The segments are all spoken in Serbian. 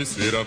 misera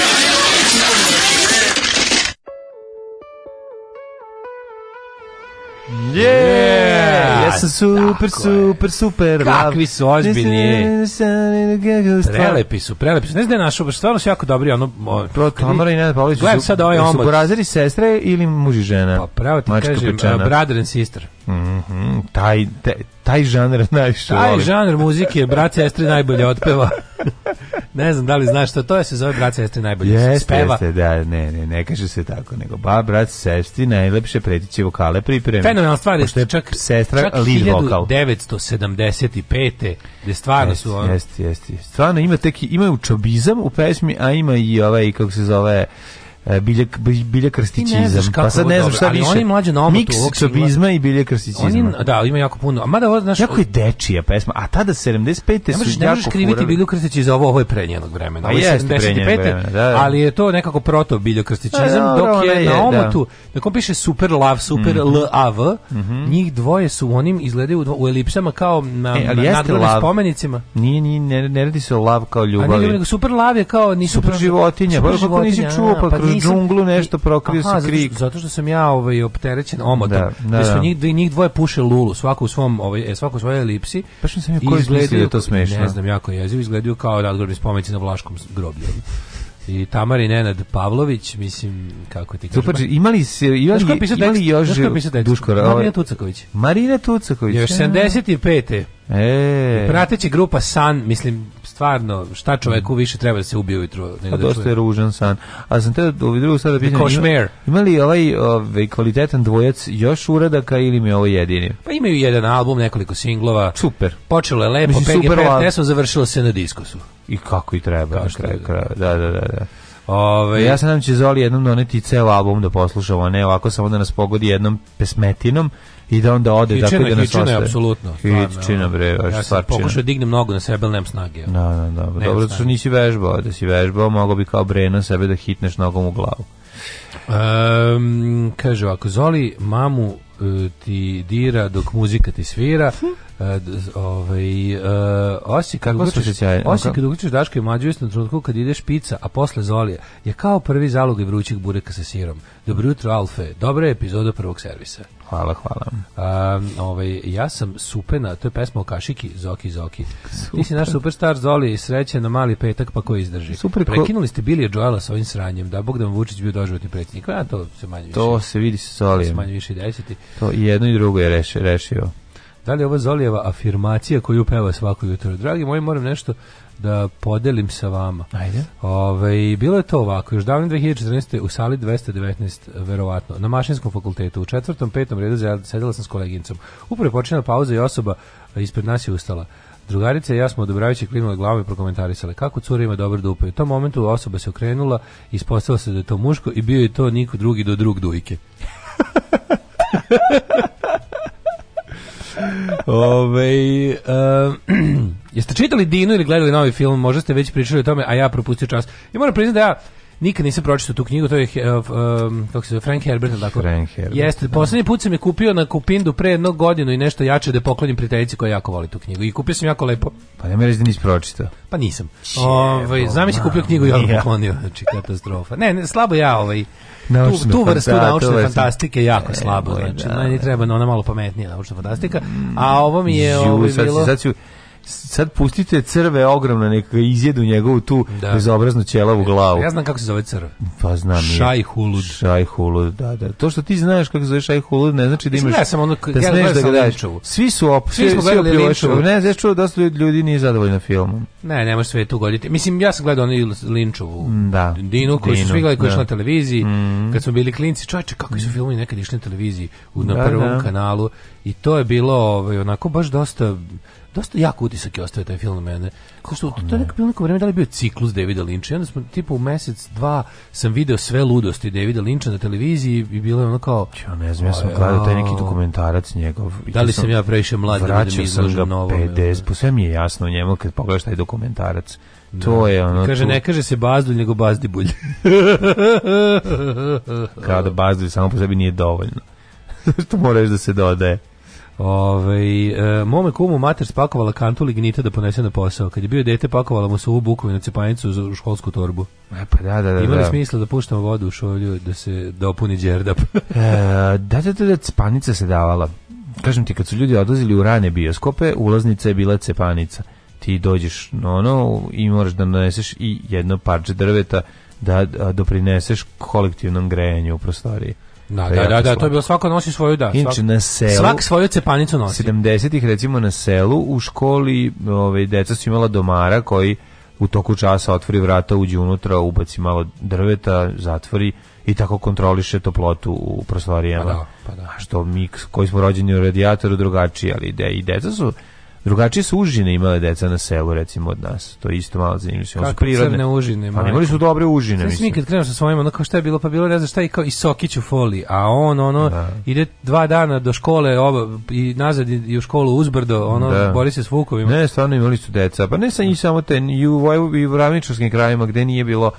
sam super, super, super. Kakvi su ozbiljni. Prelepi su, prelepi su. Ne znam da je našo, baš stvarno su jako dobri. Ono, Tamara i Nenad Pavlović su, sad su porazili sestre ili muži žena? Pa pravo ti Mačka kažem, uh, brother and sister. Mm -hmm, taj, taj, žanr najviše Taj žanr muzike, brat sestre najbolje otpeva. ne znam da li znaš što to je, se zove brat sestre najbolje jeste, speva. Jeste, da, ne, ne, ne kaže se tako, nego ba, brat sestri najlepše pretiće vokale pripreme. Fenomenal stvar je, je čak, sestra čak lead 1975. Gde stvarno jest, su on... Jeste, jeste. Stvarno ima, tek, ima u čobizam u pesmi, a ima i ovaj, kako se zove, bilje bilje pa sad ne znam šta više oni mlađi na omotu ovog i bilje oni da ima jako puno a mada ovo znaš jako je dečija pesma a tada 75 su ne možeš kriviti bilju za ovo ovo je pre njenog vremena pa ovo je 75 da, da. ali je to nekako proto bilje da, dok je na omotu na kom piše super lav super mhm. v mhm. njih dvoje su onim izgledaju u elipsama kao na e, na spomenicima nije nije ne radi se o love kao ljubav nego super love je kao ni super životinje baš pa kako nisi čuo pa, pa nisam, džunglu nešto prokrio se krik. Zato, što sam ja ovaj opterećen omotom. Da, da, da. Su da. da. njih, njih dvoje puše lulu, svako u svom ovaj e, svako u svojoj elipsi. Pa što sam ja koji izgledaju da to smešno. Ne znam jako jezivo izgledaju kao razgrobni spomenici na vlaškom groblju. I Tamari Nenad Pavlović, mislim, kako ti kažeš. Super, imali se, imali, imali još... Znaš ko pisao Duško, Marina Tucaković. Marina Tucaković. Još 75. E. Prateći grupa San, mislim, stvarno, šta čoveku više treba da se ubije ujutro? Nego da dosta je ružan san. A sam te da u drugu sada pitan, ima, ima li ovaj, ovaj kvalitetan dvojac još uradaka ili mi je ovo jedini? Pa imaju jedan album, nekoliko singlova. Super. Počelo je lepo, Mislim, PG Pesom završilo se na diskusu. I kako i treba, kako na kraju, Da, da, da. da. Ove, ovaj- ja se nadam da će Zoli jednom doneti ceo album da poslušamo, a ne ovako samo da nas pogodi jednom pesmetinom i da onda ode tako da nas ostaje. Hičina je apsolutno. Hičina bre, baš ja stvarčina. Ja pokušao da dignem nogu na sebe, ali nemam snage. Da, da, da. Dobro, dobro što nisi vežbao. Da si vežbao, mogao bi kao breno sebe da hitneš nogom u glavu. Um, kaže ovako, Zoli mamu e, ti dira dok muzika ti svira. Hm? Uh, ovaj, uh, osi kad uključiš, osi kad uključiš Daško i Mađu na trenutku kad ideš pica, a posle Zolija, je kao prvi zalog i vrućih bureka sa sirom. Dobro jutro, Alfe. Dobra je epizoda prvog servisa. Hvala, hvala. Um, ovaj, ja sam Supena, to je pesma o Kašiki, Zoki, Zoki. Super. Ti si naš superstar Zoli i sreće na mali petak, pa ko izdrži. Super, Prekinuli ste Billy Joela sa ovim sranjem, da Bogdan Vučić bio doživotni predsjednik. Ja, to se manje više. To se vidi sa Zolijem. To se manje više desiti. To i jedno i drugo je rešio. rešio. Da li je ovo Zolijeva afirmacija koju peva svako jutro? Dragi moji, moram nešto da podelim sa vama. Ajde. Ove, bilo je to ovako, još davno 2014. u sali 219, verovatno, na mašinskom fakultetu, u četvrtom, petom redu sedela sam s kolegincom. Upravo je pauza i osoba ispred nas je ustala. Drugarica i ja smo odobravajući klimale glave i prokomentarisale kako cura ima dobro dupe. U tom momentu osoba se okrenula, ispostavila se da je to muško i bio je to niko drugi do drug dujke. Ove, uh, eh, jeste čitali Dino ili gledali novi film? Možda ste već pričali o tome, a ja propustio čas. I moram priznati da ja nikad nisam pročitao tu knjigu, to je uh, um, kako se zove, Frank Herbert, tako? Frank Herbert. Jeste, da. poslednji put sam je kupio na Kupindu pre jednog godinu i nešto jače da poklonim prijateljici koja jako voli tu knjigu. I kupio sam jako lepo. Pa ne mi reći da nisam pročitao. Pa nisam. Ove, znam da si kupio knjigu i ono poklonio. Znači, katastrofa. Ne, ne, slabo ja ovaj tu, tu vrstu naučne fantastike jako e, slabo. Znači, da, ne da. treba ona malo pametnija naučna fantastika. A ovo mi je... Ovo bilo sad pustite crve ogromna neka izjedu njegovu tu da. bezobraznu ćelavu glavu. Ja znam kako se zove crv. Pa znam. Šaj hulud. Šaj hulud, da, da. To što ti znaš kako se zove šaj hulud ne znači da imaš... Ja sam ono, da ja smeš da ga daš. Svi su op... Svi, svi smo gledali ovaj Linčovu. Ne, znači što dosta ljudi nije zadovoljno filmom. Ne, ne može sve tu goditi. Mislim, ja sam gledao onu Linčovu mm, da. Dinu, koju su svi gledali koji da. na televiziji. Mm. Kad smo bili klinci, čovječe, kako su mm. filmovi nekad išli na televiziji u, na da, prvom da. kanalu. I to je bilo ovaj, onako baš dosta dosta jak utisak je ostavio taj film na mene. Kao što to je neko neko vreme da li bio ciklus Davida Lynch. I onda smo tipa u mesec dva sam video sve ludosti Davida Lyncha na televiziji i bilo je ono kao ja ne znam, ja sam gledao taj neki dokumentarac njegov. Da li sam ja previše mlad da vidim izložen novo? Vraćao da. po sve mi je jasno njemu kad pogledaš taj dokumentarac. Da. To je ono. Kaže tu... ne kaže se bazdulj nego bazdibulj. Kao da bazdulj samo po sebi nije dovoljno. Što moraš da se dodaje. Ove, ovaj, e, mome kumu mater spakovala kantu lignita da ponese na posao. Kad je bio dete, pakovala mu se u bukovi na cepanicu za školsku torbu. E, pa da, da, da. Imali da. smisla da puštamo vodu u šolju da se dopuni da džerdap. e, da, da, da, da, cepanica se davala. Kažem ti, kad su ljudi odlazili u rane bioskope, ulaznica je bila cepanica. Ti dođeš na ono i moraš da doneseš i jedno parče drveta da doprineseš kolektivnom grejanju u prostoriji. Da, da, da, da, to je da, da, bilo svako nosi svoju, da. Inče na selu. Svak svoju cepanicu nosi. 70-ih recimo na selu u školi, ovaj deca su imala domara koji u toku časa otvori vrata, uđe unutra, ubaci malo drveta, zatvori i tako kontroliše toplotu u prostorijama. Pa da, pa da. A što mi koji smo rođeni u radijatoru drugačiji, ali ide i deca su Drugačije su užine imale deca na selu, recimo, od nas. To je isto malo zanimljivo. Kako prirodne. crne užine? Pa imali su dobre užine, mislim. mi kad krenu sa svojim, onda kao šta je bilo, pa bilo, ne znam šta, i kao i sokić u foli, a on, ono, da. ide dva dana do škole oba, i nazad i u školu uzbrdo, ono, da. bori se s vukovima. Ne, stvarno imali su deca, pa ne sam i samo te, i u, i u ravničarskim krajima gde nije bilo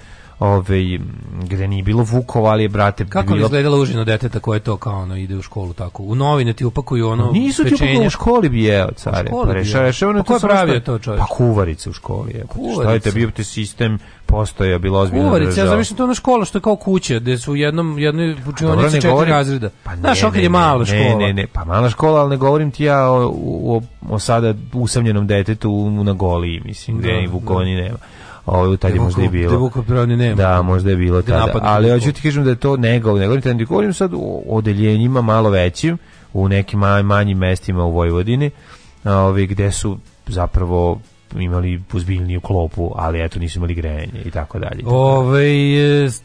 ove, gde nije bilo Vukova, ali je brate Kako bilo... izgledalo užino deteta koje to kao ono ide u školu tako. U novine ti upakuju ono pečenje? Pa nisu ti upakuju u školi bi jeo, care. Pa reša, reša, ono pa ko je pravio to čovjek? Pa kuvarice u školi je. Pa šta je te bio te sistem postoja bilo ozbiljno. Kuvarice, ja zamišljam to na škola što je kao kuća, gde su u jednom jednoj pa učionici četiri govorim, razreda. Pa Znaš, ok, je mala škola. Ne, ne, ne, pa mala škola, ali ne govorim ti ja o, o, o sada usamljenom detetu na goli, mislim, da, gde ni i da. ni nema ovaj taj je možda i bilo. nema. Da, možda je bilo tada. Ali hoću ti kažem da je to nego, nego ne govorim sad o odeljenjima malo većim u nekim manjim mestima u Vojvodini, ovaj gde su zapravo imali uzbiljniju klopu, ali eto nisu imali grejanje i tako dalje. Ovaj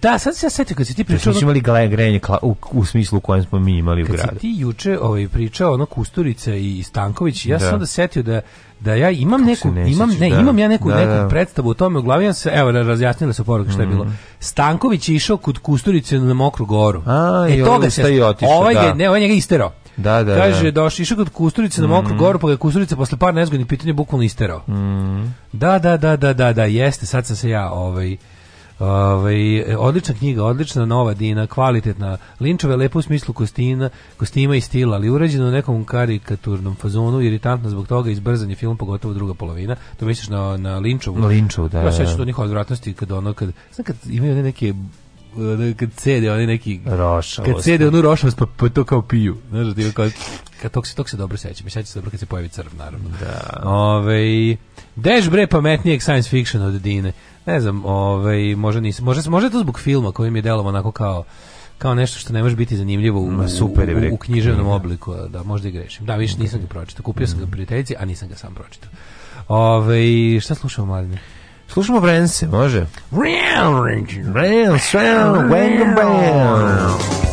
da, sad se ja setim kad si ti da pričao... Nisu imali grejanje u, u, smislu u kojem smo mi imali u gradu. Kad si ti juče ovaj, pričao ono Kusturica i Stanković, ja da. sam da setio da da ja imam neku ne imam ne da, imam ja neku da, neku da. predstavu o tome u se evo razjasnila se poruka šta je bilo mhm. Stanković je išao kod Kusturice na Mokru Goru A, e toga se otišao, ovaj da. ne ovaj njega isterao da, da, da. Kaže, da. došli, išao kod Kusturice na Mokru mhm. Goru, pa ga je Kusturica posle par nezgodnih pitanja bukvalno isterao. Mm. Da, da, da, da, da, da, jeste, sad sam se ja, ovaj, Ovaj odlična knjiga, odlična nova Dina, kvalitetna. Linčove lepo u smislu kostina, kostima i stila, ali urađeno u nekom karikaturnom fazonu, iritantno zbog toga izbrzanje je film pogotovo druga polovina. To misliš na na Linčovu? Na Linčovu, da. Ja da, se sećam da. njihove odvratnosti kad ono kad, znam kad imaju neke kad cede oni neki rošavost. Kad cede onu rošavost pa, pa to kao piju. Znaš, da ti kao kad tog se tog se dobro sećam. Sećam se dobro kad se pojavi crv naravno. Da. Ovaj Deš bre pametnijeg science fiction od Dine ne znam, ovaj, možda, nisam, možda, možda to zbog filma koji mi je delao onako kao kao nešto što ne može biti zanimljivo u, Ma, super, u, u književnom obliku, da možda i grešim. Da, više nisam ga pročitao. Kupio sam ga mm. prijateljici, a nisam ga sam pročitao. Ove, ovaj, šta slušamo, mladine? Slušamo Brence, može? Brence, Brence, Brence, Brence,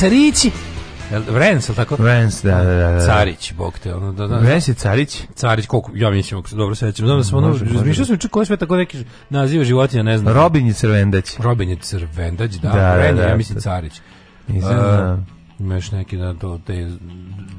Carići. Vrens, tako? Vrens, da, da, da, da. Carić, bog te, ono, da, da. Vrens je Carić? Carić, koliko, ja mislim, ako se dobro sećam. Znam da sam, ono, razmišljao sam čak koje sve tako neki naziva životinja, ne znam. Robin je Crvendać. Robin je Crvendać, da, da, Vren, da, da, ja mislim Carić. Mislim, e, da. Imaš neki da to te...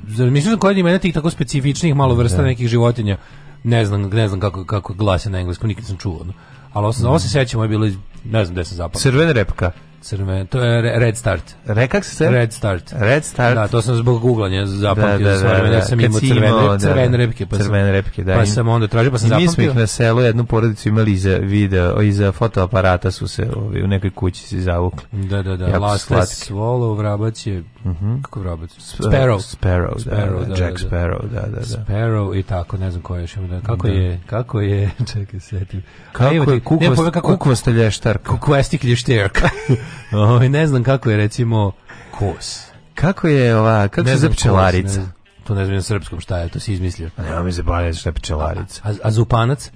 Zar mislim da kod ima tih tako specifičnih malo vrsta da. nekih životinja? Ne znam, ne znam kako, kako glasi na engleskom, nikad sam čuo. No. Ali ovo, se sećamo je bilo, ne znam gde sam zapamtio. Crvena repka crven, to je Red Start. Re, se Red Start. Red Start. Da, to sam zbog googlanja zapamtio da, da, da, za svoje, jer sam imao crvene, da, crvene da. repke. Pa crvene repke, da. Pa sam onda tražio, pa sam zapamtio. Mi smo ih na selu jednu porodicu imali iza video, iza fotoaparata su se ovi, u nekoj kući se zavukli. Da, da, da, Last Laste Svolo, Vrabac je, mm -hmm. kako Vrabac? Sparrow. Sparrow, da, Sparrow da, da, Jack Sparrow, da, da, da. Sparrow i tako, ne znam koje još ima. Da, kako da. je, kako je, čekaj, setim. Kako pa je, kukvast, kukvastalje štarka. Kukvastik lješterka. Ovaj ne znam kako je recimo kos. Kako je ova, kako se pčelarica? To ne znam na srpskom šta je, to si izmislio. nema mi se bavim šta je pčelarica. A, a zupanac?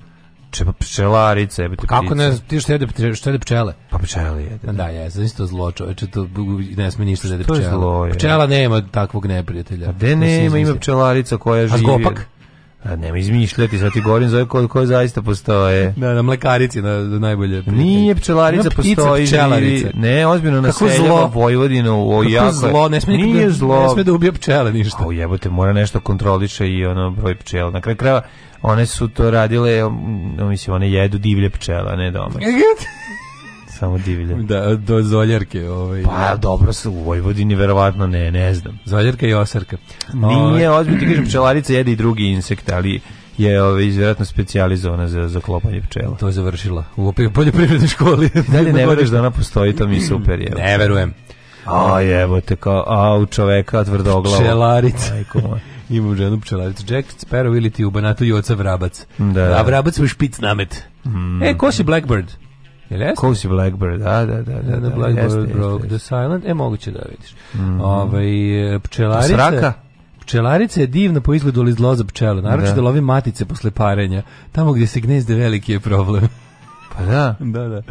Če pa pčelarice, jebete Kako ptice. ne, ti što jede, što jede pčele? Pa pčele jede. Pa da, da je, isto zlo čoveče, to ne sme ništa da jede pčele. Je zlo, je. Pčela nema takvog neprijatelja. A pa de nema, ima pčelarica koja živi. A zgopak? A nema izmišljati, sad ti govorim za koje, koje zaista postoje. Da, na mlekarici na, na najbolje. Prijatelj. Nije pčelarica na postoji. Pčelarica. Ne, ozbiljno naseljava Vojvodinu. O, Kako jako, zlo, ne smije, nije da, zlo. Ne smije da ubije pčele ništa. O jebote, mora nešto kontroliše i ono broj pčela. Na kraju krava, one su to radile, mm, mislim, one jedu divlje pčela, ne doma. samo divlje. Da, do Zoljarke. Ovaj, pa da. dobro, su, u Vojvodini verovatno ne, ne znam. Zoljarka i Osarka. Nije, ovaj. ozbiljno ti kažem, pčelarica jede i drugi insekte, ali je ovaj vjerojatno specijalizovana za za klopanje pčela. To je završila u poljoprivrednoj školi. da li ne veruješ da ona postoji, to mi je super je. Ne verujem. A evo te kao, a u čoveka tvrdoglava. Pčelarica. Ajko Ima ženu pčelaricu. Jack Sparrow ili ti u Banatu i oca Vrabac. Da. A Vrabac mu špic namet. Mm. E, ko si Blackbird? Jel jeste? Cozy Blackbird, da, da, da, da. da, da Blackbird jeste, broke jeste. the silent. E, moguće da vidiš. Mm -hmm. Ove, ovaj, pčelarica... Sraka? Pčelarica je divna po izgledu, ali zlo za pčele. Naročito da. da. lovi matice posle parenja. Tamo gdje se gnezde veliki je problem. Pa da. Da, da.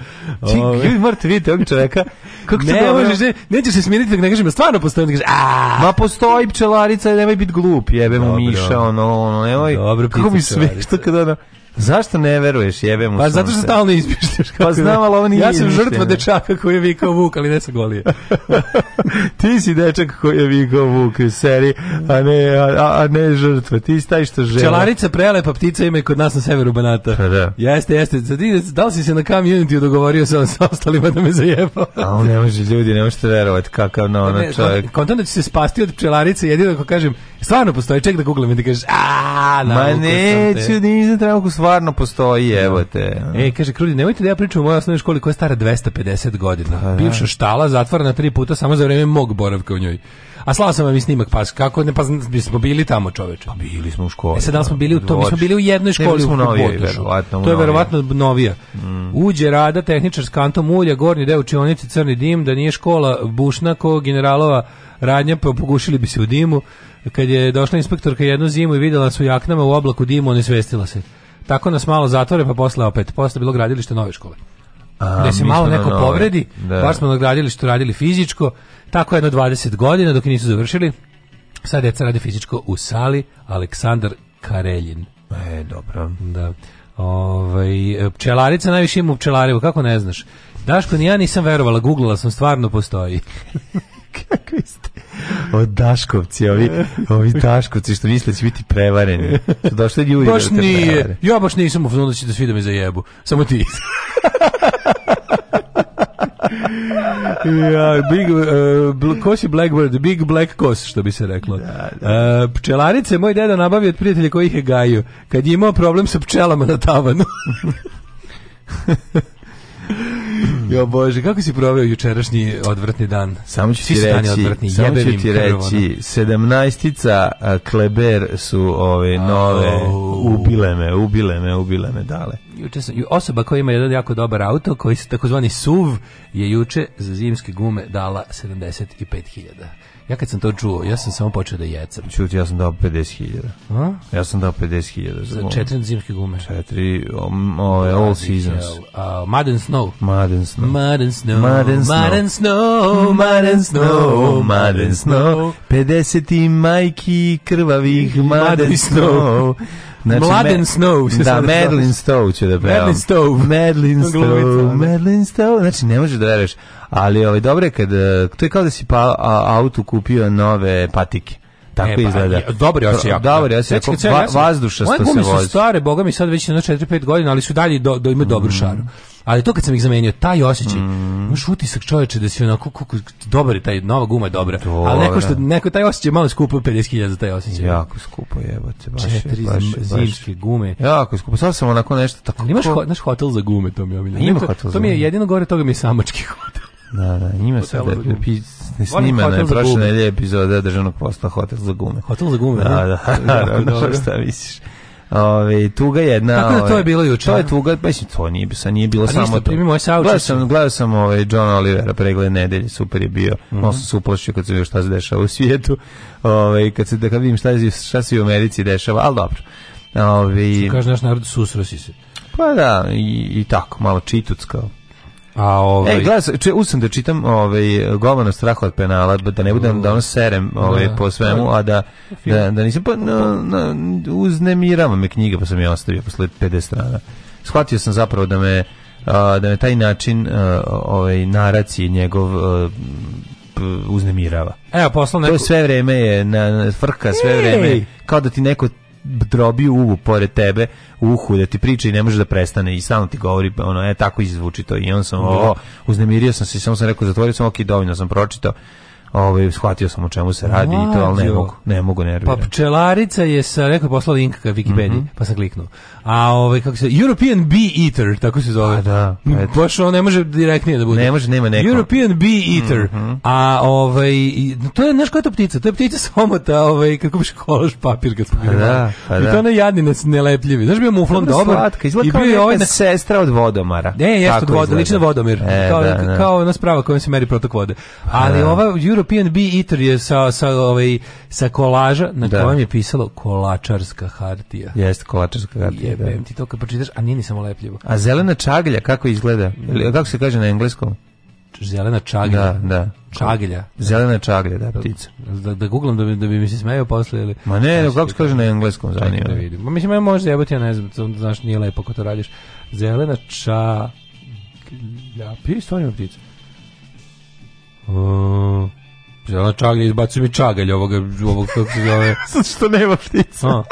Či, ljudi ovaj. morate vidjeti ovog čoveka. Kako ne dobro... možeš, ne, nećeš se smiriti dok ne kažem, stvarno postoji, da kažeš, a Ma postoji pčelarica, nemoj biti glup, jebe mu miša, ono, ono, nemoj. Dobro, kako mi sve, što kada ono, Zašto ne veruješ, jebe mu Pa sunce. zato što stalno izmišljaš. pa znam, ali ovo nije Ja sam izmišljena. žrtva dečaka koji je vikao Vuk, ali ne sa golije. ti si dečak koji je vikao Vuk u seriji, a ne, a, a ne žrtva. Ti si taj što žele. Čelarica prelepa ptica ima i kod nas na severu Banata. Pa da. Jeste, jeste. Da li si se na community dogovorio sa, sa ostalima da me zajebao? a on ne može, ljudi, ne možete verovati kakav na ono ne, čovjek. Kontant da će se spasti od pčelarice, jedino ako kažem, stvarno postoji, ček da googlam i ti kažeš, aaa, Ma neću, nisam trebao stvarno postoji, da. evo te. E, kaže Krudi, nemojte da ja pričam o mojoj osnovnoj školi koja je stara 250 godina. Pa, da. Bivša štala zatvorena tri puta samo za vrijeme mog boravka u njoj. A slao sam vam i snimak pa Kako ne pa bismo bili tamo, čoveče. Pa bili smo u školi. E sad da smo da, bili u to, mi smo bili u jednoj školi u novije, To je verovatno novija. Mm. Uđe Rada, tehničar s kantom ulja, gornji deo učionice crni dim, da nije škola Bušna ko generalova radnja, pa pogušili bi se u dimu. Kad je došla inspektorka jednu zimu i videla su jaknama u oblaku dimu, onesvestila se. Tako nas malo zatvore, pa posle opet. Posle bilo gradilište nove škole. A, gde se malo neko nove. povredi, da. baš smo na gradilištu radili fizičko, tako jedno 20 godina dok nisu završili. Sad deca rade fizičko u sali Aleksandar Kareljin. E, dobro. Da. Ovaj pčelarica najviše ima u pčelarevu, kako ne znaš? Daško, ni ja nisam verovala, googlala sam, stvarno postoji. Kakvi ste? O Daškovci, ovi, ovi Daškovci što misle da će biti prevareni. Su došli ljudi da baš da nije. Ja baš nisam u fazonu da, da svi da me zajebu. Samo ti. ja, big, uh, bl kosi Blackbird, Big Black Kos, što bi se reklo. Da, da. Uh, pčelarice moj deda nabavio od prijatelja koji ih je gaju, kad je imao problem sa pčelama na tavanu. Mm. Jo bože, kako si proveo jučerašnji odvratni dan? Samo ću ti Svi reći, odvratni, samo ću ti reći, sedamnaestica Kleber su ove nove oh. ubile me, ubile me, ubile me dale. Juče sam, osoba koja ima jedan jako dobar auto, koji se takozvani SUV, je juče za zimske gume dala 75.000. Ja kad sam to čuo, ja sam samo počeo da jecam. Čuti, ja sam dao 50.000. Ja sam dao 50.000. Za četiri zimske gume. Četiri, um, ove, all seasons. Uh, snow. Mud snow. Mud snow. Mud snow. Mud snow. Mud snow. Mud snow. 50 majki krvavih mud and snow. Znači, Mladen Snow. Se da, Madeline da- Stowe će da pevam. Madeline Stowe. Madeline Stowe. Da. Madeline Stowe. Znači, ne možeš da veruješ. Ali ovaj, dobro je kad... Eh, to je kao da si pa, a, autu kupio nove patike. Tako e, ba, pa, izgleda. Dobar je osjak. Dobar je da. osjek. Va, vazduša što se vozi. Moje gume su stare, boga mi sad već na 4-5 godina, ali su dalje do, do ima dobru mm. šaru. Ali to kad sam ih zamenio, taj osjećaj, mm. imaš utisak čoveče da si onako, kako, dobar je taj, nova guma je dobra, Dobre. ali neko što, neko taj osjećaj malo skupo 50.000 za taj osjećaj. Jako skupo jebate, baš Četiri baš, zimske baš. gume. Jako skupo, sad sam onako nešto tako. imaš ho, naš hotel za gume, to mi je omiljeno. Ima hotel to, to mi je jedino gore toga mi je samački hotel. Da, da, njima se da, pi, snimana je prošle nedelje epizoda državnog posla Hotel za gume. Hotel za gume, da, da, da, da, šta misliš. Ove, tuga jedna... Tako da to je bilo juče. To je tuga, pa mislim, to nije, sa, nije bilo A samo ništa, to. Moj gledao sam, gledao sam ovaj, John Olivera pregled nedelje, super je bio. Mm -hmm. Malo sam se uplašio kad se vidio šta se dešava u svijetu. Ove, kad se, da kad vidim šta, šta se u Americi dešava, ali dobro. Ove, Što kaže naš narod, susro se. Pa da, i, i tako, malo čituc kao. A ovaj E glas, če usam da čitam ovaj Govana strah od penala da ne budem da on serem ovaj da, po svemu da. a da da, da nisam pa no, no, uznemirava me knjiga pa sam je ostavio posle 50 strana. Shvatio sam zapravo da me da me taj način ovaj naraci njegov uznemirava. Evo, poslao neko... To sve vreme je na, na frka, sve Ej! vreme, kao da ti neko drobi uvu pored tebe, uhu, da ti priča i ne može da prestane i stalno ti govori, ono, e, tako izvuči to. I on sam, o, uznemirio sam se, samo sam rekao, zatvorio sam, ok, dovoljno sam pročitao ovaj shvatio sam o čemu se radi Mlađo. i to al ne mogu ne mogu nerviram. Pa pčelarica je sa rekao poslao link ka Wikipediji, mm -hmm. pa sam kliknuo. A ovaj kako se European Bee Eater tako se zove. A da. Eto. Baš on ne može direktnije da bude. Ne može, nema neko. European Bee Eater. Mm -hmm. A ovaj to je nešto kao ptica, to je ptica somota, ovaj kako bi se škološ papir kad smo bili. Da, pa da. I to ona jadni nas nelepljivi. Znaš bio muflon dobar. Slatka, I bio je ovaj sestra od vodomara. Ne, jeste od vodomira, lično vodomir. E, kao da, da, kao ona sprava kojom se meri protok vode. Ali da. ova European PNB Eater je sa, sa, ovaj, sa kolaža na da. kojem je pisalo kolačarska hartija. Jeste, kolačarska hartija. Da. Jebem da. ti to kad pročitaš, a nije ni samo lepljivo. A zelena čaglja, kako izgleda? Kako se kaže na engleskom? zelena čaglja. Da, da. Čaglja. Zelena čaglja, da, ptica. Da, da googlam da bi, da bi mi se smejao posle ili... Ma ne, ne kako se kaže na engleskom, zanima. Da vidim. Ma mislim, ja možda jebati, ja ne znam, to, znaš, nije lepo ko to radiš. Zelena čaglja. Pije stvarno ptica. Uh, Žela čagalj, izbacu mi čagalj ovog, ovog kako se zove. što nema ptica. A.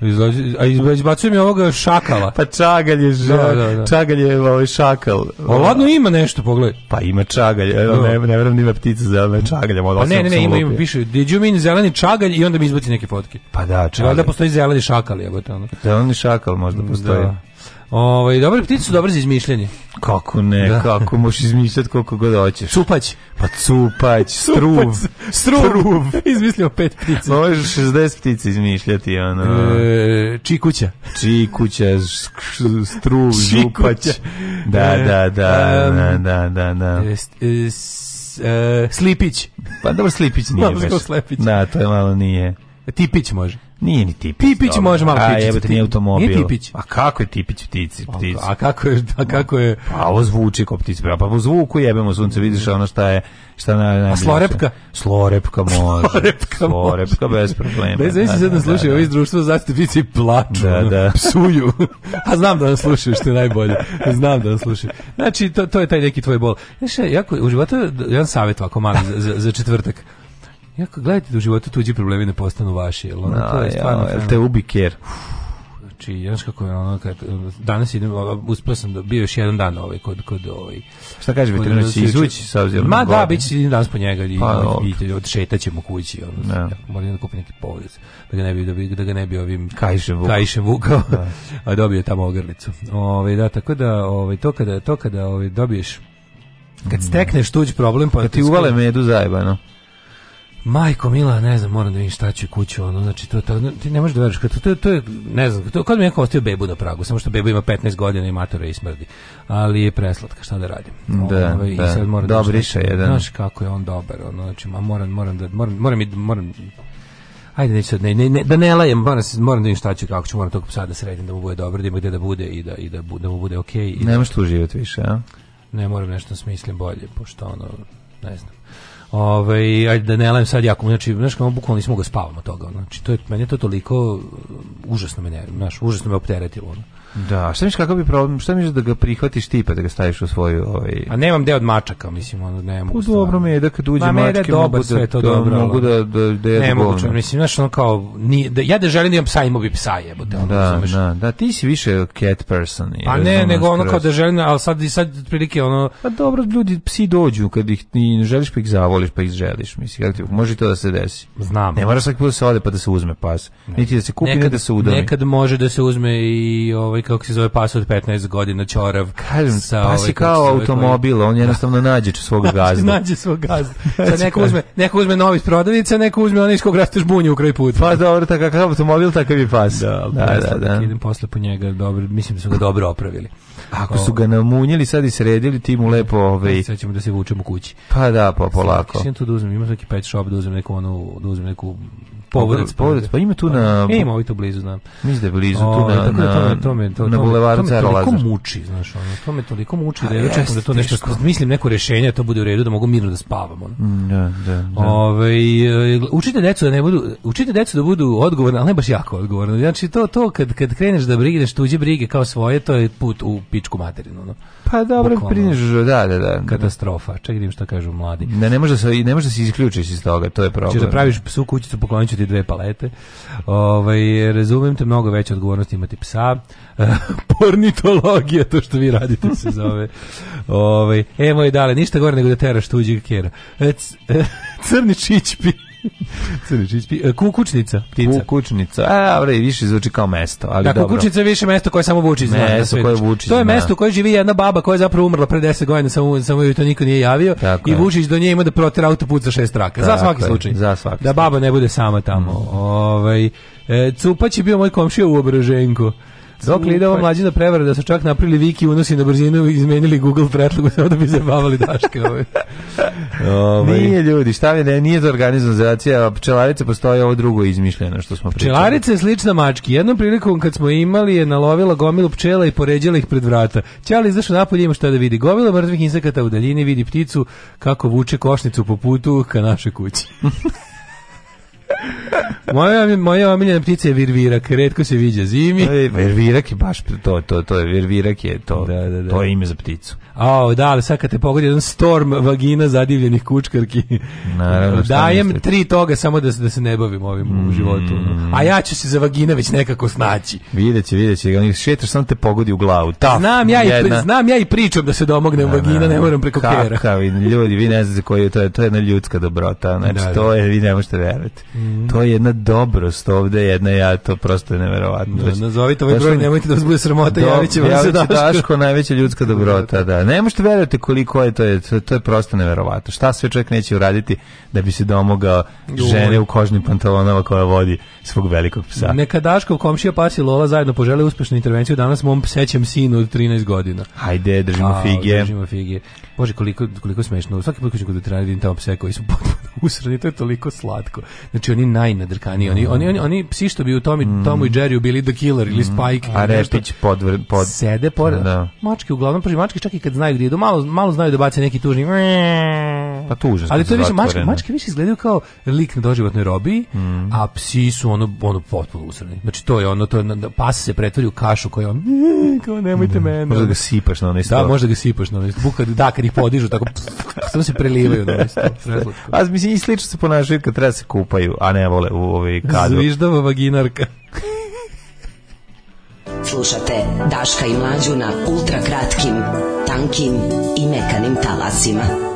Izlazi, a izbacuje mi ovoga šakala. Pa čagalj je, žel, da, da, da. čagalj je ovaj šakal. O, ladno ima nešto, pogledaj. Pa ima čagalj, no. Da. ne, ne verujem da ima ptica zelena čagalja. Pa da ne, ne, ne, ima, lupio. ima, piše, did you mean zeleni čagalj i onda mi izbaci neke fotke. Pa da, čagalj. Da postoji zeleni šakal, jebote. Ono. Zeleni šakal možda da. postoji. Da. Ovaj dobre ptice su dobre za izmišljanje. Kako ne, da. kako možeš izmišljati koliko god hoćeš. Cupać. Pa cupać, struv, struv. struv. Izmislio pet ptica. Možeš 60 ptica izmišljati, ono. E, čikuća. Čikuća, struv, župać. Da, e, da, da, da, um, da, da, da. da. E, e, s, e, slipić. Pa dobro, slipić nije. Dobro, slepić. Da, to je malo nije. Tipić može. Nije ni tipić. Pipić dobro. može malo pipić. A jebote, nije automobil. Nije tipić. A kako je tipić ptici? ptici? Pa, a kako je, a kako je? Pa ovo zvuči kao ptici. Pa, pa po zvuku jebemo sunce, vidiš ono šta je, šta na, na A slorepka? Slorepka može. Slorepka, slorepka bez problema. Bez vezi da, sad da, nas da, slušaju ovi iz društva zaštite ptici plaču. Da, da. Psuju. a znam da nas slušaju, što je najbolje. Znam da nas slušaju. Znači, to, to je taj neki tvoj bol. Znaš, jako, u životu, jedan savjet ovako mali za, za, za četvrtak. Ja kad gledate da u životu tuđi problemi ne postanu vaši, jel ono, to je da, stvarno... Jel te ubi ker. Znači, znaš kako je ono, kad, danas idem, uspio sam da bio još jedan dan ovaj, kod, kod ovaj... Šta kaže veterinar, će izvući sa obzirom Ma da, bit će danas po njega i pa, vidite, obitelj, odšetat ćemo kući, ono, da. ja. moram da kupim neki povijez, da ga ne bi, da, bi, da ga ne bi ovim kajšem, vuk. kajšem vukao, da. a dobio tamo ogrlicu. Ove, ovaj, da, tako da, ove, ovaj, to kada, to kada ove, ovaj, dobiješ, kad mm. stekneš tuđ problem, pa... Kad ti uvale medu zajebano. Majko Mila, ne znam, moram da vidim šta ću kuću, ono, znači, to, to, ti ne možeš da veruješ, to, to, to je, ne znam, to, kad mi je neko ostavio bebu na pragu, samo što bebu ima 15 godina i matora i smrdi, ali je preslatka, šta da radim. Da, Ove, ovaj, da, i sad moram dobriše da, jedan. Znaš kako je on dobar, ono, znači, ma moram, moram da, moram, moram, moram, ajde neću sad, ne, ne, ne, da ne lajem, moram, moram da vidim šta ću, kako ću, moram tog psa da sredim, da mu bude dobro, da ima gde da bude i da, i da, bu, da mu bude okej. Okay, da- Nemaš tu živjeti više, a? Ne, moram nešto da smislim bolje, pošto ono, ne znam. Ovaj ajde da ne lajem sad jako, znači znaš kako bukvalno nismo ga da spavamo toga, znači to je meni je to toliko uh, užasno me, znaš, užasno me opteretilo. Ono. Da, šta misliš kakav bi problem, šta misliš da ga prihvatiš ti pa da ga staviš u svoju ovaj A nemam deo od mačaka, mislim, ono ne mogu. Pa dobro mi je da kad uđe Ma, mačke, mogu da, sve to dobro, mogu da da da Ne mogu, mislim, znači ono kao ni da ja da želim da imam psa, imao bi psa, jebote, ono, da, da, da, da, ti si više cat person. Je, pa ne, nego ono kao da želim, al sad i sad prilike ono Pa dobro, ljudi psi dođu kad ih ni ne želiš pa ih zavoliš, pa ih želiš, mislim, kako ti može to da se desi. Znam. Ne mora svaki put da se ode pa da se uzme pas, niti da se kupi, niti da se udomi. Nekad može da se uzme i ovaj kako se zove pas od 15 godina čorav. Kažem, sa pa ovaj, kao automobil, on da. jednostavno nađe svog gazdu. nađe svog gazdu. Sad znači, neko uzme, neko uzme novi iz prodavnice, neko uzme onaj iz kog bunju u kraj puta. Pa dobro, takav kakav automobil, takav i pas. Da, da, pa da, da, da. Idem posle po njega, dobro, mislim da su ga dobro opravili. Ako su ovaj. ga namunjili, sad i sredili, ti mu lepo... Ovaj... Da, sad ćemo da se vučemo kući. Pa da, pa polako. Sad ćemo tu da uzmem, imam neki pet shop, da uzmem neku, onu, da uzmem neku Poborac, Poborac, pa ima tu pa, na... E, ima ovaj blizu, znam. Misle da blizu o, tu na... na da to me, to me, to, na bulevaru to me toliko muči, znaš, ono, to me toliko muči da ja čekam da to nešto, mislim neko rešenje, da to bude u redu, da mogu mirno da spavam, ono. Mm, da, da, da. Ove, ovaj, učite decu da ne budu, učite decu da budu odgovorni, al ne baš jako odgovorni. Znači, to, to kad, kad kreneš da brigneš tuđe brige kao svoje, to je put u pičku materinu, ono. Pa dobro, prineš, da, da, da. Katastrofa, čekaj da šta kažu mladi. Da, ne može da se, ne može da se isključiš iz toga, to je da problem. Češ da praviš psu kućicu, poklonit ću ti dve palete. Ovaj razumem te mnogo veće odgovornosti imati psa. Pornitologija to što vi radite se zove. Ovaj e moj dale, ništa gore nego da teraš tuđeg kera. E, crni čičpi. Crničić, e, kukučnica, ptica. Kukučnica, a e, bre, više zvuči kao mesto, ali da, dobro. Kukučnica je više mesto koje samo Vučić zna. Mesto da koje Vučić To je mesto koje živi jedna baba koja je zapravo umrla pre 10 godina, samo, samo joj to niko nije javio. Tako I Vučić do nje ima da protera autoput za šest traka. Tako za svaki slučaj. Za svaki da baba ne bude sama tamo. Mm. Ovaj, e, Cupač je bio moj komšija u obroženku. Dokle ide ova mlađina prevara da su čak napravili viki unosi na brzinu i izmenili Google pretlogu samo da bi zabavali daške ove. Ovaj. Nije ljudi, šta je, ne, nije to organizacija, pčelarice postoje ovo drugo izmišljeno što smo pričali. Pčelarice je slična mački. Jednom prilikom kad smo imali je nalovila gomilu pčela i poređala ih pred vrata. Ćali izašao napolje ima šta da vidi. Gomila mrtvih insekata u daljini vidi pticu kako vuče košnicu po putu ka našoj kući. moja, moja omiljena ptica je virvirak, redko se viđa zimi. E, virvirak je baš to, to, to je, virvirak je to, da, da, da. to je ime za pticu. A, da, ali sad kad te pogodi jedan storm vagina zadivljenih kučkarki, Naravno, dajem mislite? tri toga samo da, da se ne bavim ovim mm. u životu. Mm. A ja ću se za vagina već nekako snaći. Videće, videće, oni šetraš, samo te pogodi u glavu. Ta, znam, ja jedna. i, znam ja i pričam da se domognem da, da, vagina, ne da. moram preko kakav, Ljudi, vi ne znate koji to, je, to je jedna ljudska dobrota, znači to je, vi ne možete verati. Mhm. To je jedna dobrost ovde, jedna ja, to prosto je neverovatno. Da, znači, nazovite ovaj broj, nemojte da vas bude sramota, do, javit će vam se Daško. Daško, najveća ljudska da. dobrota, da. Ne možete verujete koliko je to, je, to je prosto neverovatno. Šta sve čovjek neće uraditi da bi se domogao žene u kožnim pantalonama koja vodi svog velikog psa. Neka Daškov komšija Pasi i Lola zajedno požele uspešnu intervenciju danas mom psećem sinu od 13 godina. Hajde, držimo A, fige. Držimo fige. Bože, koliko, koliko smešno. Svaki put kad ću kod veterana vidim tamo pse koji su potpuno usrani, to je toliko slatko. Znači, oni najnadrkaniji. Oni, mm. oni, oni, oni psi što bi u Tomi, mm. Tomu i Jerryu bili The Killer ili mm. Spike. A Repić pod, pod... Sede pored. Da. Mačke uglavnom, paži, mačke čak i kad znaju gdje idu, malo, malo znaju da bace neki tužni. Pa tužno. Ali to je više, mačke, mačke više izgledaju kao lik na doživotnoj robiji, mm. a psi su ono, ono potpuno usrani. Znači, to je ono, to je, pas se pretvori u kašu koja on, kao nemojte da. mene. Da, možda ga sipaš na onaj stol. Da, možda ga sipaš na onaj stol. Bukad, da, kad ih podižu, tako, samo se prelivaju na onaj stol. A, mislim, i slično se ponašaju kad treba da se kupaju, a ne vole u ovi kadu. Zviždava vaginarka. Slušate Daška i Mlađu na ultrakratkim, tankim i mekanim talasima.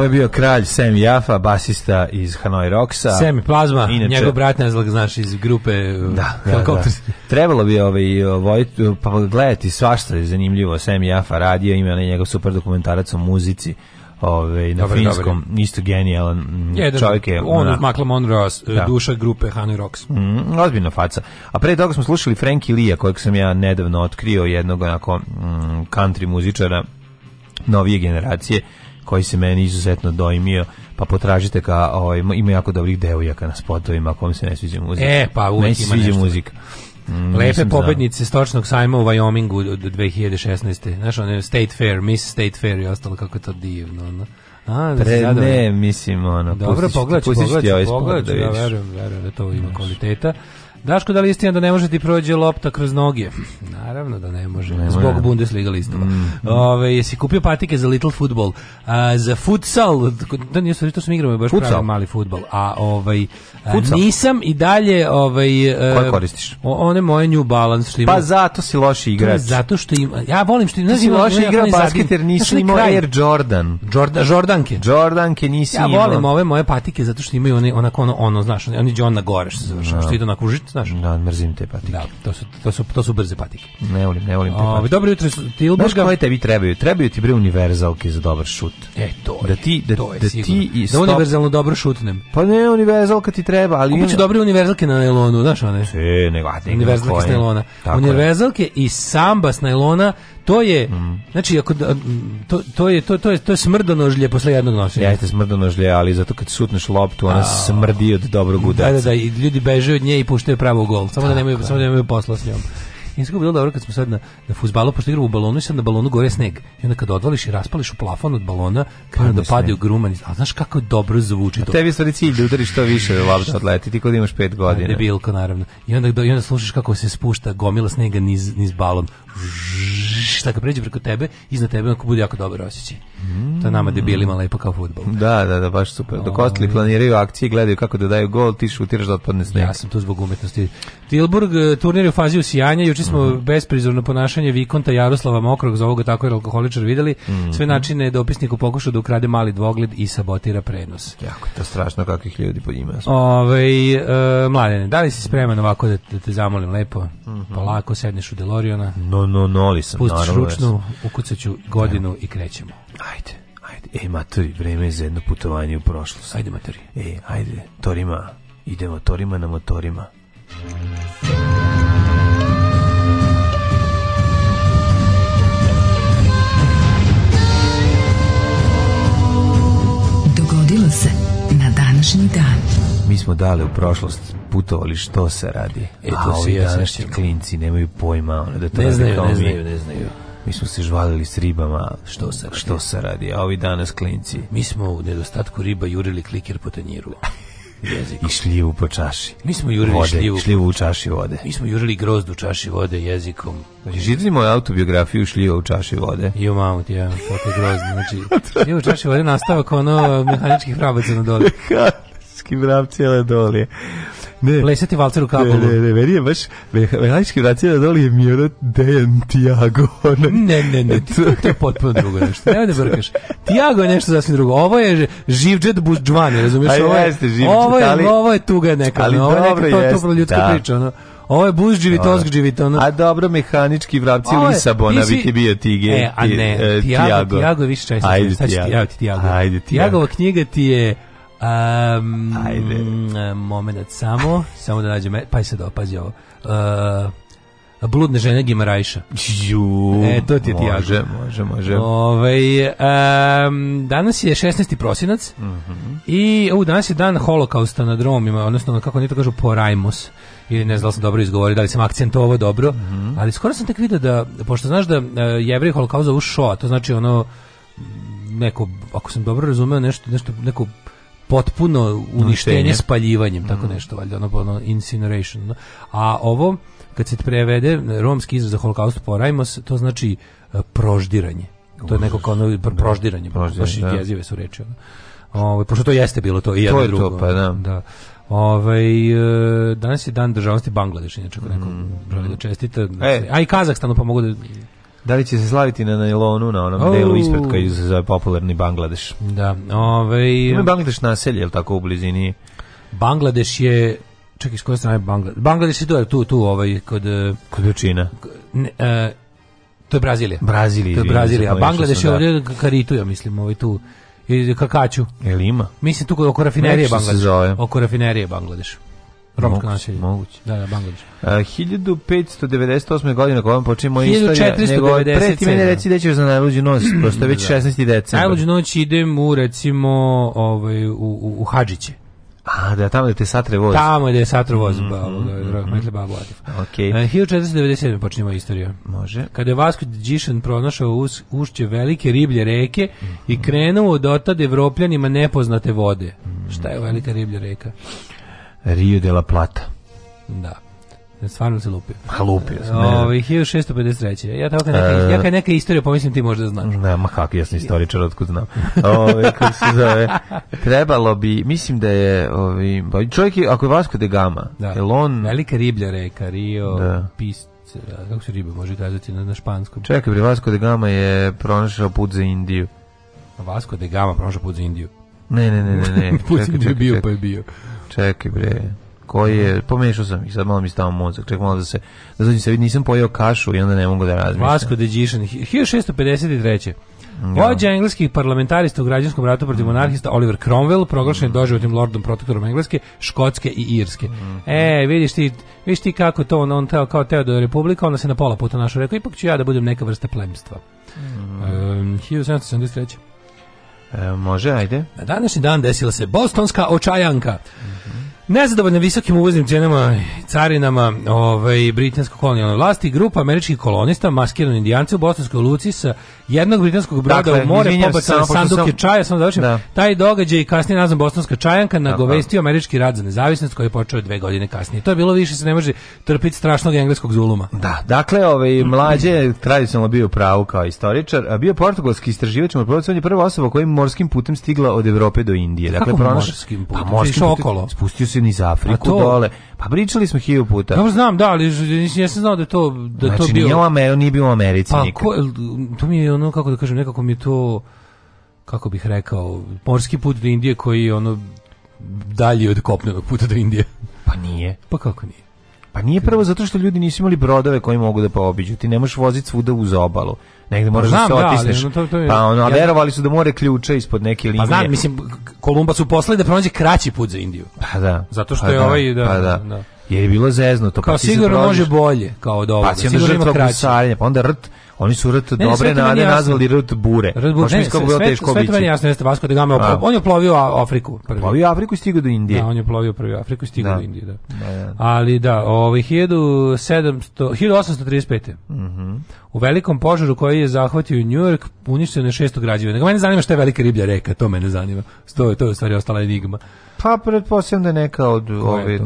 Ovo je bio kralj Sam Jaffa, basista iz Hanoi Rocksa. Sam Plazma, Inače, njegov brat ne znaš, iz grupe da, uh, da, da. Trebalo bi ovaj, ovaj, pa gledati svašta je zanimljivo. Sam Jaffa radio, ima onaj njegov super dokumentarac o muzici ove, ovaj, na dobar, finskom, dobar. isto genijalan mm, Jedan, da. čovjek je. On uz Makla Monroe, uh, da. duša grupe Hanoi Rocks. Mm, ozbiljna faca. A pre toga smo slušali Frankie Lee, kojeg sam ja nedavno otkrio, jednog onako mm, country muzičara novije generacije, koji se meni izuzetno doimio pa potražite ka, ovaj, ima jako dobrih devojaka na spotovima, kom se ne sviđa muzika. E, pa uvek ima nešto. muzika. Mm, Lepe pobednice stočnog sajma u Wyomingu od 2016. Znaš, ono State Fair, Miss State Fair i ostalo, kako je to divno. Ono. A, da ne, mislim, ono, Dobro, pogledaj, pogledaj, ovaj pogledaj, da, da verujem, verujem da to ima kvaliteta. Daško, da li istina da ne može ti prođe lopta kroz noge? Naravno da ne može, ne zbog ne. Bundesliga listova. Mm. Ove, jesi kupio patike za little football? A, za futsal, da nije to sam igrao, baš pravi mali futbal. A ovaj, futsal. nisam i dalje... Ovaj, e, Koje koristiš? one moje New Balance. Što ima, pa zato si loši igrač. Zato što ima... Ja volim što ima... Ti si loši basket basketer, nisi imao Air Jordan. Jordan. Jordanke. Jordanke nisi imao. Ja volim ove moje patike zato što imaju one, onako ono, ono znaš, oni John na gore što se završava, što da. idu onako užič, znaš? Da, mrzim te patike. Da, to su, to su, to su brze patike. Ne volim, ne volim te patike. dobro jutro, Tilburga. Znaš koje tebi trebaju? Trebaju ti bre univerzalke za dobar šut. E, to da je, da ti, da, to je da sigurno. ti i da stop... Da univerzalno dobro šutnem. Pa ne, univerzalka ti treba, ali... Kupit ću dobre univerzalke na nailonu, znaš one? Se, nego, a Univerzalke s nailona. Univerzalke i samba s nailona To je, mm. znači, ako, to, to, je, to, to, je, to je smrdonožlje posle jednog nošenja. Jeste smrdonožlje, ali zato kad sutneš loptu, ona A, smrdi od dobrog udarca. Da, da, da, i ljudi beže od nje i puštaju pravo gol, samo da nemaju, samo da nemaju posla s njom. I sve da bilo dobro kad smo sad na, na fuzbalu, pošto igramo u balonu i sad na balonu gore sneg. I onda kad odvališ i raspališ u plafon od balona, pa krenu da pade u gruman. A znaš kako dobro zvuči to? A tebi stvari cilj da udariš što više da lopta odleti, ti kod imaš pet godina. Da, debilko, naravno. I onda, i onda slušaš kako se spušta gomila snega niz, niz balon šta kad pređe preko tebe, iznad tebe ako bude jako dobro osjećaj. Mm. To je nama debilima lepo kao futbol. Da, da, da, baš super. Dok ostali ovaj. planiraju akcije, gledaju kako da daju gol, ti šutiraš da otpadne sneg. Ja sam tu zbog umetnosti. Tilburg eh, turnir je u fazi usijanja, juče smo mm. besprizorno ponašanje Vikonta Jaroslava Mokrog, za ovoga tako jer alkoholičar videli, mm. sve načine je dopisniku pokušao da ukrade mali dvogled i sabotira prenos. Jako je to strašno kakvih ljudi po njima. Ove, e, eh, mladene, da li si spreman ovako da te, da te zamolim lepo? Mm -hmm. Polako sedneš u Deloriona. No no, no, noli sam. Pusti šručnu, da ukucaću godinu i krećemo. Ajde, ajde. E, matori, vreme je za jedno putovanje u prošlost. Ajde, matori. E, ajde, torima. Idemo torima na motorima. Dogodilo se na današnji dan mi smo dali u prošlost putovali što se radi. E, to A ovi današnji klinci nemaju pojma ono, da to ne znaju, kao ne mi. znaju, ne znaju. Mi smo se žvalili s ribama što se, radi. što se radi, a ovi danas klinci. Mi smo u nedostatku riba jurili kliker po tanjiru. Jezik. I šljivu po čaši. Mi smo jurili vode, šljivu, šljivu u čaši vode. Mi smo jurili grozd u čaši vode jezikom. Znači, čitali moju autobiografiju šljiva u čaši vode. Jo, mamut, ja, kako je grozno. Znači, šljiva u čaši vode nastava kao ono mehaničkih vrabaca na dole. Velajski mrav cijele dolije. Ne. Plesati valcer u kabulu. Ne, ne, ne, meni je baš Velajski mrav cijele dolije mi je ono Dejan Tiago. Ne, ne, ne, to, to je potpuno drugo nešto. Nemoj da brkaš. Tiago je nešto sasvim drugo. Ovo je živđet buzdžvani, razumiješ? Ovo je, ovo je, ovo je tuga neka. Ali ovo je neka, to je to ljudska da. priča. Ono. Ovo je buzđivi, tozgđivi, dživit, ono. A dobro, mehanički vrapci u Lisabona bi ti bio Tige. E, a ne, e, Tiago. Tiago je više češće. Ajde, Tiago. Tiago. Ajde, Tiago. Tiagova knjiga ti je Um, Ajde. Mm, Moment, samo, samo da nađem, e, pa se dopazi ovo. Uh, Bludne žene Gimarajša. Ju, e, to ti je može, ti može, može. Ove, ovaj, um, danas je 16. prosinac mm -hmm. i u, danas je dan holokausta na dromima, odnosno, kako oni to kažu, porajmos. Ili ne znam da sam dobro izgovorio, da li sam akcentovao dobro, mm -hmm. ali skoro sam tek vidio da, pošto znaš da uh, e, jevri holokausta u šo, to znači ono, neko, ako sam dobro razumeo, nešto, nešto, neko potpuno uništenje spaljivanjem, tako mhm. nešto valjda, ono, ono incineration. A ovo, kad se prevede romski izraz za holokaust porajmos, to znači e, proždiranje. To je neko kao ono da. proždiranje, baš da. jezive su reči. Ono. Ove, ovaj, pošto to jeste bilo to i jedno to je To, pa, da. da. Ove, ovaj, danas je dan državnosti Bangladeš, inače ako neko mhm. želi da čestita. Da e. A i Kazahstanu pa mogu da Da li će se slaviti na najlonu, na onom oh. delu ispred koji se zove popularni Bangladeš? Da. Ove, ovaj, Ima Bangladeš naselje, je li tako, u blizini? Bangladeš je čekaj s koje strane Bangladeš? Bangladeš je tu, tu, tu ovaj kod kod Učina. E, to je Brazilija. Brazilija. To je Brazilija. A Bangladeš je da. ovdje Karitu, ja mislim, ovaj tu i Kakaću. Jel ima? Mislim tu oko rafinerije Bangladeš. Oko rafinerije Bangladeš. Romsko nasilje. Moguće. Da, da, Bangladeš. 1598. E, godine kojem počinje moja istorija, nego pre ti meni reci da ćeš za najluđu noć, prosto već 16. Da. decembar. Najluđu noć idem u, recimo, ovaj, u, u, u Hadžiće. A, da, tamo da te satre voz. Tamo je da je satre voz, mm, ba, mhm, ovoga, mm, Rahmetli mhm. Babo Atif. Okay. E, uh, 1497. počinjemo istoriju. Može. Kada je Vasco Đišan pronašao us, ušće velike riblje reke mm, i krenuo od da otad evropljanima nepoznate vode. Mm. Šta je velika riblja reka? Rio de la Plata. Da. Stvarno se lupio. A lupio sam. Ove, 1653. Ja, tako kad neka, e, ja kad neka istorija pomislim ti možda znaš. Ne, ma kako, ja sam istoričar, otkud znam. Ovi, kako se zove, trebalo bi, mislim da je, ovi, pa čovjek je, ako je Vasco de da Gama, da. jel on... Velika riblja reka, Rio, da. Pist, da, kako se ribe može kazati na, na španskom? Čekaj, pri Vasco de da Gama je pronašao put za Indiju. Vasco de Gama pronašao put za Indiju? Ne, ne, ne, ne. ne. put za Indiju bio čekaj. pa je bio. Čekaj bre, koji je, pomešao sam ih, sad malo mi stava mozak, čekaj malo da se, da zađem se vidi, nisam pojeo kašu i onda ne mogu da razmišljam. Vasco de Gišan, 1653. Ja. Vođa engleskih parlamentarista u građanskom ratu protiv mhm. monarhista Oliver Cromwell proglašen je mhm. doživotnim lordom protektorom Engleske, Škotske i Irske. Mm E, vidiš ti, vidiš ti kako to on, on teo, kao teo da republika, onda se na pola puta našao rekao, ipak ću ja da budem neka vrsta plemstva. Mm -hmm. 1773. E, može, ajde. Na današnji dan desila se bostonska očajanka. Mm -hmm. Nezadovoljno visokim uvoznim cenama carinama ovaj, britansko kolonijalne vlasti, grupa američkih kolonista, maskirani indijanci u Bosanskoj luci sa jednog britanskog broda dakle, u more pobacali sanduke sam... čaja, samo da, da. taj događaj kasnije nazvan Bosanska čajanka nagovestio američki rad za nezavisnost koji je počeo dve godine kasnije. To je bilo više se ne može trpiti strašnog engleskog zuluma. Da, dakle, ovaj, mm. mlađe tradicionalno bio pravu kao istoričar, a bio portugalski istraživač morprovac, on je prva osoba koja morskim putem stigla od Evrope do Indije. Dakle, Kako pronaš... morskim pa putem? Pa, morskim putem, okolo. Spustio se izbacio ni za Afriku to... dole. Pa pričali smo hiljadu puta. Dobro znam, da, ali nisam se znao da to da znači, to bio. Nije, Amer, nije bio u Americi pa, nikad. Ko, to mi je ono kako da kažem, nekako mi je to kako bih rekao, morski put do Indije koji je ono dalji od kopnenog puta do Indije. Pa nije. Pa kako nije? Pa nije prvo zato što ljudi nisu imali brodove koji mogu da pobiđu. Ti ne možeš voziti svuda uz obalu negde pa moraš da se da, otisneš. Da, to, to pa ono, a verovali su da more ključe ispod neke linije. Pa znam, mislim, Kolumba su poslali da pronađe kraći put za Indiju. Pa da. Zato što pa je da, ovaj... Da, pa da. da. Jer je bilo zeznuto. Pa kao pa sigurno može bolje, kao dobro. Pa si onda žrtva gusarenja, pa onda rt Oni su rt dobre nade nazvali rt bure. Rt bure. Ne, bilo teško biti. sve to meni jasno, jeste Vasco da Gama, on je oplovio Afriku. Prvi. Plovio Afriku i stigao do Indije. Da, on je plovio prvi Afriku i stigao da. do Indije, da. da, da. Ali da, ovaj 1700 1835. Mhm. u velikom požaru koji je zahvatio Njujork, uništeno je 600 građevina. Nego mene zanima šta je velika riblja reka, to mene zanima. To je to je u stvari ostala enigma. Pa pretpostavljam da je neka od ove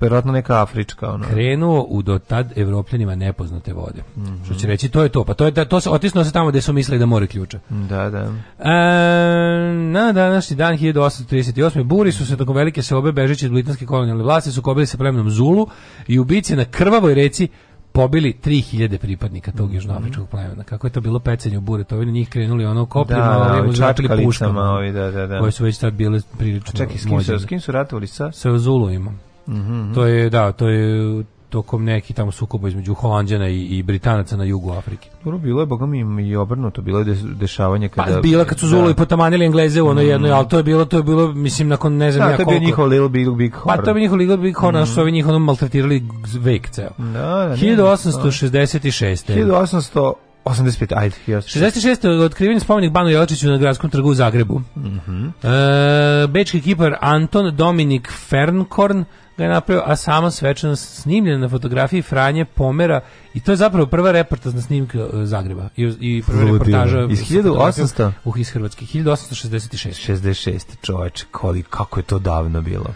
verovatno neka afrička ona. Krenuo u do tad evropljanima nepoznate vode. Mm -hmm. Što će reći to je to, pa to je da to se otisnuo se tamo gde su mislili da more ključa. Da, da. E, na današnji dan 1838. Buri su se tokom velike se obe bežeći iz britanske kolonijalne vlasti su sukobili sa plemenom Zulu i ubice na krvavoj reci pobili 3000 pripadnika tog mm -hmm. južnoafričkog plemena. Kako je to bilo pecanje u bure, to oni njih krenuli ono da, kopljima, da, ovi mu puškama, ovi, da, da, da. Koji su već tad bile prilično. Čekaj, s kim, su, s kim su ratovali sa? Sa Zuluima. Mm -hmm. To je, da, to je tokom neki tamo sukoba između Holandjana i, i Britanaca na jugu Afrike. Dobro, bilo je, boga mi i obrnuto, bilo je de, dešavanje pa, kada... Pa, bila kad su da. Zulu da. i potamanili Engleze u ono mm. jednoj, ali to je bilo, to je bilo, mislim, nakon ne znam da, ja koliko... Da, to je bio njihov Little Big, big pa, Horn. Pa, to je bio njihov Little Big Horn, mm. što su ovi njih ono maltretirali vek ceo. Da, da, 1866. 1800... 85, ajde. 66. je otkriven spomenik Banu Jelačiću na gradskom trgu u Zagrebu. Mm -hmm. e, bečki kipar Anton Dominik Fernkorn ga je napravio, a sama svečano snimljena na fotografiji Franje Pomera i to je zapravo prva reportazna snimka e, Zagreba i, i prva Ludilo. reportaža iz 1800 uh, iz Hrvatske 1866 66 čoveče koliko kako je to davno bilo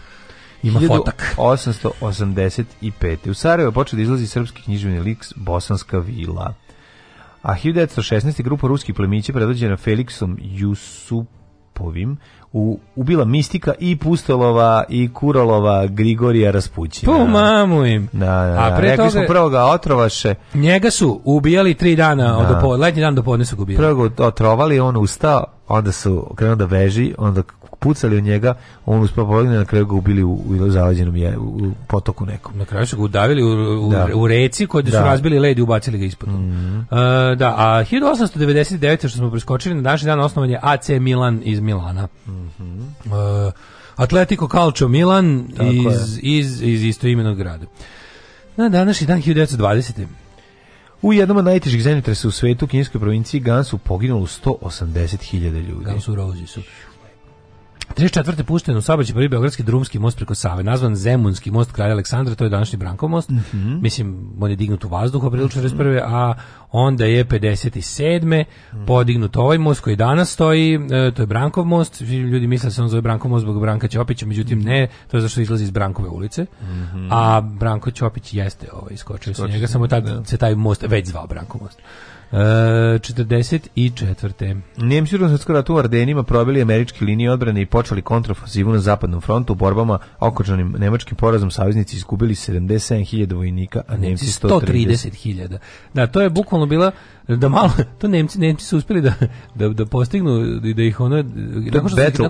ima 1885. fotak. 885. U Sarajevo je počeo da izlazi srpski književni lik Bosanska vila. A 1916. grupa ruskih plemića predvođena Feliksom Jusupovim u, ubila Mistika i Pustolova i Kuralova Grigorija Raspućina. Po mamu im. Da, da, A da. pre rekli toga, smo prvo ga otrovaše. Njega su ubijali tri dana, da. od letnji dan do podne su ga ubijali. Prvo ga otrovali, on ustao, onda su krenuo da veži, onda pucali u njega, on uspio da pobegne, na kraju ga ubili u, u zavađenom je, u potoku nekom. Na kraju su ga udavili u, u, da. u reci kod da. su razbili led i ubacili ga ispod. Mm -hmm. uh, da, a 1899. što smo preskočili na današnji dan osnovan je AC Milan iz Milana. Mm -hmm. uh, Atletico Calcio Milan iz, iz, je. iz, iz imenog grada. Na današnji dan 1920. U jednom od najtežih zemljotresa u svetu, u kineskoj provinciji Gansu, poginulo 180.000 ljudi. Gansu Rozi su. 34. pušten u saobraćaj prvi beogradski drumski most preko Save, nazvan Zemunski most kralja Aleksandra, to je današnji Brankov most. Mm -hmm. Mislim, on je dignut u vazduh aprilu 41. a onda je 57. Mm -hmm. podignut ovaj most koji danas stoji, e, to je Brankov most. Ljudi misle da se on zove Brankov most zbog Branka Ćopića, međutim mhm. ne, to je zašto izlazi iz Brankove ulice. Mm -hmm. A Branko Ćopić jeste ovaj iskočio sa njega, samo tad da. se taj most već zvao Brankov most. 44. E, Nemci u Rusijskom ratu u Ardenima probili američke linije odbrane i počeli kontrafozivu na zapadnom frontu u borbama okočanim nemačkim porazom saveznici izgubili 77.000 vojnika, a Nemci 130.000. Znači, da, to je bukvalno bila da malo to Nemci Nemci su uspeli da da da postignu da ih ono tako Battle,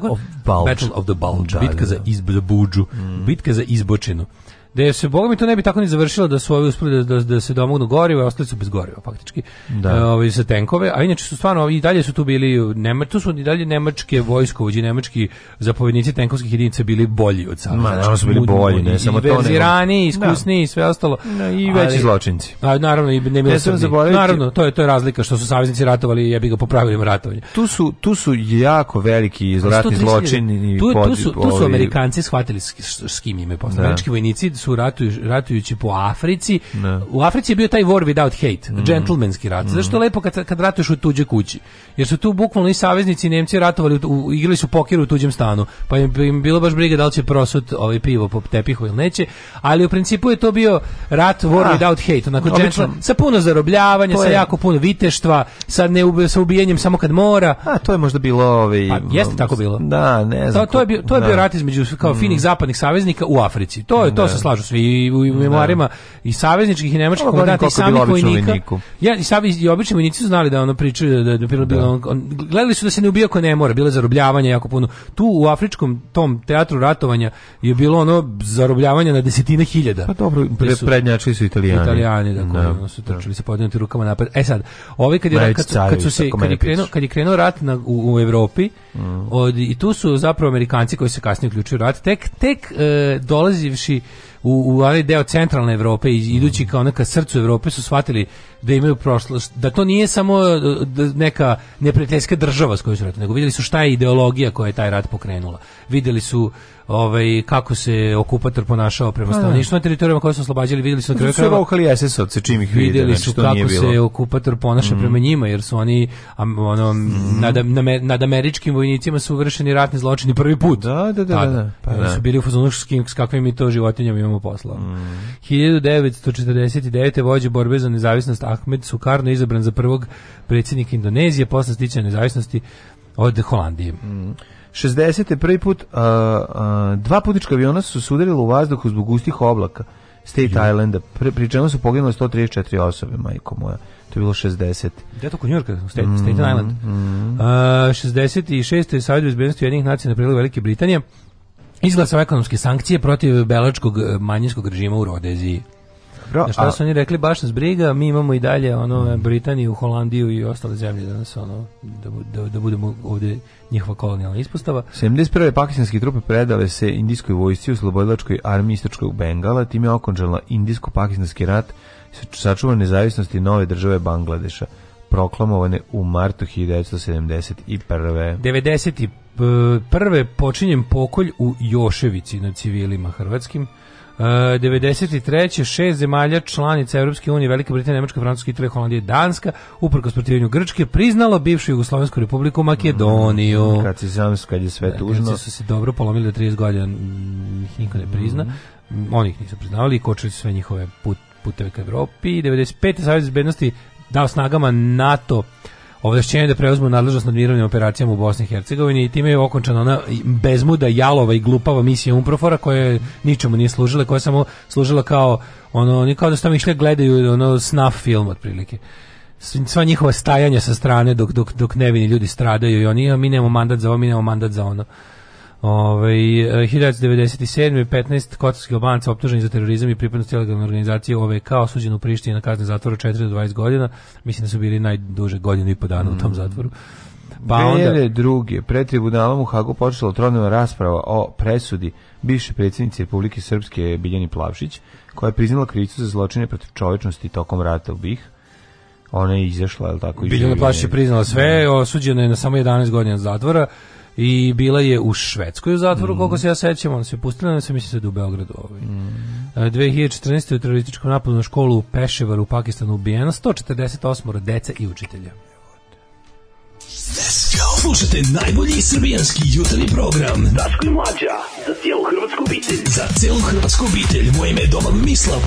Battle of the Bulge, da, bitka da, za da. izbudžu, mm. bitka za izbočinu da se Boga mi to ne bi tako ni završilo da svoje ovi uspeli da, da, da, se domognu goriva i ostali su bez goriva faktički da. ovaj, sa tenkove, a inače su stvarno i dalje su tu bili, nema, tu su i dalje nemačke vojskovođe, nemački zapovjednici tenkovskih jedinica bili bolji od sada. Ma, znači, su bili bolji, ne, samo to ne. Da. iskusniji i sve ostalo. No, da, I veći zločinci. A, naravno, i nemilosrdni. Naravno, to je, to je razlika što su saveznici ratovali i jebi bi ga popravili ratovanje. Tu su, tu su jako veliki ratni zločini. Tu, tu, su, tu su Amerikanci shvatili s, s, s kim ime postavljaju. Američki vojnici su ratuju, ratujući po Africi. Ne. U Africi je bio taj war without hate, mm. gentlemanski rat. Mm. Zašto je mhm. lepo kad, kad ratuješ u tuđe kući? Jer su tu bukvalno i saveznici i Nemci ratovali, u, igrali su pokir u tuđem stanu, pa im, im bilo baš briga da li će prosut ovaj pivo po tepihu ili neće, ali u principu je to bio rat war ah, without hate, onako obično, sa puno zarobljavanja, sa jako puno viteštva, sa, ne, sa ubijenjem samo kad mora. A, to je možda bilo... Ovaj, pa, jeste tako bilo. Da, ne znam. To, to je bio, to je bio da. rat između kao mhm. finih zapadnih saveznika u Africi. To je to da, se da lažu svi i u da. memoarima i savezničkih i nemačkih da komandata i samih vojnika. Ja i savi i obični vojnici su znali da ono pričaju da da, da. On, on, gledali su da se ne ubija ko ne mora, bilo zarobljavanja zarobljavanje jako puno. Tu u afričkom tom teatru ratovanja je bilo ono zarobljavanja na desetine hiljada. Pa dobro, pre, prednjači su Italijani. Italijani da, da koji, no, su trčali no. sa podinutim rukama napred. E sad, ovi kad je kad, kad, su se kad je krenuo, kad je krenuo rat na, u, u Evropi, Mm. Od, I tu su zapravo Amerikanci koji se kasnije uključuju u rat. Tek, tek e, dolazivši u, u ovaj deo centralne Evrope i idući mm. kao neka srcu Evrope su shvatili da imaju prošlost, da to nije samo e, neka neprijateljska država s kojoj su rat, nego vidjeli su šta je ideologija koja je taj rat pokrenula. Videli su ovaj kako se okupator ponašao prema da, da. stanovništvu na teritorijama koje su oslobađali, videli su na kraju krajeva. Rokali SS-ovce čim ih videli, videli znači, su kako se okupator ponaša mm. prema njima jer su oni ono mm. nad, nad, američkim vojnicima su vršeni ratni zločini prvi put. Da, da, da, da. da. Pa, da. su bili u fazonu s kakvim mi to životinjama imamo posla. Mm. 1949. vođe borbe za nezavisnost Ahmed Sukarno izabran za prvog predsjednika Indonezije posle stičanja nezavisnosti od Holandije. Mm. 60. prvi put, uh, a, dva putnička aviona su sudarila u vazduhu zbog gustih oblaka State ja. Islanda, pri, pri čemu su poginule 134 osobe, majko moja. To je bilo 60. Gde to kod Njurka, State, mm, State Island. Mm. A, 66. Savjet bezbednosti jednih nacija na prilu Velike Britanije izglasao ekonomske sankcije protiv belačkog e, manjinskog režima u Rodeziji. Dobro. Na šta su oni rekli, baš nas briga, mi imamo i dalje ono, Britaniju, Holandiju i ostale zemlje danas, ono, da, da, da budemo ovde njihova kolonijalna ispostava. 71. pakistanske trupe predale se indijskoj vojsci u slobodilačkoj armiji istočkog Bengala, time je okončala indijsko-pakistanski rat sačuva nezavisnosti nove države Bangladeša proklamovane u martu 1971. 91. počinjem pokolj u Joševici na civilima hrvatskim. Uh, e, 93. šest zemalja članica Europske unije, Velika Britanija, Nemačka, Francuska, Italija, Holandija i Danska, uprkos protivljenju Grčke, priznalo bivšu Jugoslovensku republiku Makedoniju. Mm, kad si sam, kad je sve da, tužno. Kad su se dobro polomili da 30 godina ih niko ne prizna. Mm. Oni ih nisu priznavali i kočili su sve njihove put, puteve ka Evropi. 95. Savjez bezbednosti dao snagama NATO ovlašćenje da preuzmu nadležnost nad mirovnim operacijama u Bosni i Hercegovini i time je okončana ona bezmuda, jalova i glupava misija Umprofora koja ničemu nije služila, koja samo služila kao ono, oni kao da su tamo išli da gledaju ono snuff film otprilike sva njihova stajanja sa strane dok, dok, dok nevini ljudi stradaju i oni, a mi nemamo mandat za ovo, mi nemamo mandat za ono. Ove, 1997. 15 kotarskih obanca optuženih za terorizam i pripadnost ilegalne organizacije kao osuđen u Prištini na kazne zatvora 4 do 20 godina. Mislim da su bili najduže godinu i po dana mm. u tom mm. zatvoru. Pa onda druge pred tribunalom u Hagu počela otrovna rasprava o presudi bivše predsjednice Republike Srpske Biljani Plavšić, koja je priznala krivicu za zločine protiv čovečnosti tokom rata u BiH. Ona je izašla, je li tako? Biljana Plavšić je priznala sve, osuđena je na samo 11 godina zatvora i bila je u Švedskoj u zatvoru, mm. koliko se ja sećam, ona se pustila, ona se mislim da u Beogradu. Ovaj. Mm. E, 2014. u terorističkom napadu na školu u Peševaru u Pakistanu ubijeno 148 deca i učitelja. Slušajte najbolji srbijanski jutarnji program Daško i Mlađa, za cijelu hrvatsku obitelj. Za cijelu hrvatsku obitelj, moje ime je Doman Mislav.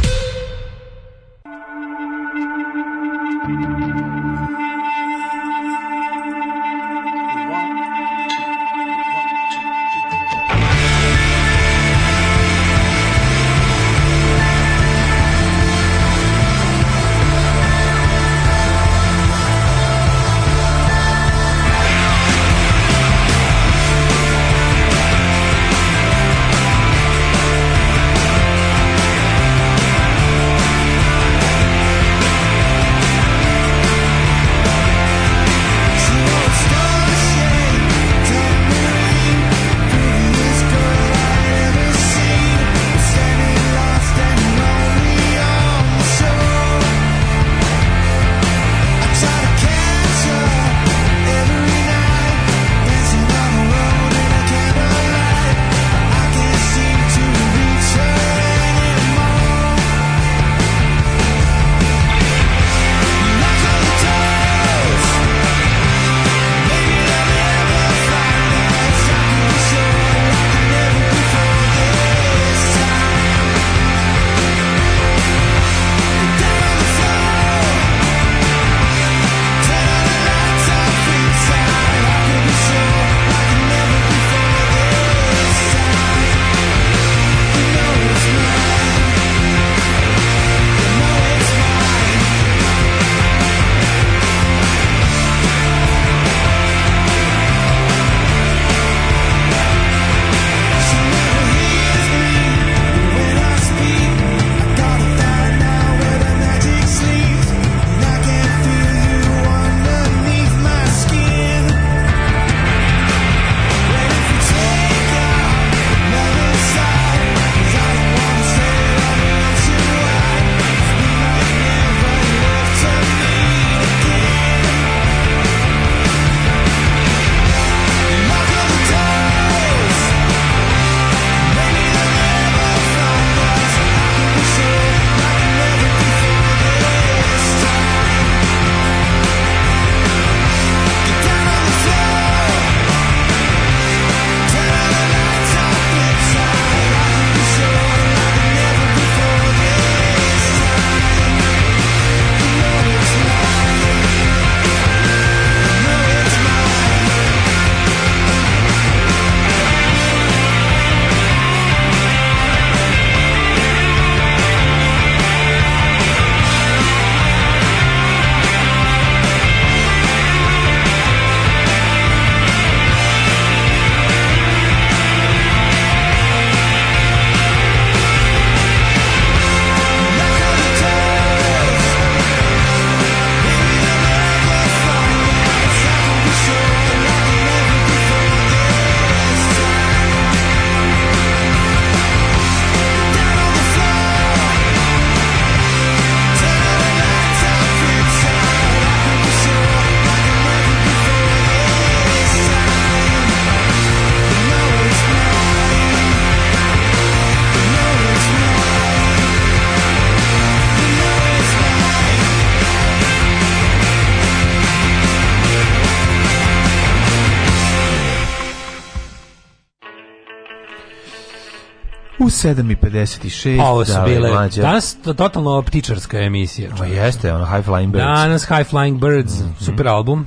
7.56. Ovo su da, ovaj bile. Mlađa. Danas totalno ptičarska emisija. Pa Čak. O, jeste, ono High Flying Birds. Danas High Flying Birds, mm -hmm. super album.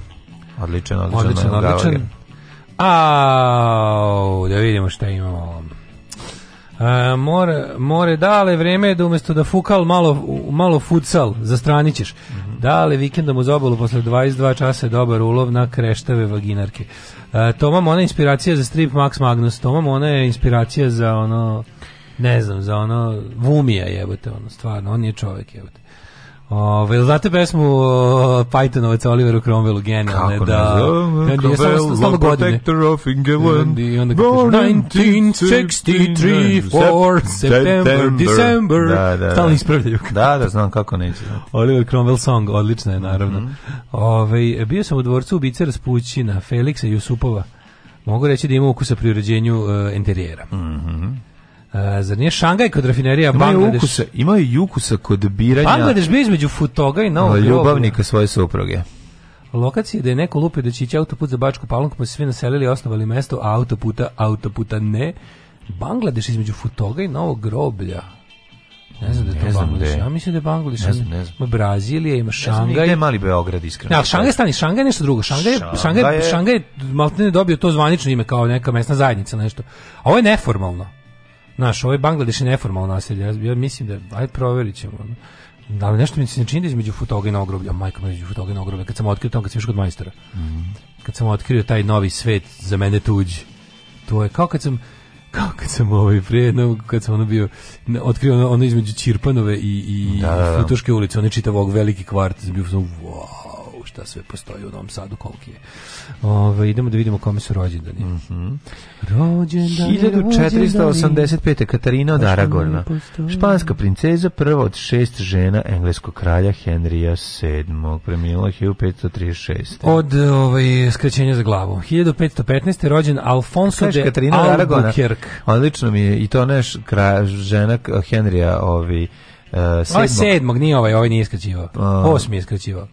Odličan, odličan. Odličan, odličan. A, da vidimo šta imamo. E, more, more dale, vreme je da umjesto da fukal malo, malo futsal, zastranićeš. Mm -hmm. Dale, vikendom uz obalu posle 22 časa je dobar ulov na kreštave vaginarke. E, Toma Mona je inspiracija za strip Max Magnus. Toma Mona je inspiracija za ono ne znam, za ono, Vumija jebote, ono, stvarno, on je čovjek jebote. Ove, jel znate pesmu Pythonovaca Oliveru Cromwellu genijalne? Kako da, ne znam, da, Cromwell, Law Protector of England, i onda kako kažu 1963, 4, September, December, da, da, da, stalno ispravljaju. Da, da, znam kako neće. Oliver Cromwell song, odlična je naravno. Mm -hmm. Ove, bio sam u dvorcu ubice Raspućina, Feliksa Jusupova. Mogu reći da ima ukusa pri uređenju uh, interijera. Mhm. Mm Uh, zar nije Šangaj kod rafinerija ima Bangladeš? Ukusa, ima i ukusa kod biranja. Bangladeš bio između Futoga i Novog Ljubavnika groba. svoje supruge. Lokacije da je neko lupio da će ići autoput za Bačku Palanku, pa su svi naselili i osnovali mesto, a autoputa, autoputa ne. Bangladeš između Futoga i Novog groblja. Ne znam da je to Bangladeš. Ja mislim da je Bangladeš. Ne znam, ne znam. Ima Brazilija, ima Šangaj. Ne je mali Beograd, iskreno. Ja, da Šangaj stani, Šangaj je nešto drugo. Šangaj, Šangaj, Šangaj, Šangaj je, Šangaj je maltene dobio to zvanično ime kao neka mesna zajednica, nešto. A ovo je neformalno. Znaš, ovo je Bangladeš neformalno naselje. Ja, ja mislim da, ajde proverit ćemo. li nešto mi se ne čini da između futoga i ogroblja, majka mi između futoga i ogroblja, kad sam otkrio tamo, kad sam još kod majstora. Mm -hmm. Kad sam otkrio taj novi svet, za mene tuđ. To je kao kad sam, kao kad sam ovaj prije, kad sam ono bio, otkrio ono, ono između Čirpanove i, i da, da, da. Futoške ulice, ono čitav ovog veliki kvart, bio sam, wow, šta sve postoji u Novom Sadu, koliki je. Ove, idemo da vidimo kome su rođendani. Mm -hmm. Rođendani, 1485. Katarina od pa Aragorna. Španska princeza, prva od šest žena engleskog kralja Henrija VII. Premijela 1536. Od ovaj, skrećenja za glavu. 1515. rođen Alfonso Kaš, de Katarina Albuquerque. Odlično mi je i to neš kraj, žena Henrija ovi, Uh, sedmog. Ovo je sedmog, nije ovaj, ovaj nije iskraćivao. Uh, Osmi je iskraćivao.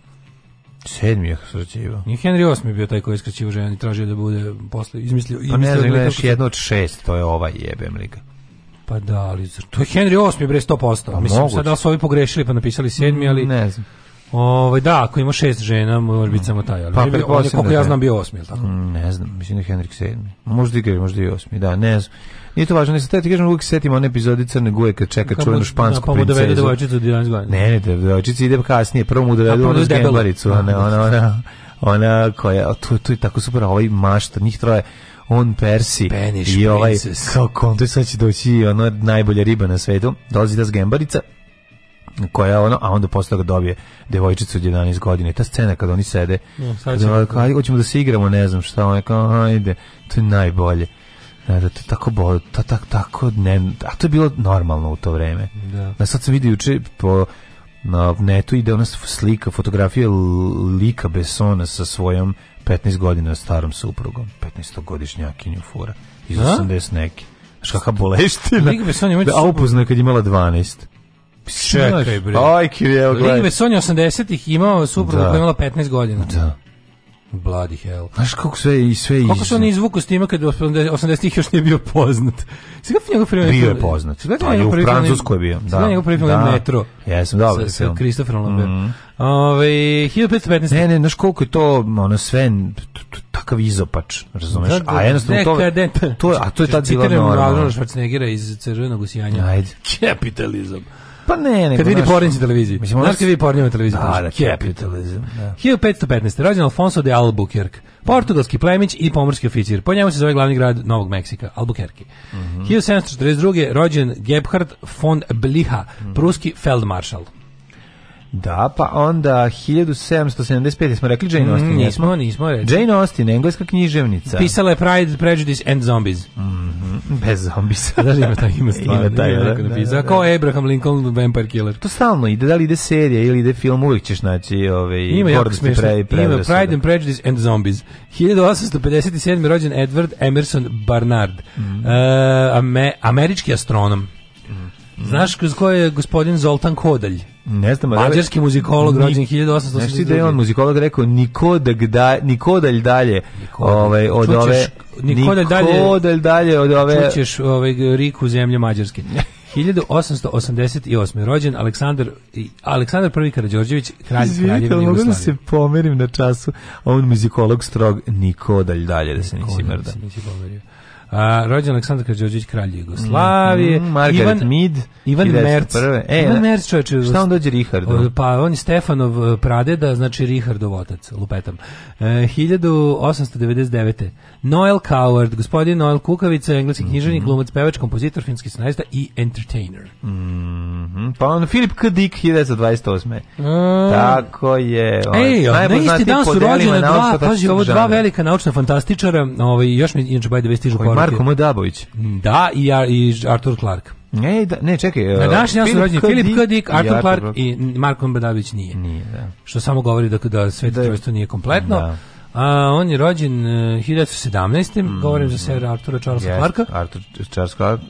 Sedmi je skraćivao. Ni Henry VIII bio taj koji je skraćivao ženu i tražio da bude posle izmislio. Pa ne znam, gledaš jedno od šest, to je ova jebem liga. Pa da, ali to je Henry VIII, bre, 100%. Pa Mislim, moguće. sad da su ovi pogrešili pa napisali sedmi, mm, ali... Ne znam. Ovaj da, ako ima šest žena, može biti mm. samo taj, ali pa, bio, on je, koliko ja znam bio osmi, al tako? Mm, ne znam, mislim da je Henrik sedmi. Možda i možda i osmi, da, ne znam. Nije to važno, ne se ti kažem, uvijek setim one epizode Crne Guje kad čeka Kako čuvenu špansku da, princezu. Pa mu dovede devojčicu 11 godina. Ne, ne, da, devojčica ide kasnije, prvo mu dovede pa onu zgembaricu, da, ona, ona, ona, ona koja, tu, to je tako super, ovaj mašta, njih troje, on Persi Spanish i ovaj, princess. kao konto, sad će doći ona najbolja riba na svetu, dolazi da zgembarica, koja ono, a onda posle dobije devojčicu od 11 godine. Ta scena kada oni sede, no, kada ono, hoćemo da se igramo, ne znam šta, on je kao, ajde, to je najbolje. Da, da, to tako bol, to, tak, tako ne, a to je bilo normalno u to vreme. Da. Na sad sam vidio juče po na netu ide ona slika, fotografija lika Besona sa svojom 15 godina starom suprugom, 15-godišnjakinju fura iz 80 da? neki. kakva boleština. Lika Besona da, je A upoznao kad je imala 12. Čekaj, bre. Ajkir, evo gledaj. Ligme Sonja 80-ih imao suprugu da. koja imala 15 godina. Da. Bloody hell. Znaš kako sve i sve i. Kako su oni izvuku s time kad 80-ih još nije bio poznat. Sve kako njegov prvi bio je poznat. Sve kako njegov prvi u Francuskoj je bio. Da. Sve njegov prvi film da. Metro. Jesam, dobro. Sa, sa Christopherom Lambert. Mm. Ove 1515. Ne, ne, znaš koliko je to ono sve takav izopač, razumeš? Da, da, a jednostavno to, to, to, a to je tad bila normalno. Citiram Arnold Schwarzeneggera iz Crvenog usijanja. Ajde. Kapitalizam. Pa ne, ne. Kad vidi pornić na televiziji. Mislim, znaš kad vidi porni na televiziji. A, da, capitalism. Da. 1515. Da. Da. Rođen Alfonso de Albuquerque. Portugalski plemić i pomorski oficir. Po njemu se zove glavni grad Novog Meksika, Albuquerque. Mm -hmm. 1742. rođen Gebhard von Bliha, mm -hmm. pruski feldmaršal. Da, pa onda 1775 smo rekli Jane mm, Austen. Mm, nismo, nismo rekli. Jane Austen, engleska književnica. Pisala je Pride, Prejudice and Zombies. Mm -hmm. Bez zombies. da ima taj ime stvarno. Ima taj, da, da, da, Kao da. Abraham Lincoln, Vampire Killer. To stalno ide, da li ide serija ili ide film, uvijek ćeš naći ove, ovaj, ima jako smiješno. Pre, pre, ima Pride and Prejudice and Zombies. 1857. rođen Edward Emerson Barnard, mm -hmm. uh, ame, američki astronom. Mm -hmm. Znaš kroz je gospodin Zoltan Kodalj? Ne znam, mađarski muzikolog rođen 1882. Znaš da je on muzikolog rekao Nikoda gda, Nikodalj dalje ovaj, od čućeš, ove nikoda dalje, Nikodalj dalje od ove čućeš ovaj, riku zemlje mađarske 1888. rođen Aleksandar Aleksandar prvi Karađorđević kralj kraljevine Jugoslavije. Pa mogu da se pomerim na času, a on muzikolog strog Nikodalj dalje da se nisi mrda. Da nisi pomerio. Uh, rođen Aleksandar Karadžođić, kralj Jugoslavije. Mm, Margaret Ivan, Mid, Ivan Merc. E, Ivan da. Merc, čovječ. Šta on dođe Rihardu? Pa on je Stefanov e, pradeda, znači Richardov otac, lupetam. E, 1899. Noel Coward, gospodin Noel Kukavica, engleski mm -hmm. književnik, glumac, pevač, kompozitor, finski scenarista i entertainer. Mm -hmm. Pa on Filip K. Dick, 1928. Mm. Tako je. On, ovaj, Ej, na isti dan su rođena dva, pazi, ovo dva velika naučna fantastičara, ovaj, još mi, inače, by the way, stižu Marko M. Da, i, i Artur Clark. Ne, da, ne, čekaj. Na e, današnji dan su rođeni Filip K. Dick, Arthur Clark i Marko Badavić nije. Nije, da. Što samo govori da, da sve da to nije kompletno. Da. A, on je rođen e, uh, 1917. Mm, Govorim za sever Artura Charlesa yes, Clarka. Artur Charles Clark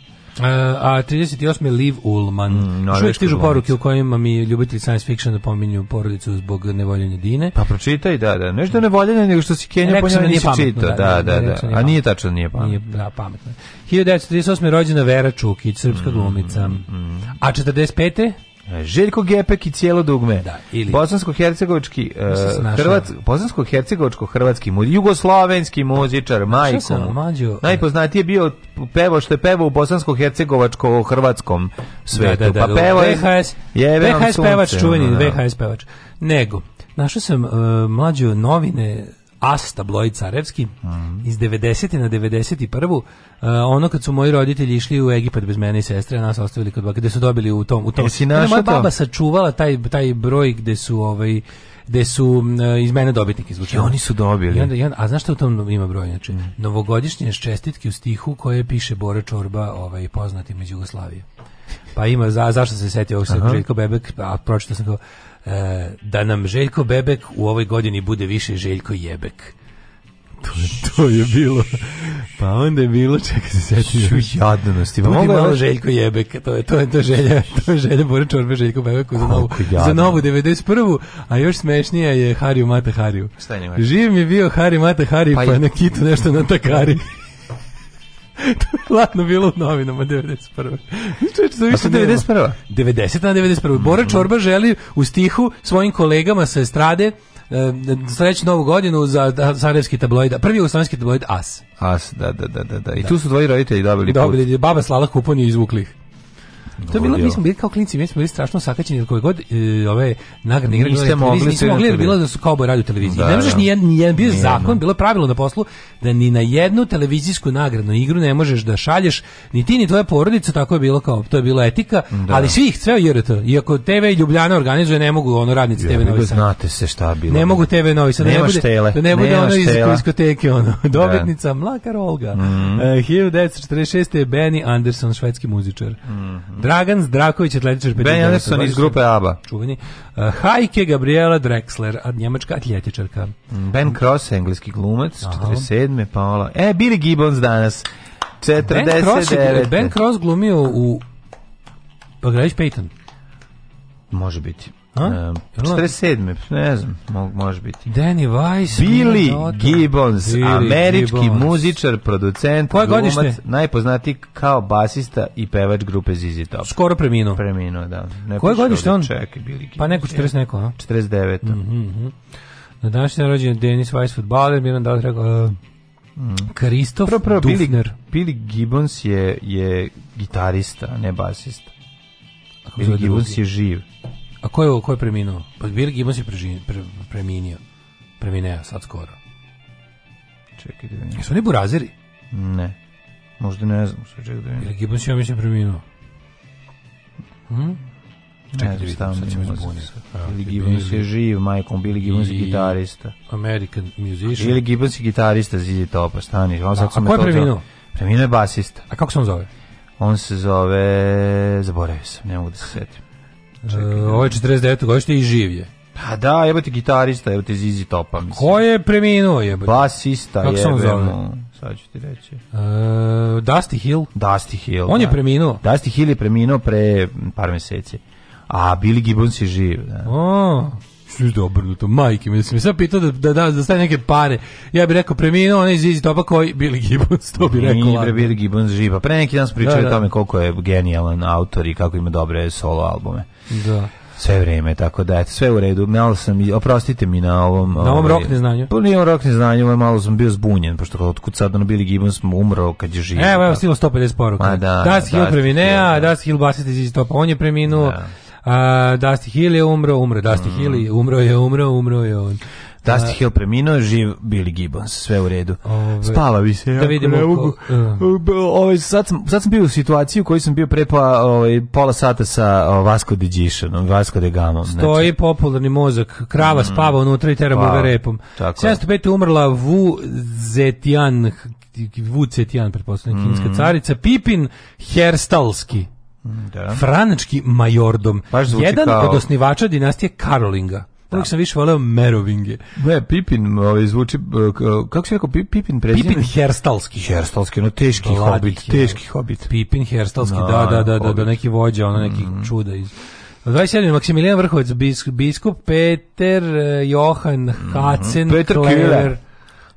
a 38. Liv Ullman. Mm, Uvijek stižu poruke u kojima mi ljubitelji science fiction da pominju porodicu zbog nevoljenja Dine. Pa pročitaj, da, da. Nešto nevoljenja nego što si Kenja po e, njoj nisi čitao. Da, da, da. da. da, da. A nije tačno, nije pametno. Nije, da, pametno. 1938. rođena Vera Čukić, srpska mm, glumica. Mm, mm. A 45. E, Željko Gepek i cijelo dugme. Da, ili... Bosansko-hercegovački uh, Hrvat, Bosansko-hercegovačko-hrvatski jugoslavenski muzičar, majko. Mađo... Najpoznatiji je bio pevo što je pevo u bosansko-hercegovačko-hrvatskom svetu. Da, da, da, pa pevo je... VHS, VHS pevač, čuveni da. VHS pevač. Nego, našao sam uh, e, mlađo novine As, tabloid Carevski, mm -hmm. iz 90. na 91. Uh, e, ono kad su moji roditelji išli u Egipat bez mene i sestre, nas ostavili kod baka, gde su dobili u tom... U tom. Jesi našao Moja baba sačuvala taj, taj broj gde su... Ovaj, gde su uh, iz mene dobitnik izvučeni. Oni su dobili. I onda, i onda, a znaš što u tom ima broj? Znači, mm. Novogodišnje čestitke u stihu koje piše Bora Čorba, ovaj, poznati među Jugoslavije. Pa ima, za, zašto se setio ovog sa Željko Bebek, a pročito sam kao, e, da nam Željko Bebek u ovoj godini bude više Željko Jebek. To, to je bilo. Pa onda je bilo, čekaj se setio. Ču jadnosti. Pa mogu malo da Željko Jebek, to je to je to želja, to je želja Bore Čorbe Željko Bebek za novu za novu 91. A još smešnija je Hariju Mata Hariju. Šta je njima? Živ mi je bio Hari Mata Harij pa, pa je... na kitu nešto na takari. to je hladno bilo u novinama 91. Čeče, to više 91. 90 na 91. Bora Čorba želi u stihu svojim kolegama sa estrade sreću novu godinu za Sarajevski tabloid, prvi jugoslovenski tabloid As. As, da, da, da, da. I tu su tvoji roditelji dobili, dobili put. Dobili, baba Slala Kupon je izvukli ih. To je bilo, mi smo bili kao klinci, mi smo bili strašno sakaćeni koje god e, ove nagradne igre niste mogli, niste mogli bilo da su kao kauboj radio televiziji. Da, ne možeš da. ni jedan, ni jedan bio zakon, bilo pravilo na poslu da ni na jednu televizijsku nagradnu igru ne možeš da šalješ ni ti ni tvoja porodica, tako je bilo kao, to je bila etika, da. ali svih ceo JRT. Iako TV Ljubljana organizuje, ne mogu ono radnici ja, TV Novi Sad. Znate se šta bilo. Ne mogu TV Novi Sad, ne bude, da ne bude ono iz diskoteke ono. Da. Dobitnica mlaka Olga. Mm -hmm. uh, 1946 Benny Anderson, švedski muzičar. Mm -hmm. Dragan Zdraković, atletičar Ben Anderson iz grupe ABBA. Čuveni. Uh, Hajke Gabriela Drexler, a njemačka atletičarka. Mm, ben Cross, engleski glumac, Aha. 47. Paola. E, Billy Gibbons danas. 49. Ben Cross, ben Cross glumio u Pagrević Peyton. Može biti. A? Um, ehm, 47. Ne znam, mo može biti. Danny Weiss. Billy Gibbons, Billy američki Gibbons. muzičar, producent, Koje glumac, godišnje? najpoznati kao basista i pevač grupe ZZ Top. Skoro preminuo. Preminuo, da. Ne Koje godište on? Čekaj, Billy Gibbons. Pa neko 40 neko, a? 49. Mm -hmm. Na današnji dan rođen Dennis Weiss, futbaler, Miran Dalat rekao... Uh, mm. Kristof mm. prvo, Billy, Billy Gibbons je, je gitarista, ne basista. Billy Gibbons je živ. A ko je, ko je preminuo? Pa Bill Gibbons je prežin, preminio. sad skoro. Čekaj da vidim. Jesu oni burazeri? Ne. Možda ne znam, sve čekaj da vidim. Bill Gibbons je, ja mislim, preminuo. Hm? Čekaj da vidim, sad ćemo izbuniti. Billy Gibbons je živ, majkom, Billy Gibbons je gitarista. American musician. Billy Gibbons je gitarista, zizi topa, stani. On, sad a, a ko je preminuo? Preminuo je basista. A kako se on zove? On se zove... Zaboravio sam, ne mogu da se setim. Čekaj, e, ovo je 49. godište i živ je. Pa da, evo gitarista, evo Zizi Topa. Mislim. Ko je preminuo je? Basista je. Kako se zove? Sad ću ti reći. Uh, Dusty Hill. Dusty Hill. On da. je preminuo. Dusty Hill je preminuo pre par meseci. A Billy Gibbons je živ. Da. Oh. Sve obrnuto, majke mi, da me sad pitao da, da, da, da staje neke pare. Ja bih rekao, preminuo onaj Zizi Topa koji Billy Gibbons, to bih rekao. Nije Billy Gibbons živa. Pre neki dan smo pričali da, da. tome koliko je genijalan autor i kako ima dobre solo albume. Da sve vrijeme, tako da eto, sve u redu. Malo sam oprostite mi na ovom na ovom ovaj, rok neznanju. Pa nije rok neznanju, malo sam bio zbunjen pošto od kud sad ono Billy Gibbons umro kad je živ. Evo, evo da. stiglo 150 poruka. Ma da, das Hill preminea, da, da. Das Hill basite iz topa. On je preminuo. Da. A, Dusty Hill je umro, umro Dusty mm. Hill, umro je, umro, umro je on. Dusty Hill preminuo, živ Billy Gibbons, sve u redu. Ove, Spava bi se, da vidimo ne mogu. Ovaj, sad, sam, sad sam bio u situaciji u kojoj sam bio pre pa, ovaj, pola sata sa o, Vasco de Gišanom, Vasco de Gamom. Znači. Stoji znači. popularni mozak, krava mm, spava unutra i teramo ga pa, repom. 705. umrla Vu Zetian, Vu Zetian, pretpostavljena mm. kinska carica, Pipin Herstalski. Da. Franački majordom. Jedan kao... od osnivača dinastije Karolinga. Da. Uvijek sam više voleo Merovinge. Ne, Pipin ovaj, zvuči, kako se rekao, Pipin prezime? Pipin Herstalski. Herstalski, no teški Bladi hobit, her. teški hobit. Pipin Herstalski, no, da, da, da, hobit. da, da, da neki vođa, ono neki mm. čuda iz... 27. Maksimilijan Vrhovac, biskup Peter eh, Johan Hacen mm. Mm-hmm. Peter Klever.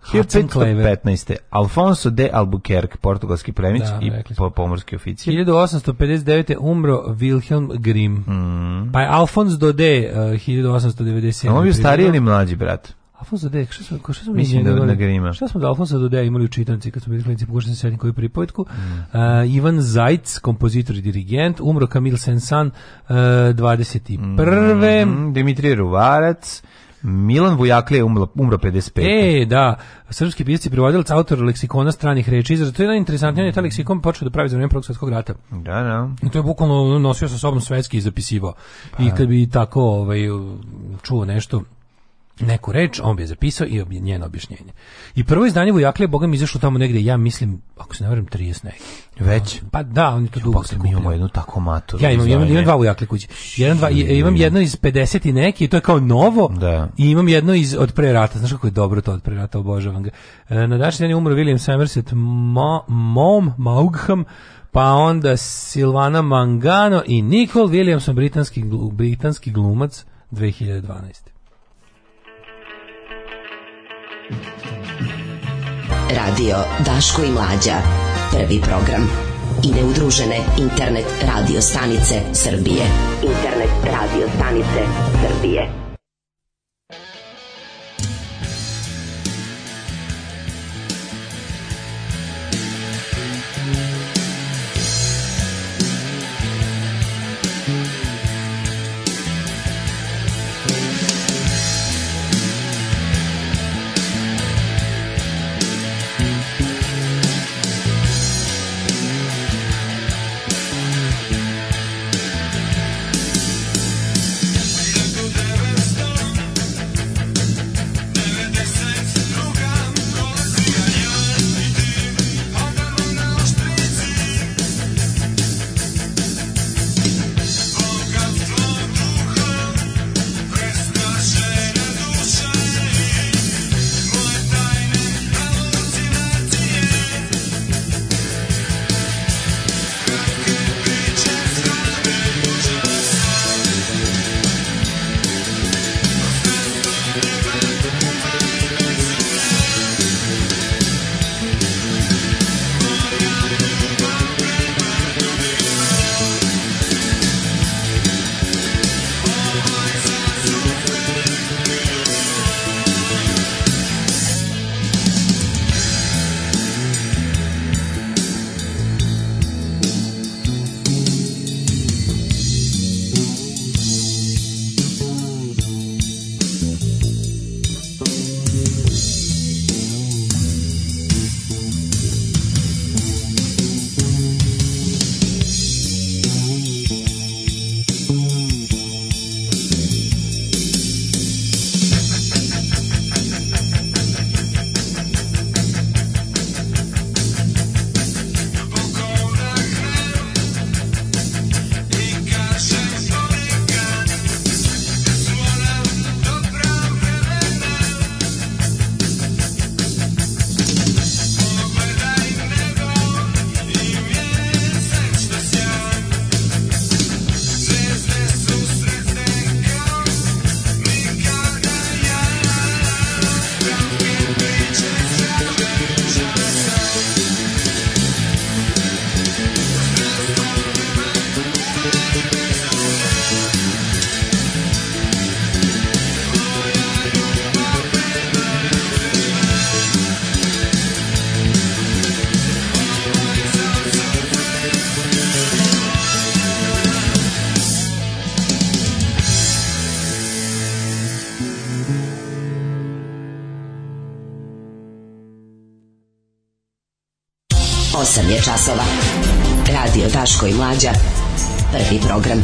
1515. Alfonso de Albuquerque, portugalski plemić da, i pomorski oficir. 1859. umro Wilhelm Grimm. Mm. Pa je Alfons Dode uh, 1897. On bio stariji ili mlađi brat? Alfonso Dode, što smo, što smo Mislim da, da Grima. Šta smo da Alfonso Dode imali u čitanci kad smo bili klinici, pokušali se sedim koju pripovetku. Mm. Uh, Ivan Zajc, kompozitor i dirigent, umro Kamil Sensan uh, eh, 21. Mm, Dimitrije Ruvarac, Milan Vujakli je umro, umro 55. E, da, srpski pisac i prevodilac, autor leksikona stranih reči, izraz, to je najinteresantnije, on je taj leksikon počeo da pravi za vreme Prvog svjetskog rata. Da, da. I to je bukvalno nosio sa sobom svetski i zapisivao. Pa. I kad bi tako ovaj, čuo nešto, neku reč, on bi je zapisao i obje, njeno objašnjenje. I prvo izdanje Vojakle, boga mi izašlo tamo negde, ja mislim, ako se ne varam, 30 neki. Već? Pa da, on je to dugo mi imamo jednu tako maturu. Ja imam, imam, imam dva Vojakle kući. Jedan, dva, imam jedno iz 50 i neki, to je kao novo, da. i imam jedno iz od pre rata. Znaš kako je dobro to od pre rata, obožavam ga. E, na dašnji dan je umro William Somerset Ma, Mom, Maugham, pa onda Silvana Mangano i Nicole Williamson, britanski, britanski glumac 2012. Radio Daško i Mlađa. Prvi program. I neudružene internet radio stanice Srbije. Internet radio stanice Srbije. časova. Radio Daško i Mlađa. Prvi program.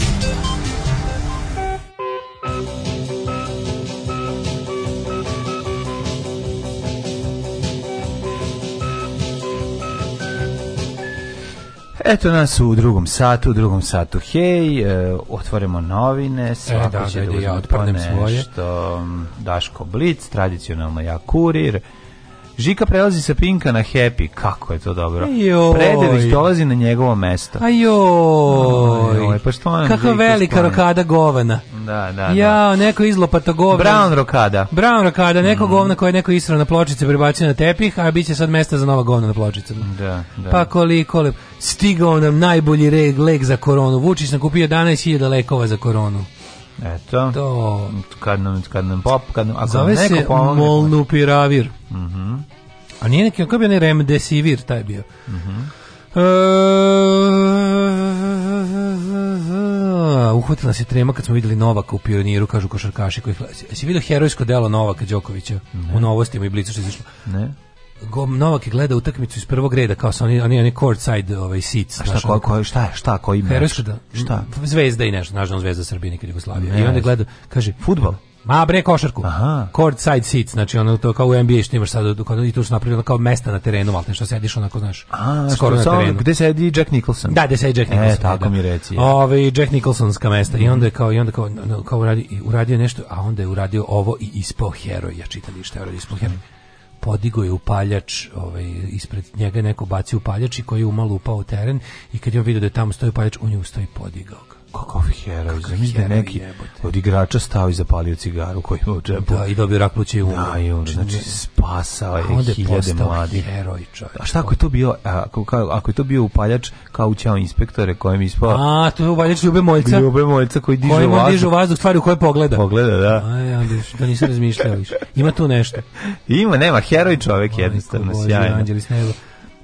Eto nas u drugom satu, u drugom satu, hej, e, otvorimo novine, e, svako e, da, će da, da, da ja otpornem svoje. Daško Blic, tradicionalno ja kurir, Žika prelazi sa Pinka na Happy. Kako je to dobro. Ajoj. Predević dolazi na njegovo mesto. Ajoj. Ajoj pa što Kako velika rokada govana. Da, da, Ja, da. neko izlopata govna. Brown rokada. Brown rokada, neko mm. govna koje je neko israo na pločice prebacio na tepih, a bit će sad mesta za nova govna na pločicama. Da, da. Pa koliko lep. Stigao nam najbolji leg, leg za koronu. Vučić nam kupio 11.000 lekova za koronu. Eto. To. Kad nam, kad nam pop, kad nam, ako Zove neko se pomogne. Pa- Molnupiravir. Mhm. Uh -huh. A nije neki, kako bi onaj Remdesivir taj bio? Mhm. Uh -huh. Uh, uhvatila se trema kad smo vidjeli Novaka u pioniru, kažu košarkaši koji flazi. Jesi vidio herojsko delo Novaka Đokovića ne. u novostima i blicu što je izašlo? Ne. Novak je gleda utakmicu iz prvog reda kao sa oni oni oni court side ovaj seats. A šta ko, ko, šta je, šta koji da. šta? Zvezda i nešto, nažalost Zvezda Srbije nikad Jugoslavije. Ne, I onda gleda kaže fudbal. Ma bre košarku. Aha. Court side seats, znači ono to kao u NBA što imaš sad i tu su napravili kao mesta na terenu, al što sediš onako znaš. A, skoro što na terenu. Gde sedi Jack Nicholson? Da, gde sedi Jack e, Nicholson. E, tako da. mi reci. Ovaj Jack Nicholsonska mesta. Mm I onda je kao i onda kao kao uradi, uradio nešto, a onda je uradio ovo i ispo heroja, Ja čitam ništa, uradio ispo heroja. Mm podigo je upaljač, ovaj, ispred njega neko baci upaljač i koji je umalo upao u teren i kad je on vidio da je tamo stoji upaljač, on je ustao i podigao Kakav heroj, zamisli da neki od igrača stao i zapalio cigaru koju ima u džepu. Da, i dobio rak pluća i umro. Da, i umro. Znači, znači spasao je Onda hiljade mladih. heroj, čovječ. A šta ako je to bio, ako, ako je to bio upaljač kao ućao inspektore kojem ispao... A, to je upaljač Ljube Moljca. Ljube Moljca koji diže vazduh. Kojima vazduh, stvari u koje pogleda. Pogleda, da. A, ja, da, da nisam razmišljao više. Ima tu nešto. Ima, nema, heroj čovjek jednostavno, sjajno. Anđelis Nebo.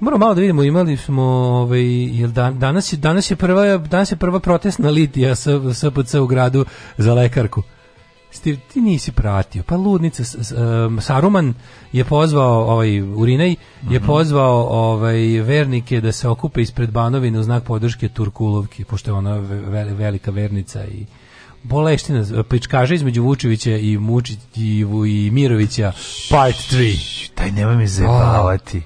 Moramo malo da vidimo, imali smo, ovaj, jel dan, danas, je, danas, je prva, danas je prva protestna litija SPC u gradu za lekarku. Stiv, ti nisi pratio. Pa ludnica, um, Saruman je pozvao, ovaj, Urinej, je mhm. pozvao ovaj, vernike da se okupe ispred Banovine u znak podrške Turkulovki, pošto je ona velika vernica i boleština, pličkaže između Vučevića i Mučić i i Mirovića, part 3. Taj nema mi zajebavati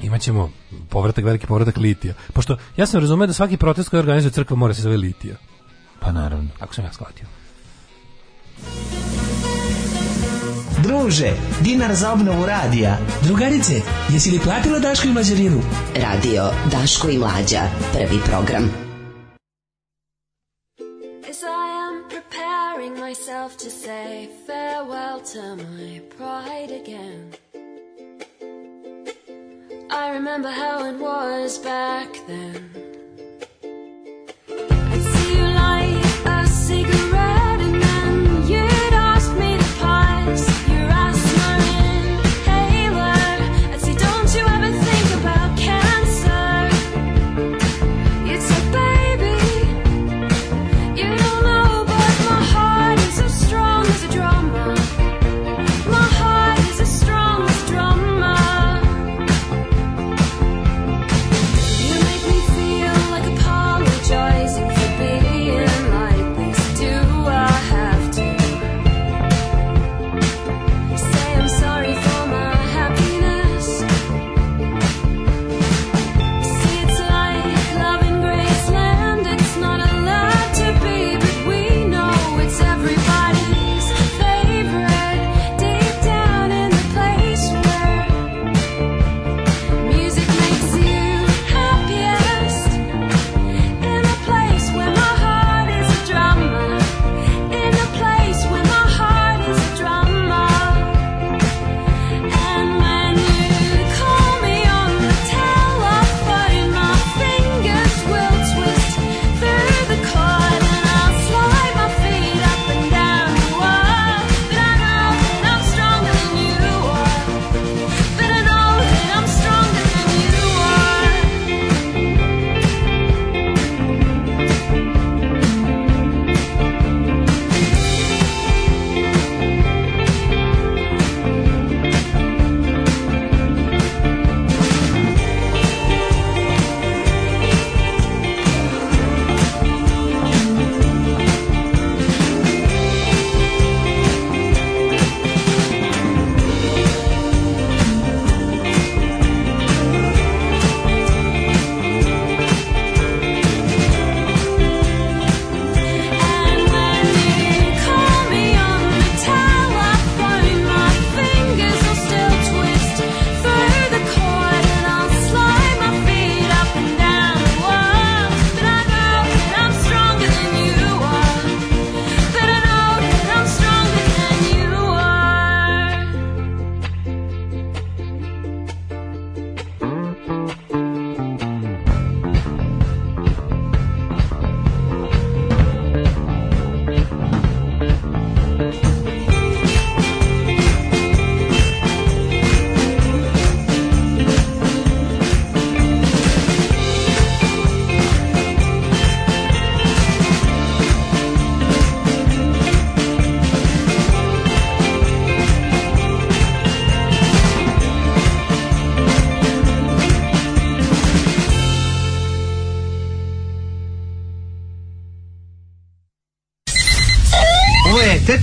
imaćemo povratak, veliki povratak litija. Pošto ja sam razumeo da svaki protest koji organizuje crkva mora se zove litija. Pa naravno. Ako sam ja shvatio. Druže, dinar za obnovu radija. Drugarice, jesi li platila Daško i Mlađarinu? Radio Daško i Mlađa, prvi program. As I am preparing myself to say farewell to my pride again. I remember how it was back then.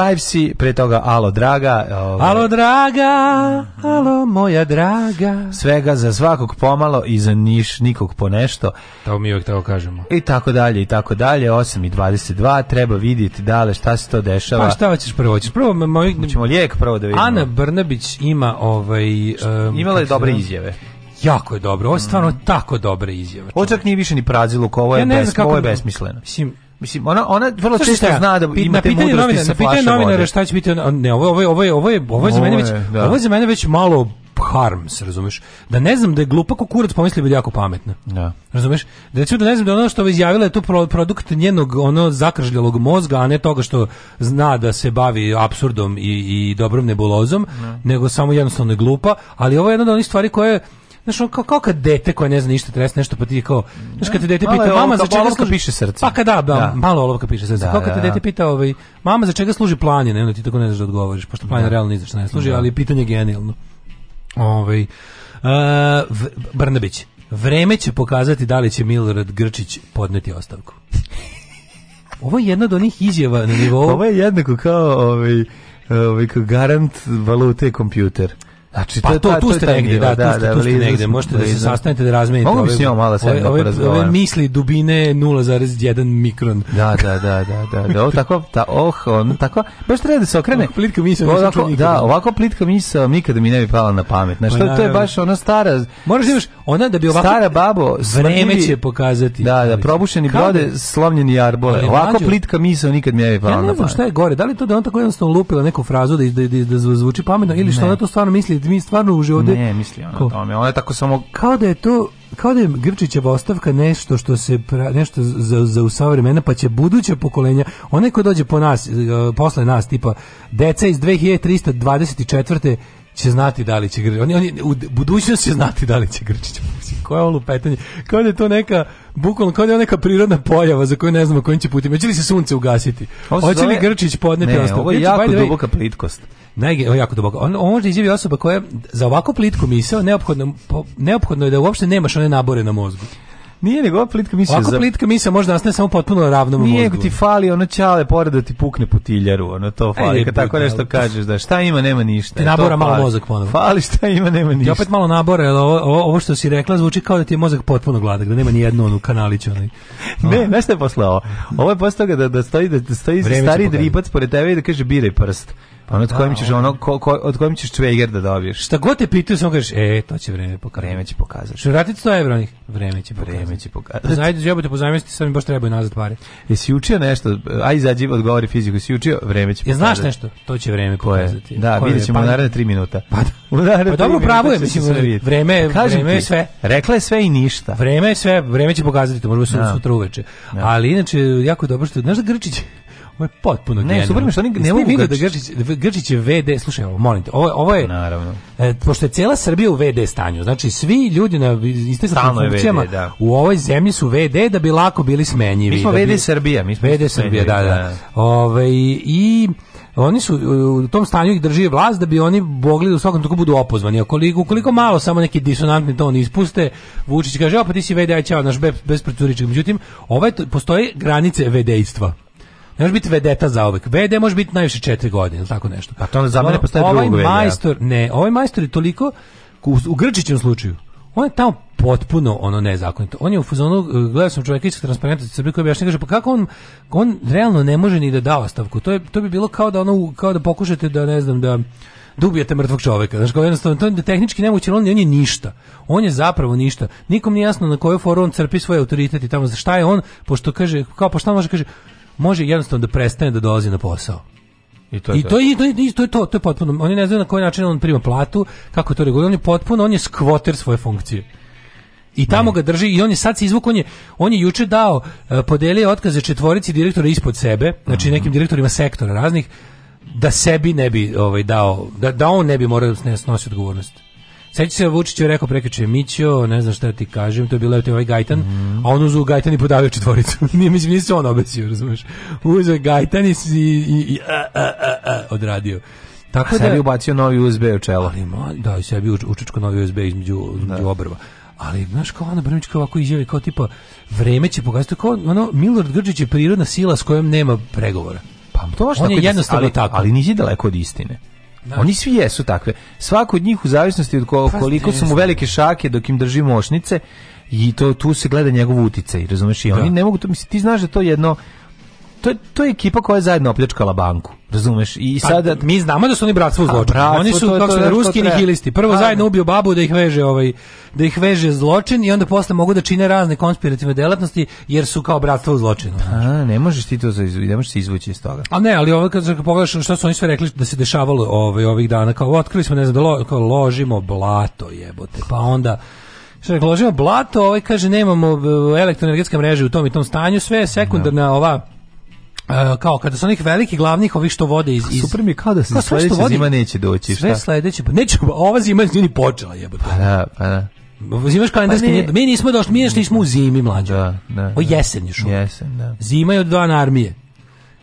Kajvsi, pre toga Alo Draga. Ovaj, alo Draga, alo moja draga. Svega za svakog pomalo i za niš nikog po nešto. To mi uvijek tako kažemo. I tako dalje, i tako dalje. 8 i 22, treba vidjeti dale šta se to dešava. Pa šta hoćeš prvo? Hoćeš prvo moj... Hoćemo lijek prvo da vidimo. Ana Brnabić ima ovaj... Um, Imala je dobre izjave jako je dobro. Ovo je stvarno mm. tako dobre izjave. Ovo čak nije više ni prazilu, ovo je, ja ne ovo je besmisleno. Mislim, Mislim ona ona vrlo Sluši, često zna da ima te mudrosti sa flašom. Na novinara šta će biti ona, ne ovo ovo ovo ovo ovo je, ovo je za mene već da. ovo je za mene već malo harm, se razumeš? Da ne znam da je glupa ko kurac pomislio bi da jako pametna. Da. Razumeš? Da recimo da ne znam da ono što je izjavila je to produkt njenog ono zakržljalog mozga, a ne toga što zna da se bavi absurdom i, i dobrom nebulozom, da. nego samo jednostavno je glupa, ali ovo je jedna od onih stvari koje Znaš, on kao, kao kad dete koje ne zna ništa, treba nešto pa ti kao, znaš, kad te dete pita, malo mama za čega služi... piše srce. Pa kad da, da, da. malo olovka piše srce. Da, kao kad te da, dete da. pita, ovaj, mama za čega služi planine, onda ti tako ne znaš da odgovoriš, pošto planina da. realno ni ne služi, ali pitanje je genijalno. Ovaj, uh, Brnabić, vreme će pokazati da li će Milorad Grčić podneti ostavku. Ovo je jedna od onih izjava na nivou... Ovo je jednako kao ovaj, ovaj, garant valute kompjuter. Znači, pa to, to, tu ste negde, da, da, tu ste, tu ste negde, možete da se sastanete, da razmenite ove, ove, ove, ove misli dubine 0,1 mikron. Da, da, da, da, da, ovo tako, ta, oh, on, tako, baš treba da se okrene. Ovako plitka misla nisam čuo Da, ovako plitka misla nikada mi ne bi pala na pamet. Znači, to, to je baš ona stara... Moraš da imaš, ona da bi ovako... Stara babo, vreme će pokazati. Da, da, probušeni brode, slomljeni jarbole. Ovako plitka misla nikad mi ne bi pala na pamet. Ja ne znam šta je gore, da li to da on tako jednostavno lupila neku frazu da, da, da, da zvuči pametno ili što ona to stvarno misli mi stvarno u životu... Ne, mislio na tome. Ona je tako samo... Kao da je to kao da je Grčićeva ostavka nešto što se pra, nešto za za u pa će buduća pokolenja one ko dođe po nas e, posle nas tipa deca iz 2324 će znati da li će Grčić. Oni, oni, u budućnosti će znati da li će Grčić. Koje je ovo lupetanje? Kao da je to neka, bukvalno, kao da je neka prirodna pojava za koju ne znamo kojim će putima. Hoće li se sunce ugasiti? Hoće li Grčić podneti ne, ostavku? Ovo je jako duboka plitkost. Najge, ovo je jako duboka. On, on možda izjavi osoba koja za ovako plitku misao neophodno, neophodno je da uopšte nemaš one nabore na mozgu. Nije nego plitka misija. Ako za... plitka misija možda nastane samo potpuno ravnom mozgu. Nije ti fali ono čale pored da ti pukne putiljaru, ono to e, fali. E, Kad tako nešto kažeš da šta ima, nema ništa. Ti e, nabora malo mozak ponovo. Fali šta ima, nema ništa. Ti opet malo nabora, jer ovo, ovo, što si rekla zvuči kao da ti je mozak potpuno gladak, da nema ni jednu onu kanalić Onaj. Ne, znaš je posle ovo? Ovo je posle toga da, da stoji, da stoji stari dripac pored tebe i da kaže biraj prst. Pa ono od kojim ćeš ono ko, ko, od kojim ćeš čveger da dobiješ. Šta god te pitaju samo kažeš e to će vreme pokazati. Vreme će pokazati. Što vratiti 100 evra njih? Vreme će pokazati. Vreme će pokazati. Pozajde da džobe te pozajmesti sad mi baš trebaju nazad pare. Jesi učio nešto? Aj izađi odgovori fiziku. Jesi učio? Vreme će pokazati. Je znaš nešto? To će vreme pokazati. Da, videćemo pa... u naredne 3 minuta. Pa, da. u naredne pa dobro pravo je mislim vreme pa vreme je sve. Rekla je sve i ništa. Vreme je sve, vreme će pokazati, to možda sutra uveče. Da. Ali inače jako dobro što znaš da Grčić Ovo je potpuno genijalno. Ne, super što oni ne mogu da Grčić, Grčić je VD, slušaj ovo, molim te, ovo, ovo je, Naravno. E, pošto je cela Srbija u VD stanju, znači svi ljudi na istisnim funkcijama VD, da. u ovoj zemlji su VD da bi lako bili smenjivi. Mi smo da VD bi, Srbija. Mi smo VD Srbija, da, da. da. Ove, I oni su e, u tom stanju ih drži vlast da bi oni mogli da u svakom tako budu opozvani. Ukoliko, ukoliko malo samo neki disonantni ton ispuste, Vučić kaže, pa ti si VD, aj čao, naš bez, bez Međutim, ovaj, postoji granice VD-istva. Ne može biti vedeta za uvek. VD može biti najviše 4 godine, tako nešto. Pa to onda za mene postaje ovaj drugog majstor, ne, ovaj majstor je toliko u, u Grčićem slučaju. On je tamo potpuno ono nezakonito. On je u fazonu e, gledao sam čovjeka iz transparentnosti Srbije koji objašnjava kaže pa kako on on realno ne može ni da da ostavku. To je to bi bilo kao da ono kao da pokušate da ne znam da da mrtvog čovjeka. Znaš, kao jednostavno, to je tehnički nemoguće, on, on je ništa. On je zapravo ništa. Nikom nije jasno na koju foru on crpi svoj autoritet i tamo za šta je on, pošto kaže, kao pošto on može kaže, može jednostavno da prestane da dolazi na posao. I to je I to, je, to, je, to, je, to, to je potpuno, oni ne znaju na koji način on prima platu, kako to regulirano, on je potpuno, on je skvoter svoje funkcije. I tamo ga drži i on je sad se izvuk, on je, on je juče dao, e, podelio otkaze četvorici direktora ispod sebe, znači mhm. nekim direktorima sektora raznih, da sebi ne bi ovaj, dao, da, da on ne bi morao da ne snosi odgovornost. Sveći se Vučić rekao prekiče Mićo, ne znam šta ti kažem, to je bilo ovaj Gajtan, mm. a on uzeo Gajtan i podavio četvoricu. Nije mislim nisi on obesio, razumeš. Uzeo Gajtan i i, i a, a, a, odradio. Tako a da je ubacio novi USB u čelo. Ali da, i sebi učečko novi USB između, da. između obrva. Ali, znaš, kao Ana Brnić kao ovako izjave, kao tipa, vreme će pokazati, kao ono, Milord Grđić je prirodna sila s kojom nema pregovora. Pa to on je da jednostavno ali, tako. Ali nisi daleko od istine. Da. Oni svi jesu takve. Svako od njih u zavisnosti od ko, pa, koliko su mu velike šake dok im drži mošnice i to tu se gleda njegov uticaj, razumeš? I oni da. ne mogu to mislim ti znaš da to jedno to je, to je ekipa koja je zajedno opljačkala banku. Razumeš? I pa, sada mi znamo da su oni bratstvo zločini. Oni su kao kako ruski nihilisti. Prvo pa da. zajedno ubio babu da ih veže ovaj da ih veže zločin i onda posle mogu da čine razne konspirativne delatnosti jer su kao bratstvo zločina. Pa A, znači. ne možeš ti to za ne možeš se izvući iz toga. A ne, ali ovo kad pogledaš šta su oni sve rekli da se dešavalo ovaj ovih dana kao otkrili smo ne znam da lo, kao, ložimo blato jebote. Pa onda što ložimo blato, ovaj kaže nemamo e, elektroenergetske mreže u tom i tom stanju, sve je sekundarna da. ova E, kao kada su onih veliki glavnih ovih što vode iz, iz... super mi je kao da se kao sledeća vodi, zima neće doći sve šta? sledeće pa neće ova zima nije ni počela jebote pa da pa da Zimaš kalendarski pa ne, mi nismo došli, mi smo u zimi mlađe. Da, da, da. O jesen još. Jesen, da. Zima je od dana armije.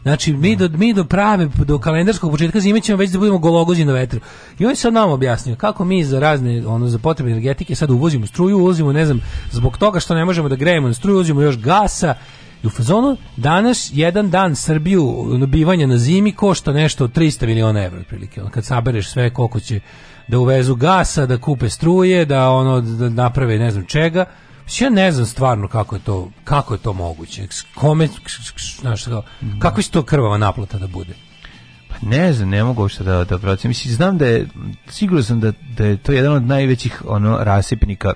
Znači, mi do, mi do prave, do kalendarskog početka zime ćemo već da budemo gologozi na vetru. I on je sad nam objasnio kako mi za razne, ono, za potrebe energetike sad uvozimo struju, uvozimo, ne znam, zbog toga što ne možemo da grejemo na struju, uvozimo još gasa I u fazonu danas jedan dan Srbiju nabivanja na zimi košta nešto od 300 miliona evra otprilike. Kad sabereš sve koliko će da uvezu gasa, da kupe struje, da ono da naprave ne znam čega. Ja ne znam stvarno kako je to, kako je to moguće. Kome, znaš, kako je to krvava naplata da bude? Pa ne znam, ne mogu uopšte da, da procenim. Mislim, znam da je, sigurno sam da, da je to jedan od najvećih ono, rasipnika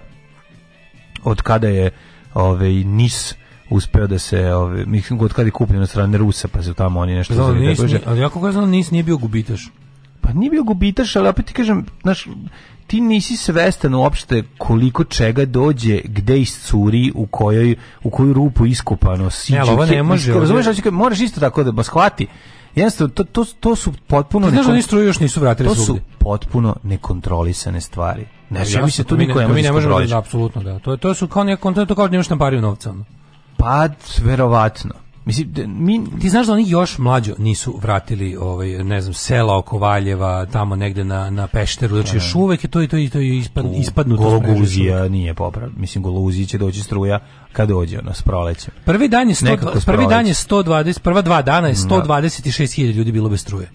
od kada je ove, ovaj, NIS uspeo da se ove mislim god kad je kupljen od strane Rusa pa se tamo oni nešto zvali nis, tako, ali jako kažem nis nije bio gubitaš pa nije bio gubitaš ali opet ti kažem znaš ti nisi svestan uopšte koliko čega dođe, gde iscuri, u kojoj u koju rupu iskopano siđe. Ne, ovo ne može. Razumeš, moraš isto tako da shvati. Jeste, to, to, to su potpuno... Ti znaš da još nisu vratili To su potpuno nekontrolisane stvari. Znači, ja, ja mislim, to niko ne Mi ne možemo da, apsolutno, da. To, to su kao neko, to, to kao da nemaš novca. Pa, verovatno. Mislim, mi... Ti znaš da oni još mlađo nisu vratili ovaj, ne znam, sela oko Valjeva, tamo negde na, na Pešteru, znači još da. uvek je to i to, i to je ispad, ispadnuto. Gologuzija nije popravljena, mislim, Gologuziji će doći struja kad dođe ono, s prolećem. Prvi dan je, 100, prvi dan je 120, prva dva dana je 126.000 da. ljudi bilo bez struje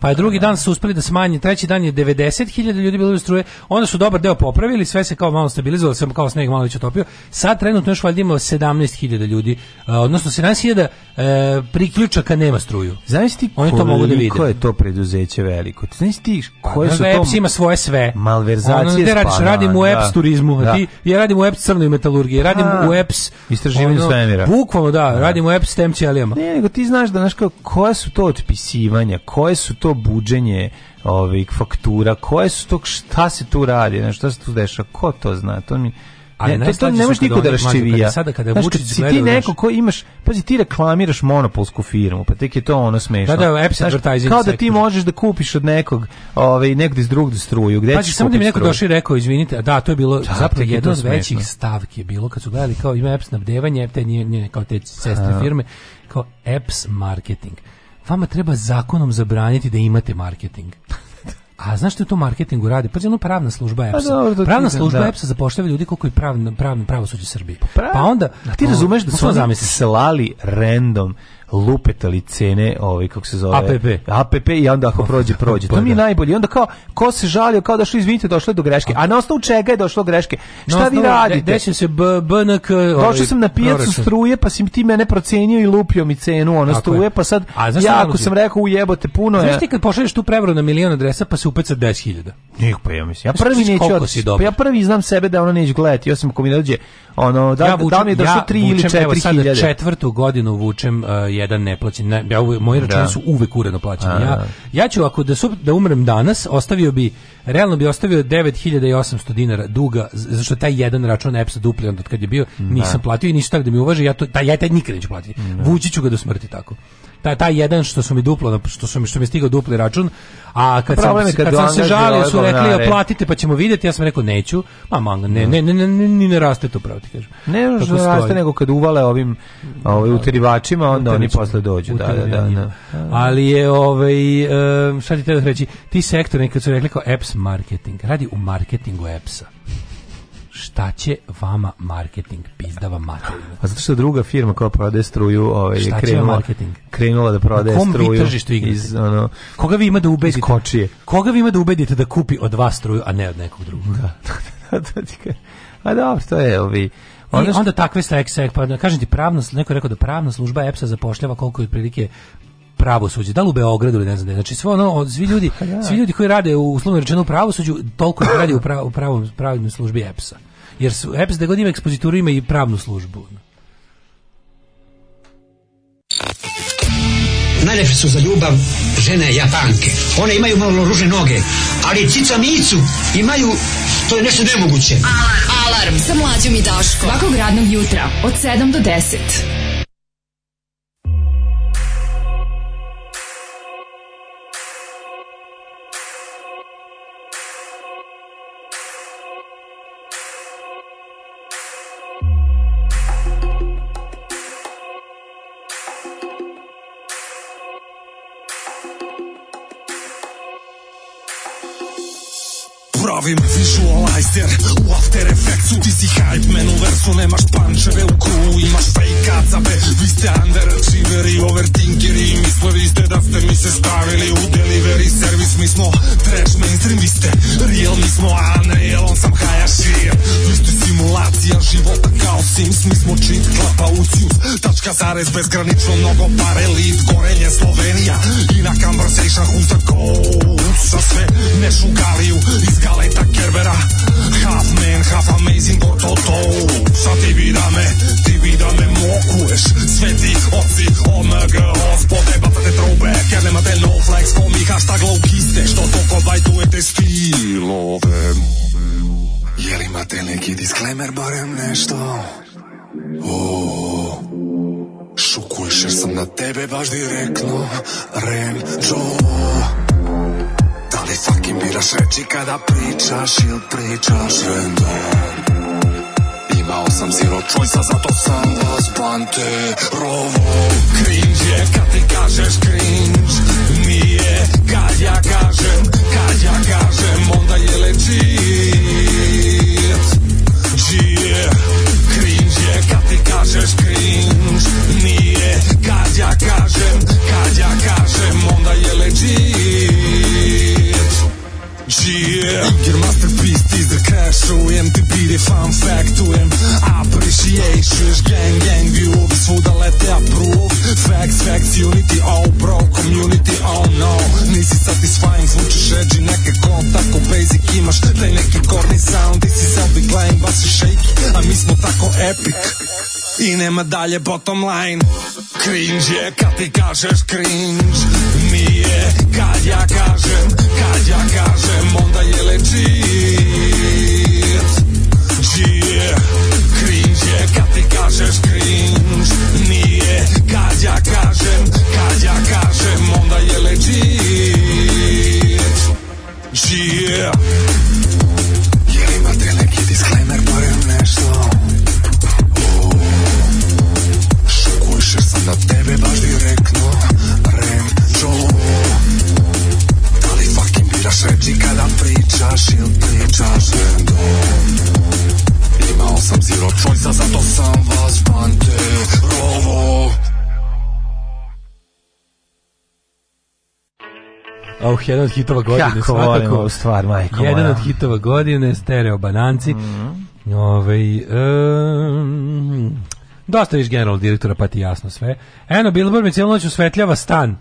pa je drugi dan su uspeli da smanje, treći dan je 90.000 ljudi bilo bez struje, onda su dobar deo popravili, sve se kao malo stabilizovalo, sve kao sneg malo već otopio, sad trenutno još valjda ima 17.000 ljudi, odnosno 17.000 e, priključaka nema struju. Znaš ti Oni to mogu da vide. Koje je to preduzeće veliko? Znaš ti pa, koje su da to... ima svoje sve. Malverzacije ono, radiš, radim u da. EPS turizmu, da. ti, ja radim u EPS crnoj metalurgiji, radim u EPS... Istraživanju svemira. Bukvalno da, da. radim u EPS tem ćelijama. Ne, nego ti znaš da, znaš koja su to otpisivanja, koje su to to buđenje ovih faktura, koje su to, šta se tu radi, ne, šta se tu dešava, ko to zna, to mi... Ali ne, to, to ne možeš niko da raščivija. Sada kada Vučić si ti neko ko imaš, pazi ti reklamiraš monopolsku firmu, pa tek je to ono smešno. Da, da, Apps advertising. Kao da ti možeš da kupiš od nekog, ovaj negde iz drugog struju, gde Pazi, samo da mi neko došao i rekao, izvinite, da, to je bilo da, zapravo je jedna od većih stavki je bilo kad su gledali kao ima Apps snabdevanje, te nije, nije kao te sestre firme, kao Apps marketing vama treba zakonom zabraniti da imate marketing. A znaš što to marketingu radi? Pa ono pravna služba pa EPS-a. Pa, pravna ti, da, služba da. eps zapošljava ljudi koliko je pravno pravno pravosuđe Srbije. Pa, pa, onda, a ti razumeš da pa su oni slali random lupetali cene, ovaj kako se zove, APP, APP i onda ako prođe prođe. To pa mi je da. najbolje. I onda kao ko se žalio, kao da što izvinite, došlo je do greške. A na osnovu čega je došlo greške? Šta vi radite? Desio se BNK. Ovaj, došao sam na pijacu struje, pa si ti mene procenio i lupio mi cenu ona struje, pa sad ja ako sam rekao ujebote puno. Znaš ti kad pošalješ tu prevaru na milion adresa pa se upeca 10.000. Nik pa ja mislim. Ja prvi neću Pa ja prvi znam sebe da ona neće gledati. Ja sam ko mi dođe ono da, ja da mi je došlo 3 ili 4.000. hiljade. Četvrtu godinu vučem eh, jedan neplaćen. Ne, ja, moji da. računi su uvek uredno plaćeni. Ja, da. ja ću, ako da, su, da umrem danas, ostavio bi, realno bi ostavio 9800 dinara duga, zašto taj jedan račun EPS-a dupli onda kad je bio, da. nisam platio i nisu tako da mi uvaže, ja, to, da, ja taj nikad neću platiti. Vući ću ga do smrti tako taj taj jedan što su mi duplo što su mi što mi stigao dupli račun, a kad sam, kad, kad sam se žalio su rekli platite pa ćemo videti ja sam rekao neću. pa manga, ne, ne, ne, ne, ne raste to pravo ti kažem. Ne da raste nego kad uvale ovim ovaj da. uterivačima onda oni posle dođu, da, da, da, da. Ali je ovaj šta ti treba da reći, ti sektori kad su rekli kao apps marketing, radi u marketingu appsa šta će vama marketing pizdava materina. A zato što druga firma koja prodaje struju, ovaj je krenula marketing. Krenula da prodaje struju. Iz, ono, koga vi ima da ubedite? Kočije. Koga vi ima da ubedite da kupi od vas struju, a ne od nekog drugog? Da. da, da a dobro, to je ovi Onda, I onda takve sekse, pa da kažem ti pravno, neko je rekao da pravna služba EPS-a zapošljava koliko je otprilike pravosuđe, da li u Beogradu ili ne znam, znači sve ono, svi ljudi, pa svi ljudi koji rade u uslovno rečeno u pravosuđu, toliko radi u pravom pravnoj službi EPS-a jer su EPS da god ekspozituru ima i pravnu službu. Najlepše su za ljubav žene japanke. One imaju malo ružne noge, ali cica micu imaju, to je nešto nemoguće. Alarm, alarm, sa mlađom i Daškom. Svakog radnog jutra, od 7 do 10. gangster U After Effectsu ti si hype man u versu Nemaš pančeve u kruvu, imaš fake acabe Vi ste underachieveri, overthinkeri Mislili ste da ste mi se stavili u delivery service Mi smo trash mainstream, vi ste real Mi smo unreal, on sam Hayashi Vi ste simulacija života kao Sims Mi smo cheat, klapa u Tačka zarez, bezgranično mnogo pare Lead, gorenje, Slovenija I na conversation, who's the coach Sa sve, ne šugaliju, iz galeta Kerbera Half man, half amazing Bortoto Sad ti vida me, ti vida me mokuješ Sveti, ti oci OMG Ospode bacate throwback Jer nemate no flex po mi hashtag low kiste Što toko bajtujete stilove Jel imate neki disclaimer barem nešto? Oh, šukuješ jer sam na tebe baš direktno Rem Joe Da li sa kim biraš reči kada pričaš ili pričaš Rendon Imao sam zero choice-a, zato sam vas bante rovo Cringe je kad ti kažeš cringe Nije kad ja kažem, kad ja kažem Onda je legit Čije cringe je kad ti kažeš cringe Nije kad ja kažem, kad ja kažem Onda je legit G Your masterpiece cash zakrešujem Ti pidi fun factujem Appreciate čuješ gang gang view Svuda lete approve Facts facts unity oh bro Community oh no Nisi satisfying zvučiš edgy Neke kol tako basic imaš Taj neki corny sound This Ti si sad decline basi shake A mi smo tako epic, epic i nema dalje bottom line Cringe je kad ti kažeš cringe Mi je kad ja kažem, kad ja kažem onda je legit Čije cringe je kad ti kažeš cringe Nije kad ja kažem, kad ja kažem onda je legit Čije yeah. jedan od hitova godine. Kako volim stvar, majko Jedan moja. od hitova godine, stereo bananci. Mm -hmm. Ove, ovaj, um, dosta viš general direktora, pa ti jasno sve. Eno, Bilbor mi cijelu noć osvetljava stan.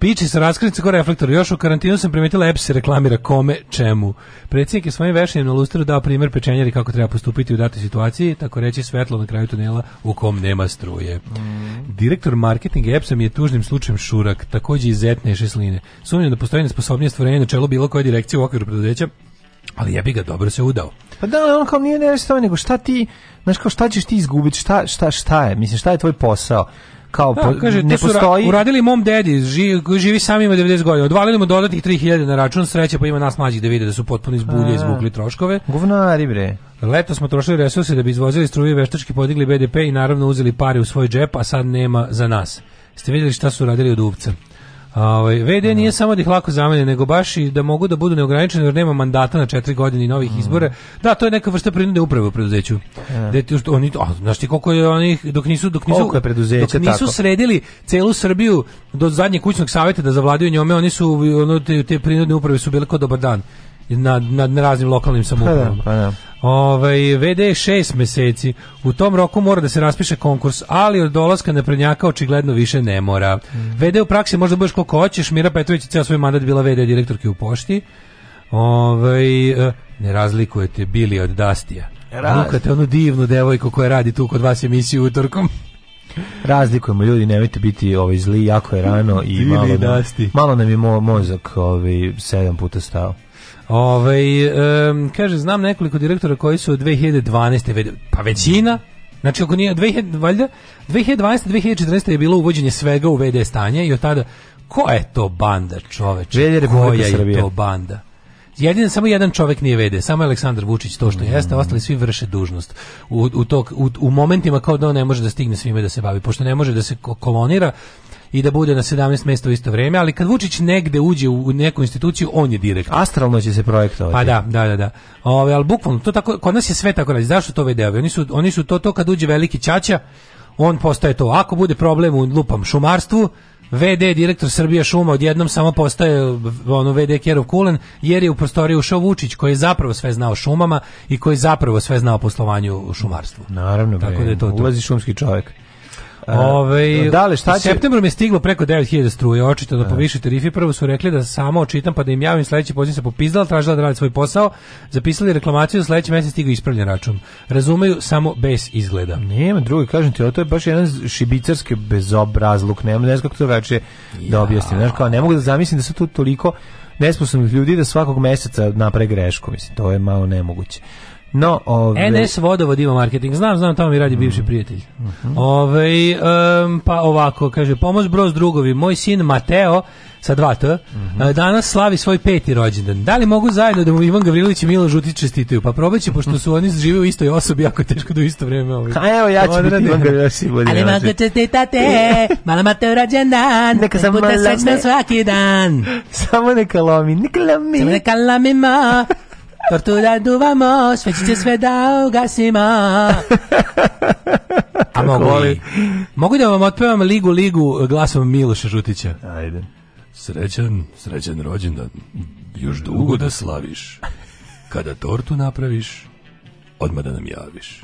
Piči sa raskrnice ko reflektor. Još u karantinu sam primetila Eps reklamira kome, čemu. Predsjednik je svojim vešanjem na lustru dao primer pečenjari kako treba postupiti u datoj situaciji, tako reći svetlo na kraju tunela u kom nema struje. Mm. Direktor marketinga Epsa mi je tužnim slučajem šurak, takođe iz zetne šesline. Sumnjam da postoji nesposobnije stvorenje na čelo bilo koje direkcije u okviru preduzeća, ali ja bi ga dobro se udao. Pa da, on kao nije nereštavan, nego šta ti, znaš kao šta ćeš ti izgubiti, šta, šta, šta je, mislim šta je tvoj posao? kao da, po, kaže, ne postoji. Ra uradili mom dedi, živi, živi sam ima 90 godina. Odvalili mu dodatnih 3000 na račun, sreće pa ima nas mlađih da vide da su potpuno izbulje, izvukli troškove. Guvnari bre. Leto smo trošili resurse da bi izvozili struje, veštački podigli BDP i naravno uzeli pare u svoj džep, a sad nema za nas. Ste videli šta su radili od dupca? Ovaj VD nije samo da ih lako zamene, nego baš i da mogu da budu neograničeni jer nema mandata na 4 godine i novih mm. izbora. Da, to je neka vrsta prinudne uprave u preduzeću. E. Da što oni, a znaš ti koliko je onih dok nisu dok nisu je preduzeće dok nisu sredili celu Srbiju do zadnjeg kućnog saveta da zavladaju njome, oni su ono, te, te prinudne uprave su bile kao dobar dan na, na, na raznim lokalnim pa da, samoupravama. Pa da, pa Ove, ovaj, VD je meseci. U tom roku mora da se raspiše konkurs, ali od dolaska naprednjaka očigledno više ne mora. Mm. VD u praksi možda budeš koliko hoćeš. Mira Petrović je ceo svoj mandat bila VD direktorke u pošti. Ovaj eh, ne razlikujete bili od Dastija. Lukate onu divnu devojku koja radi tu kod vas emisiju utorkom. Razlikujemo ljudi, nemojte biti ovaj zli, jako je rano i malo, nam, malo nam je mo mozak ovaj, sedam puta stao. Ove, ovaj, um, kaže, znam nekoliko direktora koji su 2012. Pa većina, znači ako nije, 2000, valjda, 2012. 2014. je bilo uvođenje svega u VD stanje i od tada, ko je to banda čoveče? Koja je to banda? Jedin samo jedan čovjek nije vede, samo Aleksandar Vučić to što mm. jeste, ostali svi vrše dužnost. U u, tog, u, u momentima kao da on ne može da stigne svime da se bavi, pošto ne može da se kolonira, i da bude na 17 mjesta u isto vreme, ali kad Vučić negde uđe u neku instituciju, on je direktor. Astralno će se projektovati. Pa da, da, da, da. Ove, ali bukvalno, to tako, kod nas je sve tako radi. Zašto to vedeovi? Oni su, oni su to, to kad uđe veliki Ćaća, on postaje to. Ako bude problem u lupam šumarstvu, VD direktor Srbija šuma odjednom samo postaje ono VD Kerov Kulen jer je u prostoriju ušao Vučić koji je zapravo sve znao šumama i koji je zapravo sve znao poslovanju u šumarstvu. Naravno, Tako da je to ulazi to. šumski čovjek. Ove, da li, šta će? Septembrom je stiglo preko 9000 struje, očito da, da. poviše tarife. Prvo su rekli da samo očitam pa da im javim sledeći poziv se popizdala, tražila da radi svoj posao, zapisali reklamaciju, sledeći mesec stigao ispravljen račun. Razumeju samo bez izgleda. Nema drugi, kažem ti, to je baš jedan šibicarski bezobrazluk, nema ne znam kako to veče da ja. da objasnim. Znaš, kao, ne mogu da zamislim da su tu toliko nesposobnih ljudi da svakog meseca napre grešku, mislim, to je malo nemoguće. No, ove... NS Vodovod ima marketing. Znam, znam, tamo mi radi mm. bivši prijatelj. Mm -hmm. Ove, um, pa ovako, kaže, pomoć bros drugovi, moj sin Mateo, sa dva T, mm -hmm. danas slavi svoj peti rođendan. Da li mogu zajedno da mu Ivan Gavrilović i Milo Žutić čestituju? Pa probat će, pošto su oni žive u istoj osobi, jako teško da u isto vrijeme ovaj. A evo, ja ću biti Ivan Gavrilović i Ali mogu čestitate, mala Mateo rođendan, neka samo puta srećna svaki dan. Samo neka lomi, neka lomi. Samo neka lomi, ma. Tortu Tortulja duvamo, svećiće sve da ugasimo. A mogu li? Mogu da vam otpevam ligu, ligu glasom Miloša Žutića. Ajde. Srećan, srećan rođendan. Još dugo da slaviš. Kada tortu napraviš, odmah da nam javiš.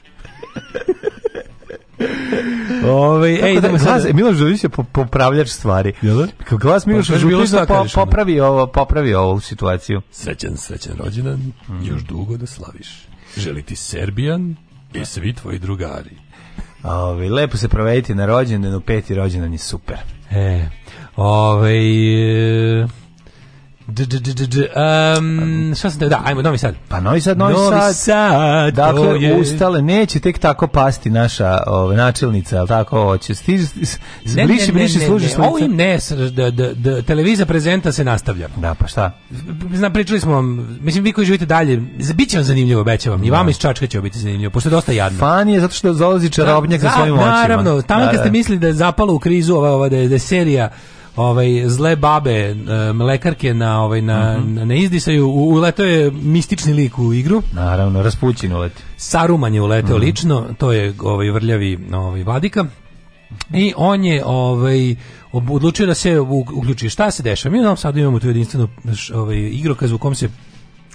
Ove, ovaj, ej, da, glas, Miloš Đurić je popravljač stvari. Jel? Da? Kao glas pa Miloš Đurić po, po, popravi ovo, popravi ovu situaciju. Srećan, srećan rođendan, mm. još dugo da slaviš. Želi ti Serbijan i da. svi tvoji drugari. Ove, ovaj, lepo se provediti na rođendanu, peti rođendan je super. E, ove, ovaj, e... D, d, d, d, um, šta sam te, da, ajmo, Novi Sad. Pa Novi Sad, Novi, novi Sad. sad dakle, je... ustale, neće tek tako pasti naša ove, načelnica, ali tako će Stiži, ne, bliši, bliši, služi ne, Ovo im ne, da, da, da, televiza prezenta se nastavlja. Da, pa šta? Znam, pričali smo vam, mislim, vi koji živite dalje, biće vam zanimljivo, obećavam. I da. vama iz Čačka će biti zanimljivo, pošto je dosta jadno. Fan je zato što dolazi čarobnjak sa da, svojim da, očima. Naravno, tamo kad ste mislili da je zapalo u krizu ova, ova da je, da je serija ovaj zle babe e, mlekarke na ovaj na mm -hmm. na izdisaju uleteo je mistični lik u igru. Naravno, Raspućin ulet Saruman je uleteo mm -hmm. lično, to je ovaj vrljavi ovaj vladika. I on je ovaj odlučio da se uključi. Šta se dešava? Mi nam sad imamo tu jedinstvenu ovaj igrokaz u kom se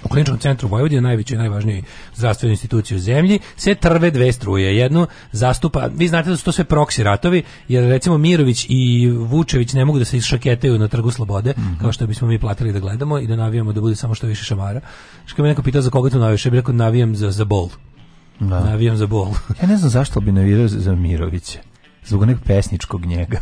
u kliničkom centru Vojvodine, najvećoj i najvažnije zdravstvenoj institucije u zemlji, se trve dve struje. Jednu zastupa, vi znate da su to sve proksi ratovi, jer recimo Mirović i Vučević ne mogu da se išaketaju na trgu slobode, mm -hmm. kao što bismo mi platili da gledamo i da navijamo da bude samo što više šamara. Što me neko pitao za koga tu navijaš, ja bih rekao navijam za, za bol. Da. Navijam za bol. ja ne znam zašto bi navirao za Mirovića. Zbog nekog pesničkog njega.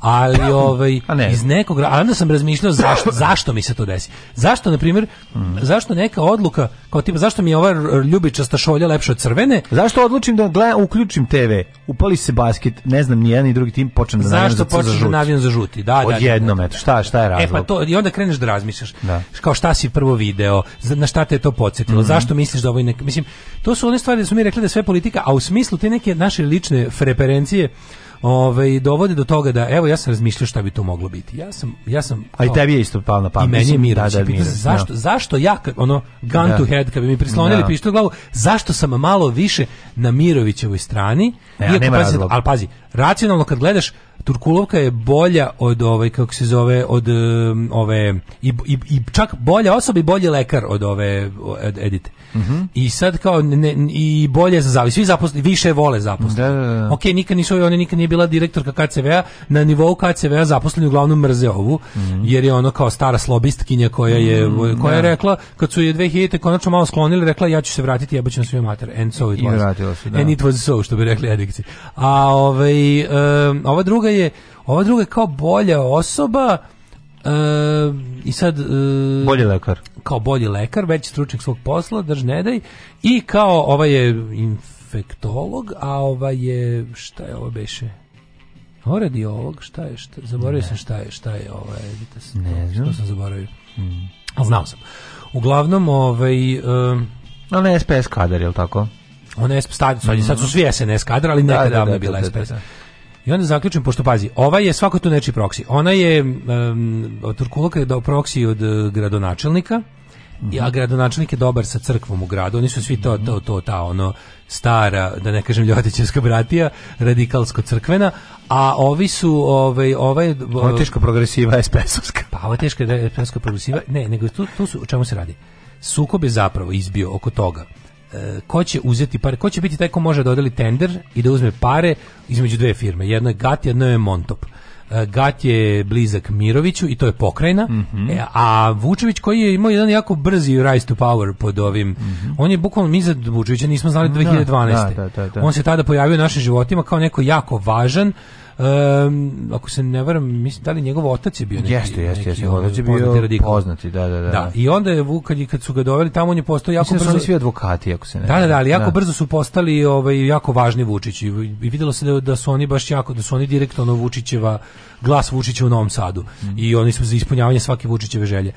ali ovaj ne. iz nekog a onda sam razmišljao zašto zašto mi se to desi. Zašto na primjer mm. zašto neka odluka kao tipa zašto mi je ova ljubičasta šolja lepša od crvene? Zašto odlučim da gledam, uključim TV, upali se basket, ne znam ni jedan ni drugi tim počnem da Zašto počneš da navijam za žuti? Da, da. da Odjednom da, da. eto, šta šta je razlog? E pa to i onda kreneš da razmišljaš. Da. Kao šta si prvo video, na šta te je to podsetilo mm -hmm. zašto misliš da ovo ovaj nek mislim to su one stvari da su mi rekli da sve politika, a u smislu te neke naše lične preferencije ovaj dovode do toga da evo ja sam razmišljao šta bi to moglo biti. Ja sam ja sam A i tebi je isto palo na pamet. I meni je mir, da, da, da, zašto no. zašto ja ono gun da. to head kad bi mi prislonili da. pištolj glavu, zašto sam malo više na Mirovićevoj strani? Ne, iako, nema pazi, ali pazi, racionalno kad gledaš Turkulovka je bolja od ovaj kako se zove od um, ove i, i, i čak bolja osoba i bolji lekar od ove od Edite. Mm -hmm. I sad kao ne, i bolje za zavis, svi zaposleni više vole zaposleni. Da, da, da. da. Ok, nikad nisu ona nikad nije bila direktorka KCV-a, na nivou KCV-a zaposleni uglavnom mrze ovu mm -hmm. jer je ona kao stara slobistkinja koja je mhm, koja da. je rekla kad su je 2000 konačno malo sklonili, rekla ja ću se vratiti, jebaću na svoju mater. And so it was. I vratila se, da. And it was so što bi rekli Edici. A ovaj ali e, um, ova druga je ova druga je kao bolja osoba uh, i sad uh, bolji lekar kao bolji lekar veći stručnjak svog posla drž ne daj i kao ova je infektolog a ova je šta je ovo beše o, radiolog, šta je, šta, zaboravio ne. sam šta je, šta je, ovaj, vidite se, ne znam. što sam zaboravio. Mm. Znao sam. Uglavnom, ovaj... Um, Ali SPS kadar, je li tako? Ona je stad, sad, mm -hmm. sad su svi SNS mhm. kadar, ali nekada da, da, davno je da, bila SPS. I onda zaključim, pošto pazi, ova je svako tu nečiji proksi. Ona je, um, Turkulaka je dao proksi od e, gradonačelnika, Mm -hmm. a gradonačelnik je dobar sa crkvom u gradu, oni su svi to, to, to, ta, ono, stara, da ne kažem ljotićevska bratija, radikalsko-crkvena, a ovi su, ovaj, ovaj... Ovo je e, teško progresiva SPS-ovska. Pa ovo je teško progresiva, ne, nego tu, tu su, o čemu se radi? Sukob je zapravo izbio oko toga E, ko će uzeti pare, ko će biti taj ko može da tender i da uzme pare između dve firme, jedna je GAT, jedno je Montop. E, Gat je blizak Miroviću i to je pokrajna, mm -hmm. E, a Vučević koji je imao jedan jako brzi rise to power pod ovim, mm -hmm. on je bukvalno, mi za Vučevića nismo znali 2012. Da da da, da, da, da, on se tada pojavio u našim životima kao neko jako važan, um, ako se ne varam, mislim da li njegov otac je bio neki. Jeste, jeste, jeste, otac je bio radikal. poznati, da, da, da. Da, i onda je Vuk kad, kad su ga doveli tamo on je postao jako mislim brzo. da su svi advokati, ako se ne. Da, da, da, ali jako da. brzo su postali ovaj jako važni Vučići i videlo se da, da su oni baš jako da su oni direktno Vučićeva glas Vučića u Novom Sadu mm. i oni su za ispunjavanje svake Vučićeve želje.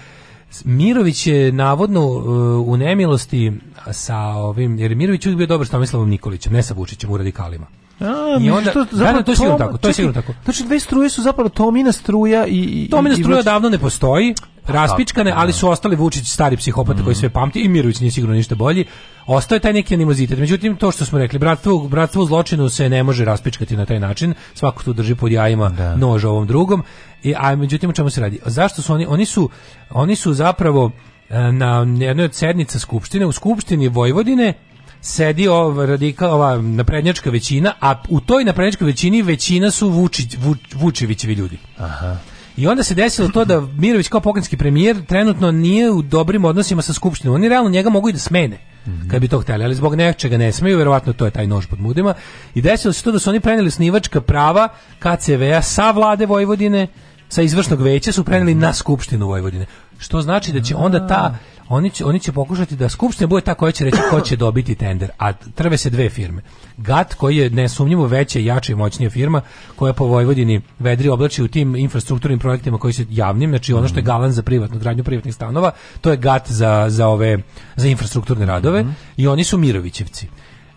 Mirović je navodno eh, u nemilosti sa ovim, jer Mirović je bio dobar s Tomislavom Nikolićem, ne sa Vučićem u radikalima. A, I onda, što, zapravo, da, da, to je sigurno tako, to je sigurno tako. Znači dve struje su zapravo Tomina struja i... i Tomina struja Vučić... davno ne postoji, pa da, raspičkane, da, ali su ostali Vučić stari psihopata mm. koji mhm. sve pamti i Mirović nije sigurno ništa bolji. Ostao je taj neki animozitet. Međutim, to što smo rekli, bratstvo, bratstvo u zločinu se ne može raspičkati na taj način. Svako tu drži pod jajima da. nož ovom drugom. I, a međutim, o čemu se radi? Zašto su oni? Oni su, oni su zapravo e, na jednoj od sednica Skupštine, u Skupštini Vojvodine sedi ova radika, ova naprednjačka većina, a u toj naprednjačkoj većini većina su Vučić, Vuč, Vučevićevi ljudi. Aha. I onda se desilo to da Mirović kao pokrajinski premijer trenutno nije u dobrim odnosima sa skupštinom. Oni realno njega mogu i da smene. Mm -hmm. Kad bi to hteli, ali zbog nečega ne smeju, verovatno to je taj nož pod mudima. I desilo se to da su oni preneli snivačka prava KCV-a sa vlade Vojvodine, sa izvršnog veća su preneli na skupštinu Vojvodine. Što znači da će onda ta oni će, oni će pokušati da skupština bude ta koja će reći ko će dobiti tender, a trve se dve firme. GAT koji je nesumnjivo veća, jača i moćnija firma koja po Vojvodini vedri oblači u tim infrastrukturnim projektima koji su javnim, znači ono što je galan za privatnu gradnju privatnih stanova, to je GAT za, za ove za infrastrukturne radove mm -hmm. i oni su Mirovićevci.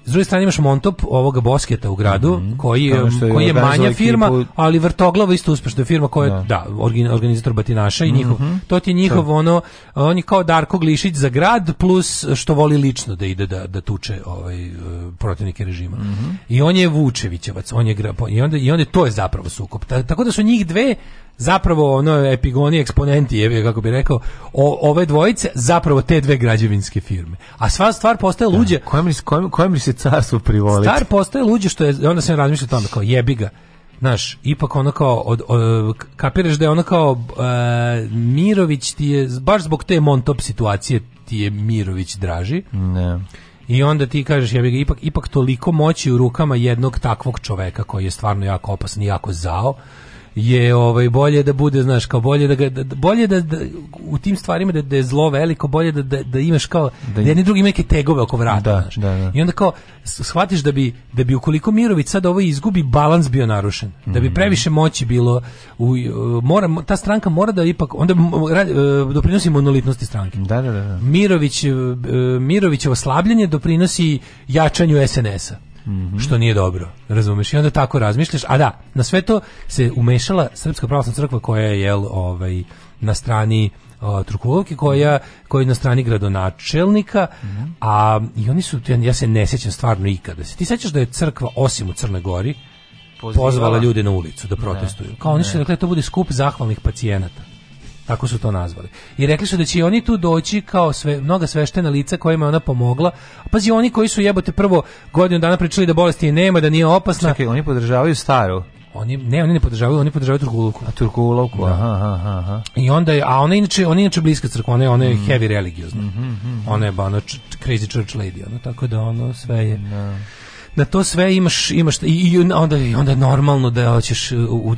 S druge strane imaš Montop ovoga Bosketa u gradu, mm -hmm. koji, je, je, koji je manja firma, ali vrtoglava isto uspešna firma koja je, da, da organizator Batinaša i mhm. njihov. To ti je njihov Sve. ono, on je kao Darko Glišić za grad, plus što voli lično da ide da, da tuče ovaj, e, protivnike režima. Mm -hmm. I on je Vučevićevac, on je, i, onda, i onda to je zapravo sukob. Ta, tako da su njih dve zapravo ono epigoni eksponenti je kako bi rekao o, ove dvojice zapravo te dve građevinske firme a sva stvar postaje da, luđe da, kojem, kojem, kojem se carstvo privoliti star postaje luđe što je onda se razmišlja o tome kao jebi ga Znaš, ipak ona kao, od, od kapiraš da je ona kao, e, Mirović ti je, baš zbog te Montop situacije ti je Mirović draži. Ne. I onda ti kažeš, ja bih ipak, ipak toliko moći u rukama jednog takvog čoveka koji je stvarno jako opasan i jako zao, je ovaj bolje da bude znaš kao bolje da, ga, da, da bolje da, da, u tim stvarima da, da je zlo veliko bolje da, da, da imaš kao da, da jedni drugi neke tegove oko vrata da, znaš. Da, da. i onda kao shvatiš da bi da bi ukoliko Mirović sad ovo izgubi balans bio narušen mm -hmm. da bi mhm. previše moći bilo u, mora ta stranka mora da ipak onda e, doprinosi monolitnosti stranke da da da, da. Mirović e, Mirovićevo slabljenje doprinosi jačanju SNS-a što nije dobro. Razumeš? I onda tako razmišljaš. A da, na sve to se umešala Srpska pravoslavna crkva koja je jel, ovaj, na strani uh, koja, koja je na strani gradonačelnika mm -hmm. a i oni su, ja, se ne sećam stvarno ikada. Se ti sećaš da je crkva osim u Crnoj Gori pozvala, pozvala ljude na ulicu da protestuju. Ne, Kao oni su rekli da to bude skup zahvalnih pacijenata. Tako su to nazvali. I rekli su da će oni tu doći kao sve, mnoga sveštena lica kojima je ona pomogla. Pazi, oni koji su jebote prvo godinu dana pričali da bolesti nema, da nije opasna. Čekaj, oni podržavaju staru. Oni ne, oni ne podržavaju, oni podržavaju Turkuluku. A Turkulovku, da. aha, aha, aha. I onda je, a ona inače, ona inače bliska crkva, ona je, ona je mm. heavy religiozna. Mm -hmm, mm-hmm. Ona je ba, ona crazy church lady, ona, tako da ono sve je. No. Da na da to sve imaš imaš i, i onda onda normalno da hoćeš u, u,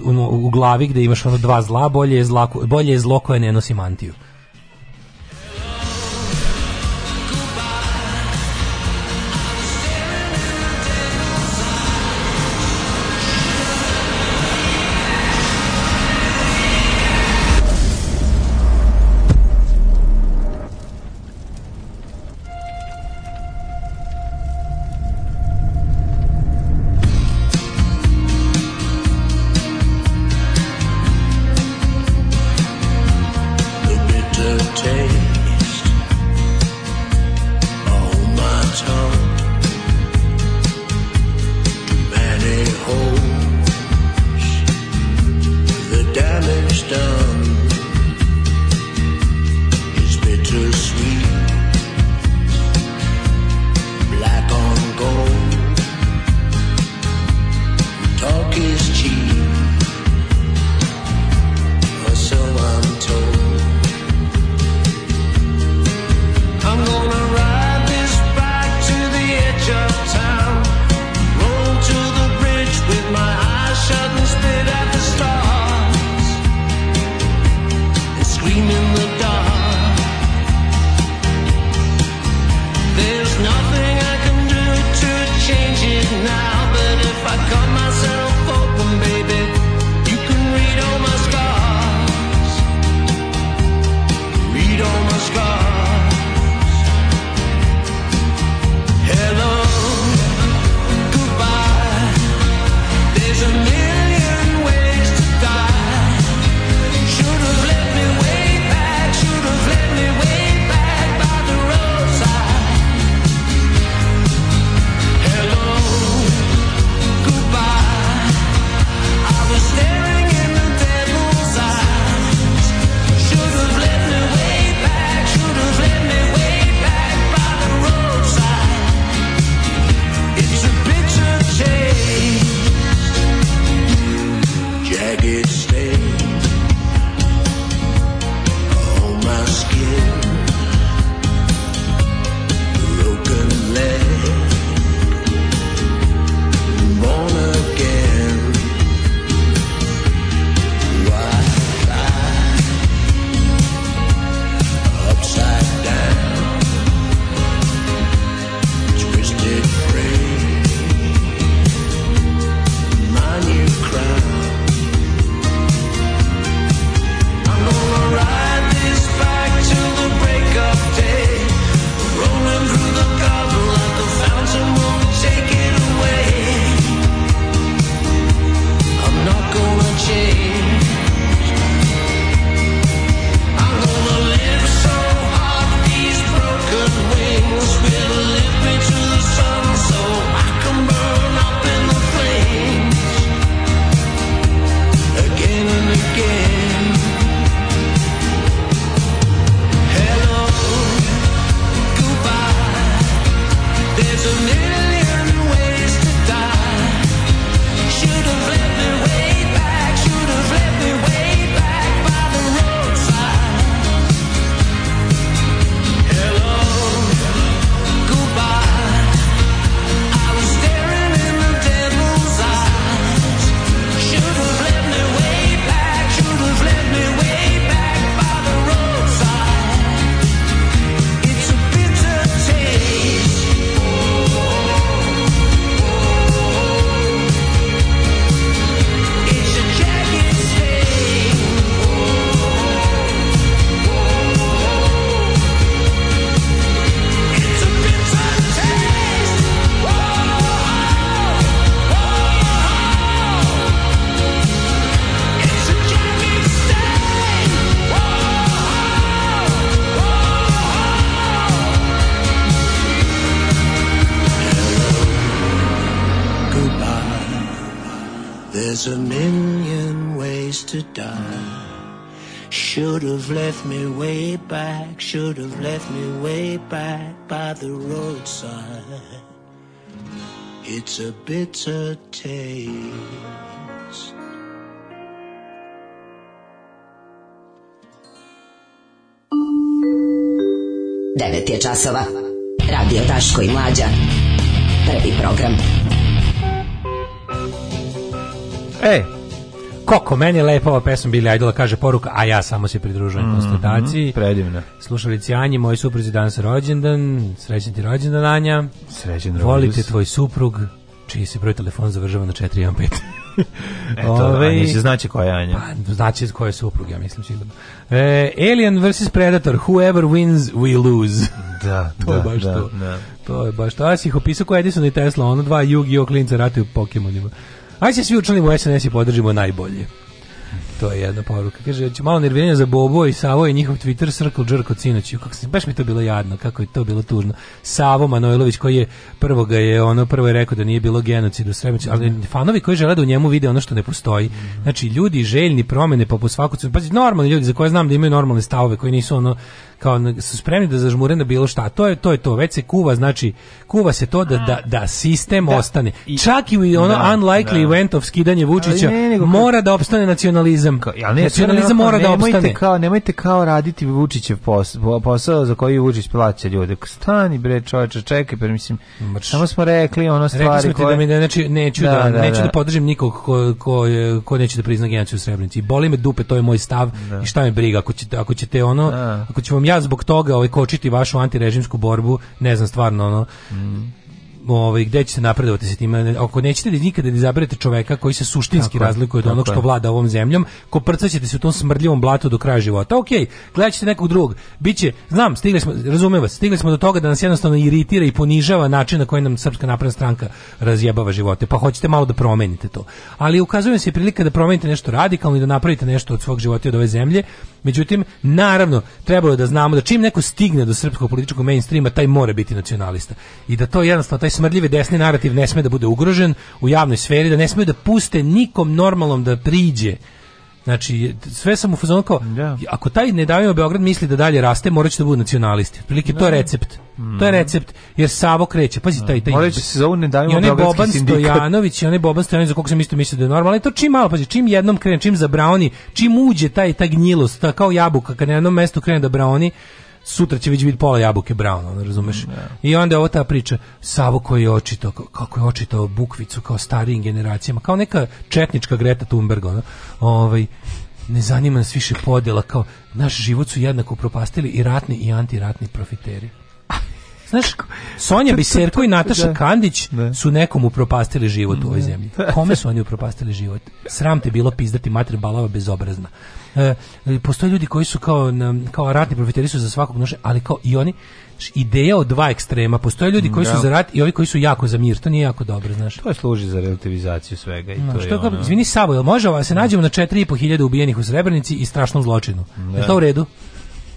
u glavi gdje imaš ono dva zla bolje je zla bolje je zlo koje ne nosi mantiju 9 je časova. Radio Taško i Mlađa. Prvi program. E, Koko, meni je lepa ova pesma Billy Idola, da kaže poruka, a ja samo se pridružujem mm, konstataciji. predivno. Slušali Cijanji, moj suprug supruzi danas rođendan, srećan ti rođendan, Anja. Srećen rođendan. Volite tvoj suprug, čiji znači, se broj telefon završava na 415. Eto, Ove, Anja će znaći koja je Anja. Pa, znači koja je suprug, ja mislim sigurno. E, Alien vs. Predator, whoever wins, we lose. Da, to da, je baš da, to. Da. To je baš to. Ja si ih opisao koja Edison i Tesla, ono dva Yu-Gi-Oh klinca rataju Pokemonima. Ajde se svi učlanimo u SNS i podržimo najbolje. To je jedna poruka. Kaže, malo nerviranja za Bobo i Savo i njihov Twitter circle džrko sinoć. Kako se, baš mi to bilo jadno, kako je to bilo tužno. Savo Manojlović koji je prvo ga je ono prvo je rekao da nije bilo genocid u Srebrenici, ali da. fanovi koji žele da u njemu vide ono što ne postoji. Znači ljudi željni promene pa po svaku cenu. Pazi, normalni ljudi za koje znam da imaju normalne stavove, koji nisu ono kao su spremni da zažmure na bilo šta. To je to je to, već se kuva, znači kuva se to da da, da sistem da. ostane. I, Čak i ono da, unlikely da. event of skidanje Vučića ne, mora da opstane nacionalizam nacionalizam. Ka, ja ne, nacionalizam mora da opstane. Kao, nemojte kao raditi Vučićev posao, posao za koji Vučić plaća ljude. Stani bre čoveče, čekaj, pa mislim, Mrš. samo smo rekli ono stvari rekli smo da koje... da mi ne, znači, neću da, da, da neću da, da podržim nikog ko, ko, ko neće da prizna genocid u Srebrenici. Boli me dupe, to je moj stav da. i šta me briga ako ćete, ako ćete ono, da. ako ću vam ja zbog toga ovaj kočiti vašu antirežimsku borbu, ne znam stvarno ono. Mm ovaj gde ćete napredovati sa tim ako nećete da nikada da izaberete čoveka koji se suštinski tako, razlikuje od onog što vlada ovom zemljom ko prcaćete se u tom smrdljivom blatu do kraja života ok gledaćete nekog drugog biće znam stigli smo razumem vas stigli smo do toga da nas jednostavno iritira i ponižava način na koji nam srpska napredna stranka razjebava živote pa hoćete malo da promenite to ali ukazuje se prilika da promenite nešto radikalno i da napravite nešto od svog života i od ove zemlje međutim naravno trebalo da znamo da čim neko stigne do srpskog političkog mainstreama taj mora biti nacionalista i da to jednostavno taj smrdljivi desni narativ ne sme da bude ugrožen u javnoj sferi, da ne sme da puste nikom normalnom da priđe Znači, sve sam u fazonu kao, yeah. Da. ako taj ne davimo Beograd misli da dalje raste, morat će da budu nacionalisti. Prilike, yeah. to je da. recept. Mm. To je mm. recept, jer Savo kreće. Pazi, da. taj, taj... Morat će se zovu ne davimo Beogradski sindikat. I onaj Boban Stojanović, i onaj Boban Stojanović, za koliko sam isto mislio da je normalno, ali to čim malo, pazi, čim jednom krene, čim zabraoni, čim uđe taj, taj gnjilost, ta kao jabuka, kad na jednom mestu krene da braoni, sutra će već biti pola jabuke brown, ono, razumeš? Yeah. Da. I onda je ovo ta priča, Savo koji je očito, kako je očito bukvicu kao starijim generacijama, kao neka četnička Greta Thunberg, ona, ovaj, ne zanima nas više podjela, kao naš život su jednako propastili i ratni i antiratni profiteri. Znaš, Sonja Biserko i Nataša da. Kandić da. su nekom upropastili život u ovoj da. zemlji. Kome su oni upropastili život? Sram te bilo pizdati mater balava bezobrazna. E, e postoje ljudi koji su kao, kao ratni profiteri su za svakog nože, ali kao i oni ideja od dva ekstrema. Postoje ljudi koji su da. za rat i ovi koji su jako za mir. To nije jako dobro, znaš. To je služi za relativizaciju svega i no, to što je ono... Izvini Savo, jel može se nađemo na 4.500 ubijenih u Srebrenici i strašnom zločinu? Da. Je to u redu?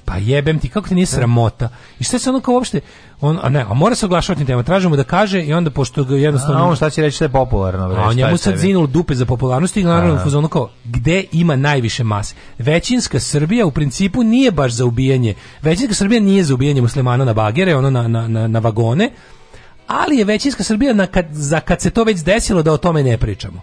Pa jebem ti, kako ti nije da. sramota? I šta se ono kao uopšte, on, a ne, a mora se oglašavati tema, tražimo da kaže i onda pošto ga jednostavno... A on šta će reći sve popularno? reći, a on njemu sad zinul dupe za popularnost i naravno da, da. u ono kao, gde ima najviše mase? Većinska Srbija u principu nije baš za ubijanje, većinska Srbija nije za ubijanje muslimana na bagere, ono na, na, na, na vagone, ali je većinska Srbija na kad, za kad se to već desilo da o tome ne pričamo.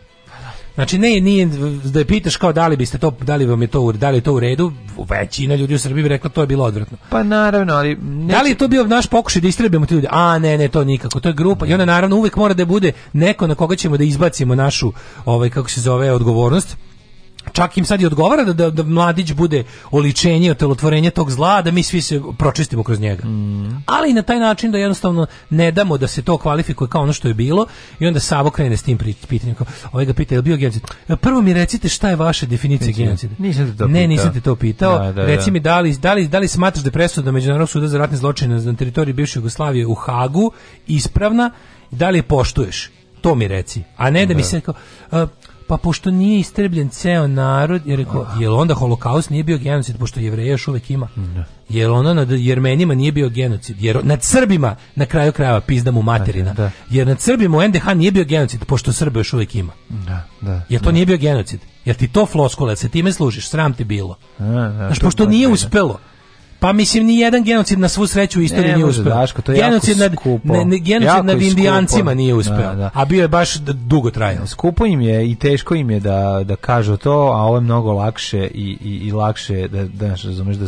Znači ne, nije da je pitaš kao da li biste to da li vam je to da li je to u redu, većina ljudi u Srbiji bi rekla to je bilo odvratno. Pa naravno, ali neće... Da li je to bio naš pokušaj da istrebimo te ljude? A ne, ne, to nikako. To je grupa i ona naravno uvek mora da bude neko na koga ćemo da izbacimo našu ovaj kako se zove odgovornost čak im sad i odgovara da, da, da mladić bude oličenje, otelotvorenje tog zla, da mi svi se pročistimo kroz njega. Mm. Ali na taj način da jednostavno ne damo da se to kvalifikuje kao ono što je bilo i onda Savo krene s tim pitanjem. Ovaj ga pita, je li bio genocid? E, prvo mi recite šta je vaša definicija Nisam, genocida. Nisam te to ne, nisam te to pitao. Da, da, da, Reci mi, da li, da, li, da li smatraš da je presuda Međunarodnog suda za ratne zločine na teritoriji bivše Jugoslavije u Hagu ispravna? Da li je poštuješ? to mi reci. A ne da, da. mi se kao, e, pa pošto nije istrebljen ceo narod, je rekao, ah. jel onda holokaust nije bio genocid, pošto jevreja još uvek ima? Ne. Da. Jel ono nad Jermenima nije bio genocid? Jer nad Srbima, na kraju krajeva, pizda mu da, materina. Da, Jer nad Srbima u NDH nije bio genocid, pošto Srbe još uvek ima. Da, da, jer to da. nije bio genocid. Jer ti to floskule, se time služiš, sram ti bilo. Da, da, Znaš, pošto nije uspelo. Pa mislim ni jedan genocid na svu sreću u istoriji ne, nije uspeo. Daško, to je genocid jako nad ne, genocid jako nad Indijancima nije da, uspeo. Da, da. A bio je baš dugo trajao. Skupo im je i teško im je da da kažu to, a ovo je mnogo lakše i i, i lakše da da razumeš da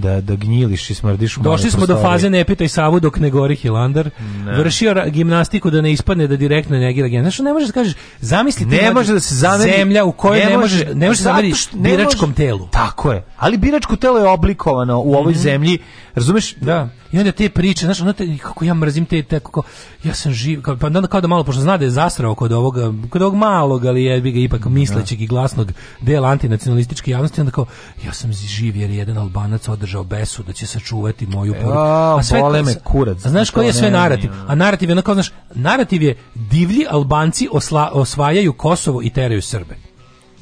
da, da gnjiliš i smrdiš u Došli smo prostorije. do faze ne pitaj Savu dok ne gori Hilandar. Ne. Vršio gimnastiku da ne ispadne da direktno negira gen. Znaš, ne možeš da kažeš, zamisli ne može, može da se zameri zemlja u kojoj ne, može ne može da se zameri biračkom telu. Tako je. Ali biračko telo je oblikovano u ovoj mm -hmm. zemlji. Razumeš? Da. I onda te priče, znaš, ono te, kako ja mrzim te, te kako, ja sam živ, kao, pa onda kao da malo, pošto zna da je zasrao kod ovog, kod ovog malog, ali je bi ga ipak da. mislećeg i glasnog dela antinacionalističke javnosti, onda kao, ja sam živ jer je jedan Albanac održao besu da će sačuvati moju e, poru. A sve, bole me kurac. A znaš da koji je sve narativ? A narativ je ono kao, znaš, narativ je divlji Albanci osla, osvajaju Kosovo i teraju Srbe.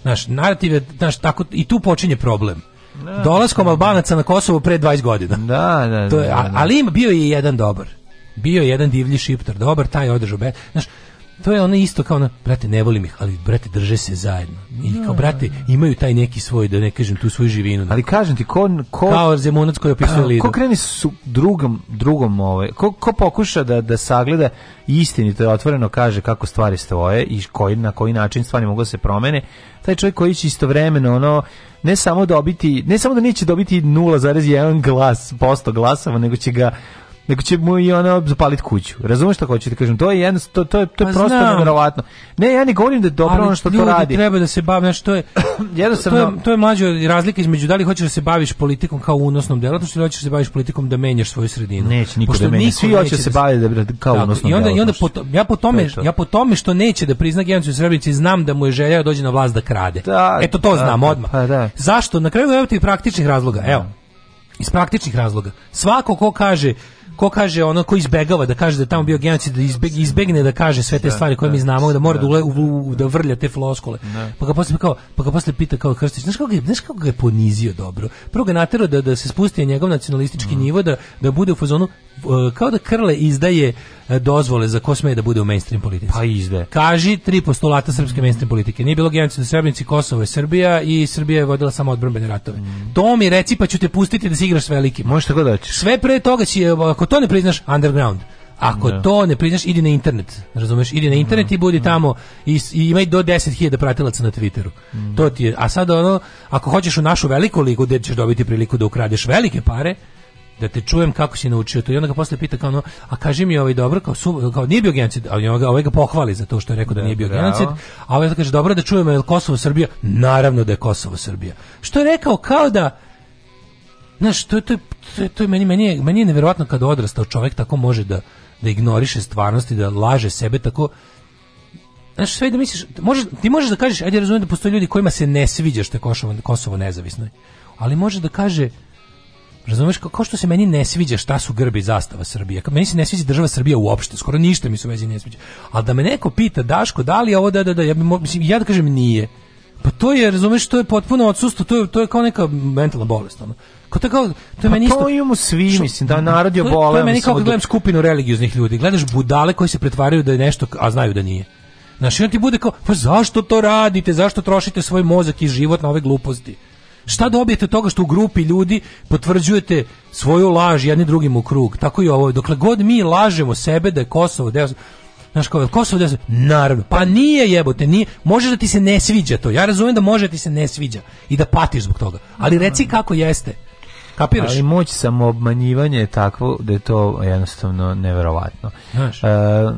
Znaš, narativ je, znaš, tako, i tu počinje problem da, dolaskom Albanaca na Kosovo pre 20 godina. Da, da, to je, da, da, da. ali ima bio je jedan dobar. Bio je jedan divlji šiptar dobar, taj je održao. Znaš, to je ono isto kao ono, brate, ne volim ih, ali brate, drže se zajedno. I kao, da, brate, da, da. imaju taj neki svoj, da ne kažem, tu svoju živinu. Ali kažem ti, ko... ko kao Zemunac koji opisuje Lidu. Ko kreni su drugom, drugom ovaj, ko, ko pokuša da, da sagleda istinito, da otvoreno kaže kako stvari stoje i koji, na koji način stvari mogu da se promene, taj čovjek koji će istovremeno ono ne samo dobiti, ne samo da neće dobiti 0,1 glas, posto glasova, nego će ga nego će mu i ona zapaliti kuću. Razumeš šta hoću da kažem? To je jedno, to, to je, to je pa prosto neverovatno. Ne, ja ne govorim da je dobro ono što to radi. treba da se bavi, nešto to je, Jednostavno, to je, to je mlađe razlika između da li hoćeš da se baviš politikom kao unosnom delatnošću ili da hoćeš da se baviš politikom da menjaš svoju sredinu. Neće niko da Pošto da menja. Svi hoće da se bavi da-, da, kao tako, unosnom i onda, i onda po to, ja, po tome, to to. ja po tome što neće da prizna genocid u Srebrenici znam da mu je želja da dođe na vlast da krade. Da, Eto to da, znam odmah. Pa, da. Zašto? Na kraju evo ti praktičnih razloga. Evo, iz praktičnih razloga. Svako ko kaže ko kaže ono ko izbegava da kaže da tamo bio genocid da izbeg, izbegne da kaže sve te da, stvari koje da, mi znamo da mora da, da. ule, u, da vrlja te floskole da. pa ga posle kao pa ga posle pita kao Krstić znaš kako ga znaš kako ga je ponizio dobro prvo ga naterao da da se spusti njegov nacionalistički mm. nivo da da bude u fazonu kao da Krle izdaje dozvole za ko sme da bude u mainstream politici. Pa izde. Kaži tri postulata srpske mainstream politike. Nije bilo genocida u Srebrenici, Kosovo je Srbija i Srbija je vodila samo odbrambene ratove. Mm. To mi reci pa ću te pustiti da si igraš veliki. Možeš tako da Sve pre toga će, ako to ne priznaš, underground. Ako da. to ne priznaš, idi na internet. Razumeš? Idi na da. internet mm. i budi da. tamo i, i imaj do 10.000 pratilaca na Twitteru. Mm. To ti je. A sad ono, ako hoćeš u našu veliku ligu gdje ćeš dobiti priliku da ukradeš velike pare, da te čujem kako si naučio to i onda ga posle pita kao ono, a kaži mi ovaj dobro kao su, kao nije bio genocid ali on ovaj ga ovaj ga pohvali za to što je rekao da, da nije bio bravo. genocid a ovaj kaže dobro da čujemo je Kosovo Srbija naravno da je Kosovo Srbija što je rekao kao da znaš to to, to, to je meni meni je, meni je neverovatno kad odrastao čovjek tako može da da ignoriše stvarnosti, da laže sebe tako Znaš, sve da misliš, možeš, ti možeš da kažeš, ajde razumijem da postoje ljudi kojima se ne sviđa što je Kosovo, Kosovo nezavisno, ali može da kaže, Razumeš kao što se meni ne sviđa šta su grbi zastava Srbije. Meni se ne sviđa država Srbija uopšte, skoro ništa mi se u vezi ne sviđa. Ali da me neko pita Daško, da li ovo da da da, ja bi mislim ja da kažem nije. Pa to je, razumeš, to je potpuno odsustvo, to je to je kao neka mentalna bolest ona. Kao to, kao, to je pa meni isto... to imamo svi, što, mislim, da narod je oboleo. To, je meni kao kad gledam skupinu religioznih ljudi. Gledaš budale koji se pretvaraju da je nešto, a znaju da nije. Znaš, on ti bude kao, pa zašto to radite, zašto trošite svoj mozak i život na ove gluposti? Šta dobijete od toga što u grupi ljudi potvrđujete svoju laž jedni drugim u krug? Tako i ovo. Dokle god mi lažemo sebe da je Kosovo deo Znaš kao, Kosovo deo... Naravno, pa nije jebote, nije. Može da ti se ne sviđa to. Ja razumijem da može da ti se ne sviđa i da patiš zbog toga. Ali reci kako jeste. Kapiraš? Ali moć samoobmanjivanja je takvo da je to jednostavno neverovatno. Znaš, e,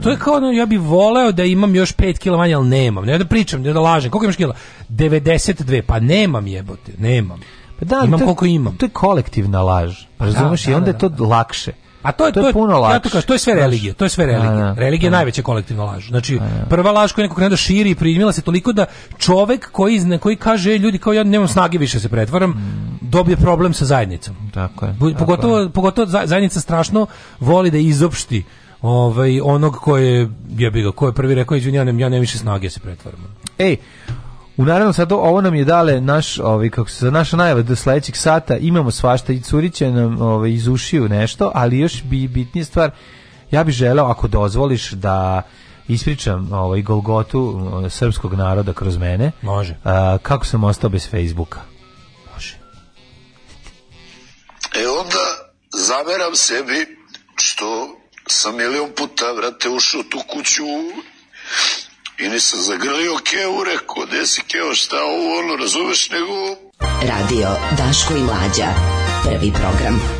to je kao ono, ja bih voleo da imam još 5 kila manje, ali nemam. Ne da pričam, ne da lažem. Koliko imaš kila? 92. Pa nemam jebote, nemam. Pa da, imam to, koliko imam. To je kolektivna laž. Pa da, razumeš? Da, da, I onda je to da. lakše. A to je to, to je puno lakše. Ja to kažem, to je sve religija, to je sve religija. Religija je najveća kolektivna laž. Znači prva laž koju neko krene da širi i primila se toliko da čovek koji zna, koji kaže ljudi kao ja nemam snage više da se pretvaram, dobije problem sa zajednicom. Tako je. Pogotovo je. pogotovo zajednica strašno voli da izopšti ovaj onog koji je jebi ga, ko je prvi rekao izvinjavam, ja nemam više snage da se pretvaram. Ej, U naravno sad ovo nam je dale naš, ovaj kako se naša najava do sledećeg sata imamo svašta i Curiće nam ovaj izušio nešto, ali još bi bitnija stvar ja bih želeo ako dozvoliš da ispričam ovaj golgotu srpskog naroda kroz mene. Može. A, kako sam ostao bez Facebooka. Može. E onda zameram sebi što sam milion puta vrate ušao tu kuću I nisam zagrlio Keu, rekao, gde si Keo, šta ovo, ono, razumeš, nego... Radio Daško i Mlađa, prvi program.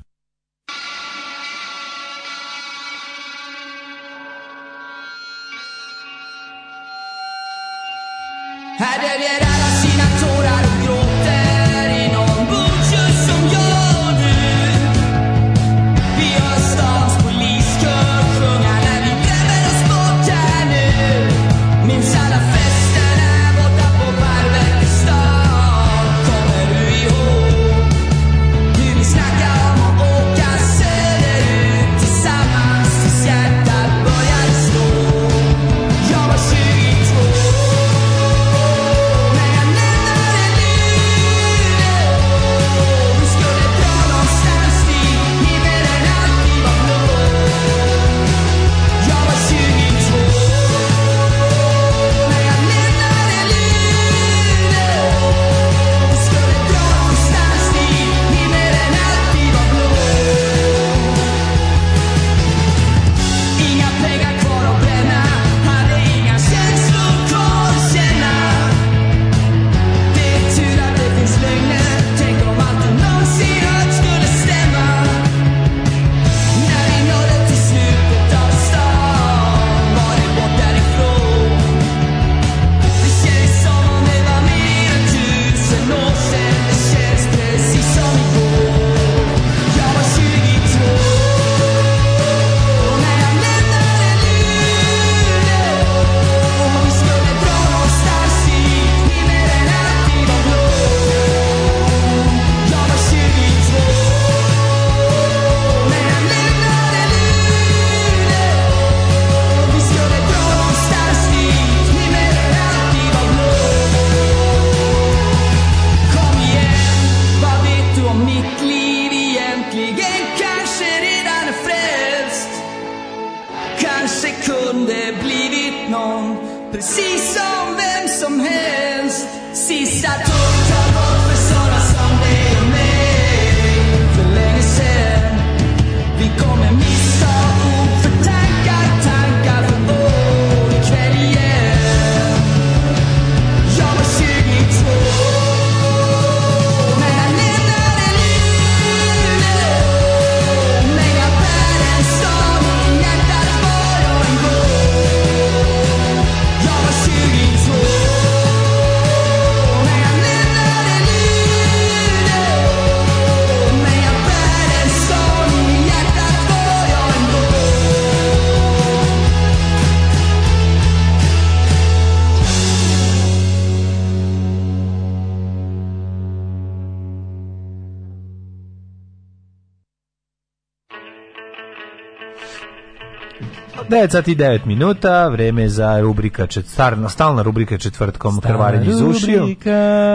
9 sati 9 minuta, vreme za rubrika čet, starna, stalna rubrika četvrtkom Krvarenje iz ušiju.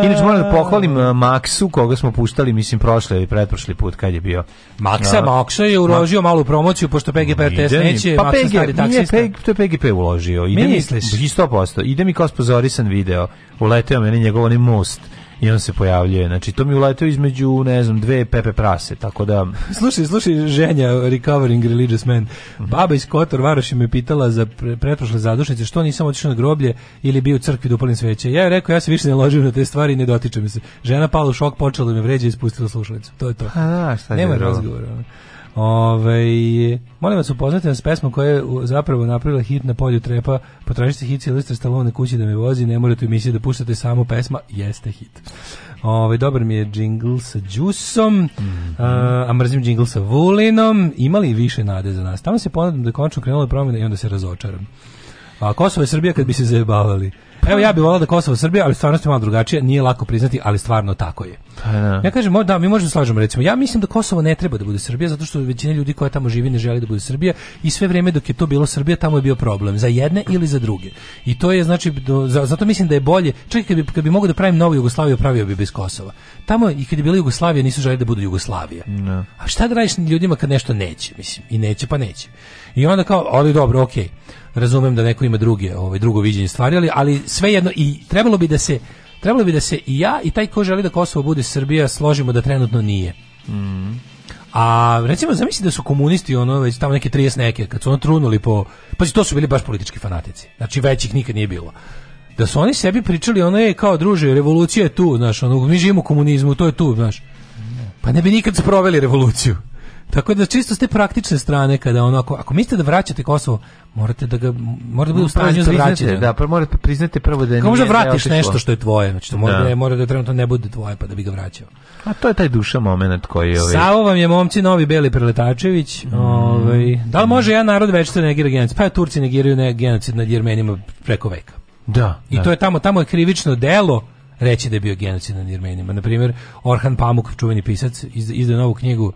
Inače moram da pohvalim uh, Maksu, koga smo puštali, mislim, prošli ili pretprošli put kad je bio. Maksa, uh, Maksa je uložio Mak... malu promociju, pošto PGP RTS neće, pa Maksa stari taksista. Nije, PG, to je PGP uložio. Ide mi, misliš? 100%. Ide mi kao spozorisan video. Uleteo meni njegov onaj most i on se pojavljuje. Znači, to mi uletio između, ne znam, dve pepe prase, tako da... slušaj, slušaj, ženja, recovering religious man. Baba iz Kotor Varoši me pitala za pre, pretprošle zadušnice što nisam otišao na groblje ili bio u crkvi da upalim sveće. Ja je rekao, ja se više ne ložim na te stvari i ne dotičem se. Žena pala u šok, počela da me vređa i ispustila slušalicu. To je to. A, da, šta Nema razgovora. Ove, molim vas upoznate nas pesmom koja je zapravo napravila hit na polju trepa. Potražite hit Silvestra Stallone kući da me vozi, ne morate u emisiji da puštate samo pesma, jeste hit. Ove, dobar mi je jingle sa džusom, mm -hmm. a, a mrzim jingle sa vulinom. Imali više nade za nas. Tamo se ponadam da končno krenula promjena i onda se razočaram. A Kosovo i Srbija kad bi se zajebavali. Evo ja bih voleo da Kosovo Srbija, ali stvarno je malo drugačije, nije lako priznati, ali stvarno tako je. Pa, da. Ja kažem, da, mi možemo da slažemo recimo. Ja mislim da Kosovo ne treba da bude Srbija zato što većina ljudi koja tamo živi ne želi da bude Srbija i sve vrijeme dok je to bilo Srbija tamo je bio problem za jedne ili za druge. I to je znači do, zato mislim da je bolje, čak i kad bi kad bi mogao da pravim novu Jugoslaviju, pravio bi bez Kosova. Tamo i kad je bila Jugoslavija nisu želeli da bude Jugoslavija. Ne. Da. A šta da radiš ljudima kad nešto neće, mislim, i neće pa neće. I onda kao, ali dobro, okej. Okay. Razumem da neko ima druge, ovaj drugo viđenje stvari, ali, ali svejedno i trebalo bi da se trebalo bi da se i ja i taj ko želi da Kosovo bude Srbija složimo da trenutno nije. Mhm. A recimo zamisli da su komunisti ono već tamo neke 30 neke kad su ono trunuli po pa to su bili baš politički fanatici. Znači većih nikad nije bilo. Da su oni sebi pričali ono je kao druže revolucija je tu, znaš, ono mi živimo komunizmu, to je tu, znaš. Pa ne bi nikad sproveli revoluciju. Tako da čisto ste praktične strane kada onako ako mislite da vraćate Kosovo, morate da ga morate da bude u pa stanju da vraćate. Da, pa morate pa priznate prvo da nije. Kako da vratiš nešto što je tvoje, znači to mora da, mora da trenutno ne bude tvoje pa da bi ga vraćao. A to je taj duša momenat koji je ovaj. Savo vam je momci novi beli preletačević, mm. ovaj. Da li može jedan narod večito negira genocid? Pa Turci negiraju ne genocid nad Jermenima preko veka. Da. I da. to je tamo tamo je krivično delo reći da je bio genocid nad Jermenima. Na primjer, Orhan Pamuk, čuveni pisac, izdao novu knjigu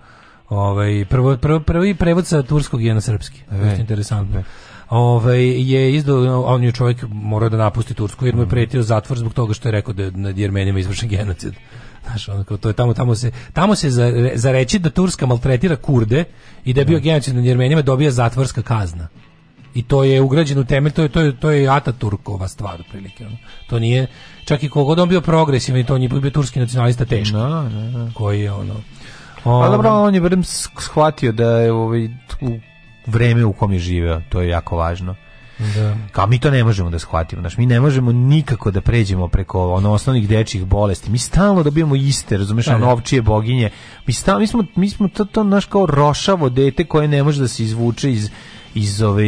Ovaj prvo prvo prvi prevod sa turskog je na srpski. E, interesantno. E. Ovaj je izdo, on je čovjek morao da napusti Tursku jer mu je mm. pretio zatvor zbog toga što je rekao da je nad Jermenima izvršen genocid. Znaš, onako, to je tamo, tamo se, tamo se za, za reći da Turska maltretira Kurde i da je bio e. genocid nad Jermenima dobija zatvorska kazna. I to je ugrađeno u temelj, to je, to je, to je Ataturkova stvar, otprilike. To nije, čak i kogod on bio progresivan i to nije bio turski nacionalista teško. No, no, no. Koji je ono... Um, Ali dobro, da. on je vrem shvatio da je ovaj, u vreme u kom je živeo, to je jako važno. Da. Kao mi to ne možemo da shvatimo. Znaš, mi ne možemo nikako da pređemo preko ono osnovnih dečjih bolesti. Mi stalno dobijamo iste, razumeš, da, ono da. ovčije boginje. Mi, stalno, mi smo, mi smo to, to naš kao rošavo dete koje ne može da se izvuče iz iz ove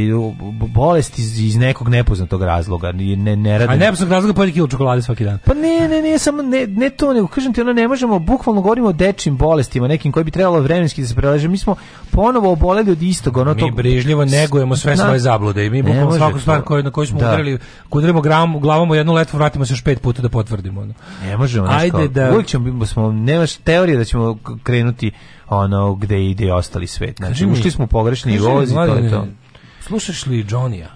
bolesti iz, iz nekog nepoznatog razloga ne ne radi. A nepoznatog razloga pojedi kilo čokolade svaki dan. Pa ne, ne, ne, samo ne, ne to, nego kažem ti, ona ne možemo bukvalno govorimo o dečim bolestima, nekim koji bi trebalo vremenski da se prelaže. Mi smo ponovo oboleli od istog, ono to. Mi brižljivo negujemo sve na, svoje zablude i mi bukvalno svaku stvar koju na koju smo da. udarili, kudarimo gram, glavom u jednu letvu, vratimo se još pet puta da potvrdimo ono. Ne možemo, Ajde nešto, da. Uvijek ćemo, smo nemaš teorije da ćemo krenuti ono gde ide ostali svet. Znači, ušli smo pogrešni voz i to je to. Slušaš li Johnny-a?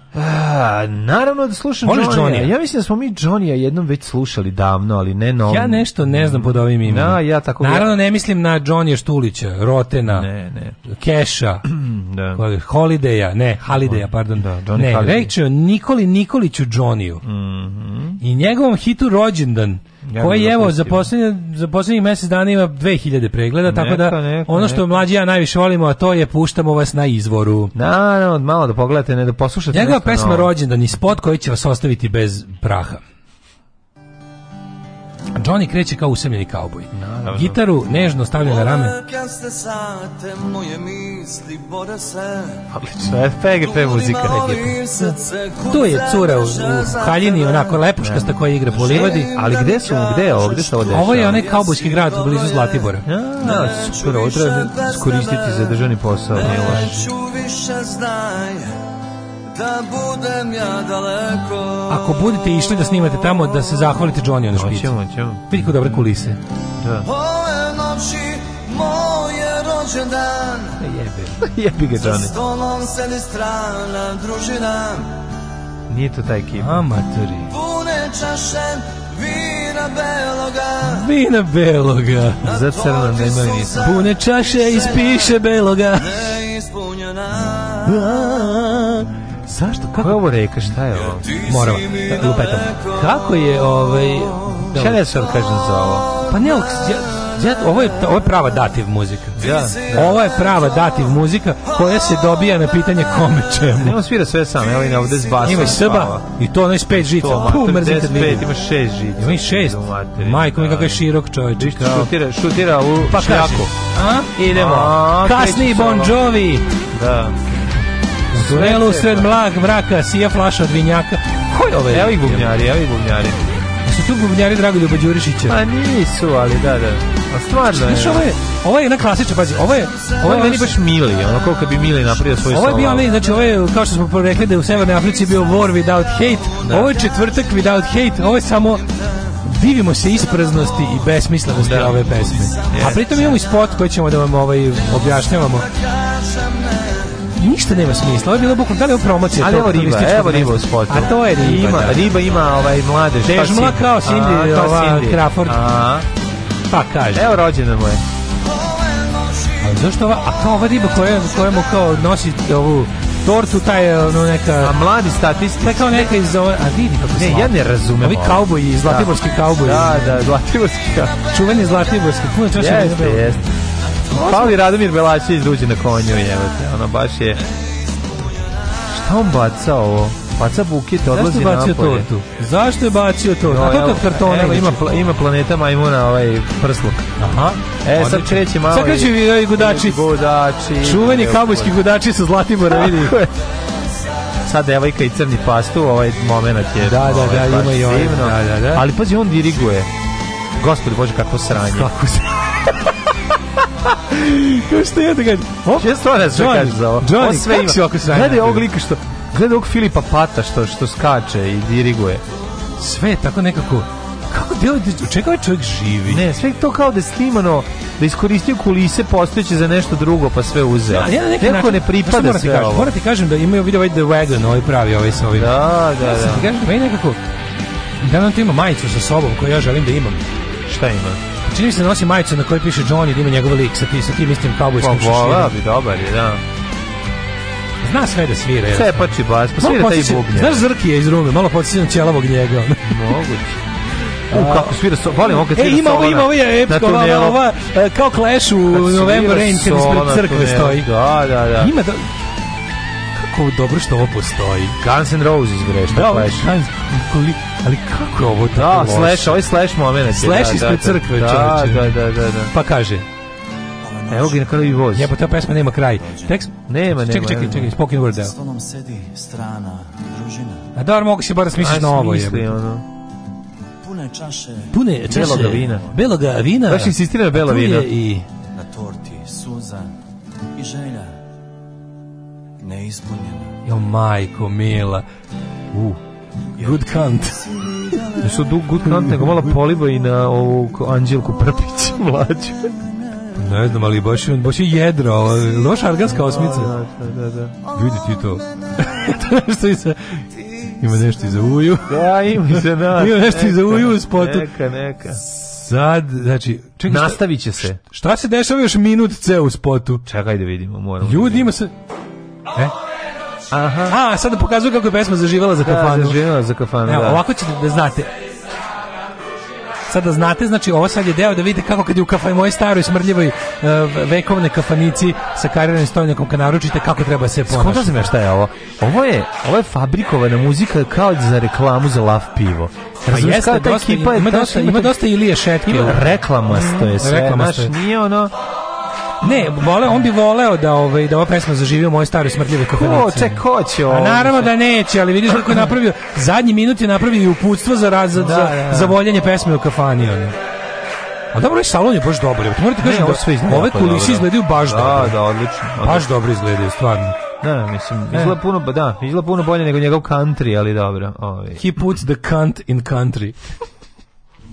naravno da slušam Voliš Johnny. Ja mislim da smo mi Johnny jednom već slušali davno, ali ne novom. Ja nešto ne znam pod ovim imenom. No, da, ja tako naravno ne mislim na Johnny Štulića, Rotena, ne, ne. Keša, da. Holideja, ne, Halideja, pardon. Da, Johnny ne, Holiday. Nikoli Nikoliću Johnny-u. Mm -hmm. I njegovom hitu Rođendan Ja koji je evo za posljednjih za posljednji mjesec dana ima 2000 pregleda, neka, tako da neka, ono što mlađi ja najviše volimo, a to je puštamo vas na izvoru. Da, no, malo da pogledate, ne da poslušate. Njegova pesma Rođendan i spot koji će vas ostaviti bez praha. Johnny kreće kao usamljeni kauboj. Gitaru nežno stavlja na rame. Odlično, je peg, to je muzika. Tu je cura u, u haljini, onako lepoškasta koja igra po livadi. Da Ali gde su, gde je ovde gde se ovo je onaj kaubojski grad u blizu Zlatibora. Ja, no, super, ovo treba skoristiti za državni posao. Ne, da loše da budem ja daleko. Ako budete išli da snimate tamo, da se zahvalite Johnny na špicu. Hoćemo, hoćemo. Vidi dobre kulise. Da. Ove noći moje rođendan. Jebe. Jebi ga Johnny. Sa stolom sedi strana družina. Nije to taj kip. Amatori. Pune čaše vina beloga. Vina beloga. Za crno nema nisam. Pune čaše ispiše beloga. Ne Neispunjena. Zašto? Kako? Koja je ovo reka? Šta je ovo? Morava. Lupetam. Kako je ovaj... Šta ne sam kažem za ovo? Pa ne, ja, ja, ovo, je, ovo je prava dativ muzika. Ja, da, da. Ovo je prava dativ muzika koja se dobija na pitanje kome čemu. Ne, on svira sve sam, evo i na ovde s basom. Ima i srba i to ono je s pet žica. To, Puh, mrzite vidim. Ima šest žica. Ima i šest. Majko mi kako je širok čovječ. Šutira, šutira u pa šljaku. A? Idemo. A, Kasni Bon Jovi. Da. Velo sred mlak mraka, sija flaša od vinjaka. Ko je ovaj? Evo i bubnjari, evo i bubnjari. Su tu bubnjari Dragoljuba Đurišića? Pa nisu, ali da, da. A stvarno je. Znaš, ovo je, ovo je jedna klasična, pazi, ovo je... Ovo je meni baš Mili, ono kao kad bi Mili napravio svoj Ovo je bio meni, znači ovo je, kao što smo rekli da je u Severnoj Africi bio War Without Hate, da. ovo je četvrtak Without Hate, ovo je samo divimo se ispraznosti i besmislenosti da. ove pesme. Yes. A pritom imamo i spot koji ćemo da vam ovaj objašnjavamo ništa nema smisla. Ovo je bilo bukvalno, da li je promocija? Ali evo riba, evo riba u spotu. A to je riba, Ima, da. Riba ima ovaj mladež. Težma kao Cindy, a, ova Cindy. Crawford. A, pa kaže. Evo rođena moje. A zašto ova, a kao ova riba koja, koja mu kao nosi ovu tortu, taj je ono neka... A mladi statisti... Taj kao neka iz... Ove, a vidi kako Ne, ja ne razumem Ovi kauboji, da. zlatiborski da. kauboji. Da, da, zlatiborski kauboji. Čuveni zlatiborski, puno češće. Jeste, jeste. Pali Radomir Belašić duđi na konju, jevate. Ono baš je... Šta on baca ovo? Baca buket, odlazi napolje. Zašto je bacio napolje. Zašto je bacio tortu? No, A to kad kartona evo, ima, pla, ima planeta majmuna ovaj prsluk. Aha. E, Odlično. sad kreće malo... Sad kreće i ovi gudači. Gudači. Čuveni kabojski gudači sa Zlatibora, vidi. sad devojka i crni pastu, ovaj moment je... Da, da, ovaj, da, ima i ovaj. Da, da, da. Ali pazi, on diriguje. Gospod Bože, kako sranje. Kako sranje. Kao što ja da kažem? Če stvar ne sve kaže za ovo? Johnny, ovo sve kako si ovako sranjena? Gledaj ovog lika što... Gledaj ovog Filipa Pata što, što skače i diriguje. Sve tako nekako... Kako gde ovaj, čega ovaj čovjek živi? Ne, sve to kao da je snimano, da iskoristio kulise postojeće za nešto drugo, pa sve uzeo. Da, ja na neki način, ne pripada se kažem, ovo. Moram ti kažem da imaju vidio ovaj The Wagon, ovaj pravi, ovaj sa ovim. Da, da, ja da. Ti kažem, meni nekako... Da nam to ima majicu sa sobom koju ja želim da imam. Šta ima? Čini se da nosi majicu na kojoj piše Johnny da ima njegov lik sa, ti, sa tim istim kaubojskim pa, šeširom. bi, dobar je, da. Zna sve da svira. Sve pači bas, pa svira taj bubnja. Da. Znaš Zrki je iz Rume, malo podsjeća na ćelavog njega. Moguće. U, uh, kako svira so, volim e, ovo kad svira e, ima, solana. Ima, ovo je epsko, ova, ova, e, kao Clash u November Rain kad ispred crkve stoji. Da, da, da. Ima da, kako dobro što ovo postoji. Guns N' Roses, bre, šta da, Clash. Guns, koli, ali kako je ovo da, loše? slash, ovaj slash moment. Slash da, ispred da, da. crkve, da, čoveče. Da, da, da, da. Pa kaže, Evo ga na kraju i voz. Jebo, ta pesma nema kraj. Tekst? Nema, nema. Čekaj, čekaj, čekaj, spoken word deo. Stolom sedi strana, družina. A da, mogu se bar smisliti na ovo, jebo. Ono pune čaše pune čaše beloga vina beloga vina baš insistira na bela vina. i na torti suza i želja neispunjena jo majko mila uh Good Kant. Jesu du Good Kant nego malo poliva i na ovu Anđelku Prpić mlađu. ne znam, ali baš, baš je jedro, baš arganska osmica. Da, da, da. Vidi da. ti to. to nešto i sa, ima nešto i za uju. Da, ima se da. ima nešto i za uju u spotu. Neka, neka. Sad, znači... Čekaj, Nastavit će se. Šta se dešava još minut C u spotu? Čekaj da vidimo, moramo. Ljudi, da ima se... E? Aha. A, sad da pokazuju kako je pesma zaživjela za da, kafanu. Da, zaživjela za kafanu, Evo, da. Ovako ćete da znate. Sad da znate, znači ovo sad je deo da vidite kako kad je u kafaj moje staroj smrdljivoj uh, eh, vekovne kafanici sa kariranim stojnjakom kad naručite kako treba se ponašati. Skontao sam ja šta je ovo. Ovo je, ovo je fabrikovana muzika kao za reklamu za lav pivo. Pa jeste, dosta, ekipa ima, dosta, ima dosta Ilije Šetke. Ima reklamasto je mhm, sve, reklamasto je. Naš, nije ono... Ne, vole, on bi voleo da ovaj da ova pesma zaživi u mojoj staroj smrdljivoj kafenici. Ko će, ko će ovo? A naravno da neće, ali vidiš kako je napravio zadnji minut je napravio i uputstvo za raz, za, da, da. da. za voljenje pesme u kafani. Ono. A dobro, ovaj salon je baš dobar. Morate kažem ne, da sve izgleda ove kulise izgledaju baš da, dobro. Da, da, odlično. odlično. Baš dobro izgledaju, stvarno. Da, mislim, izgleda e. puno, da, izgleda puno bolje nego njegov country, ali dobro. Ovaj. He puts the cunt in country.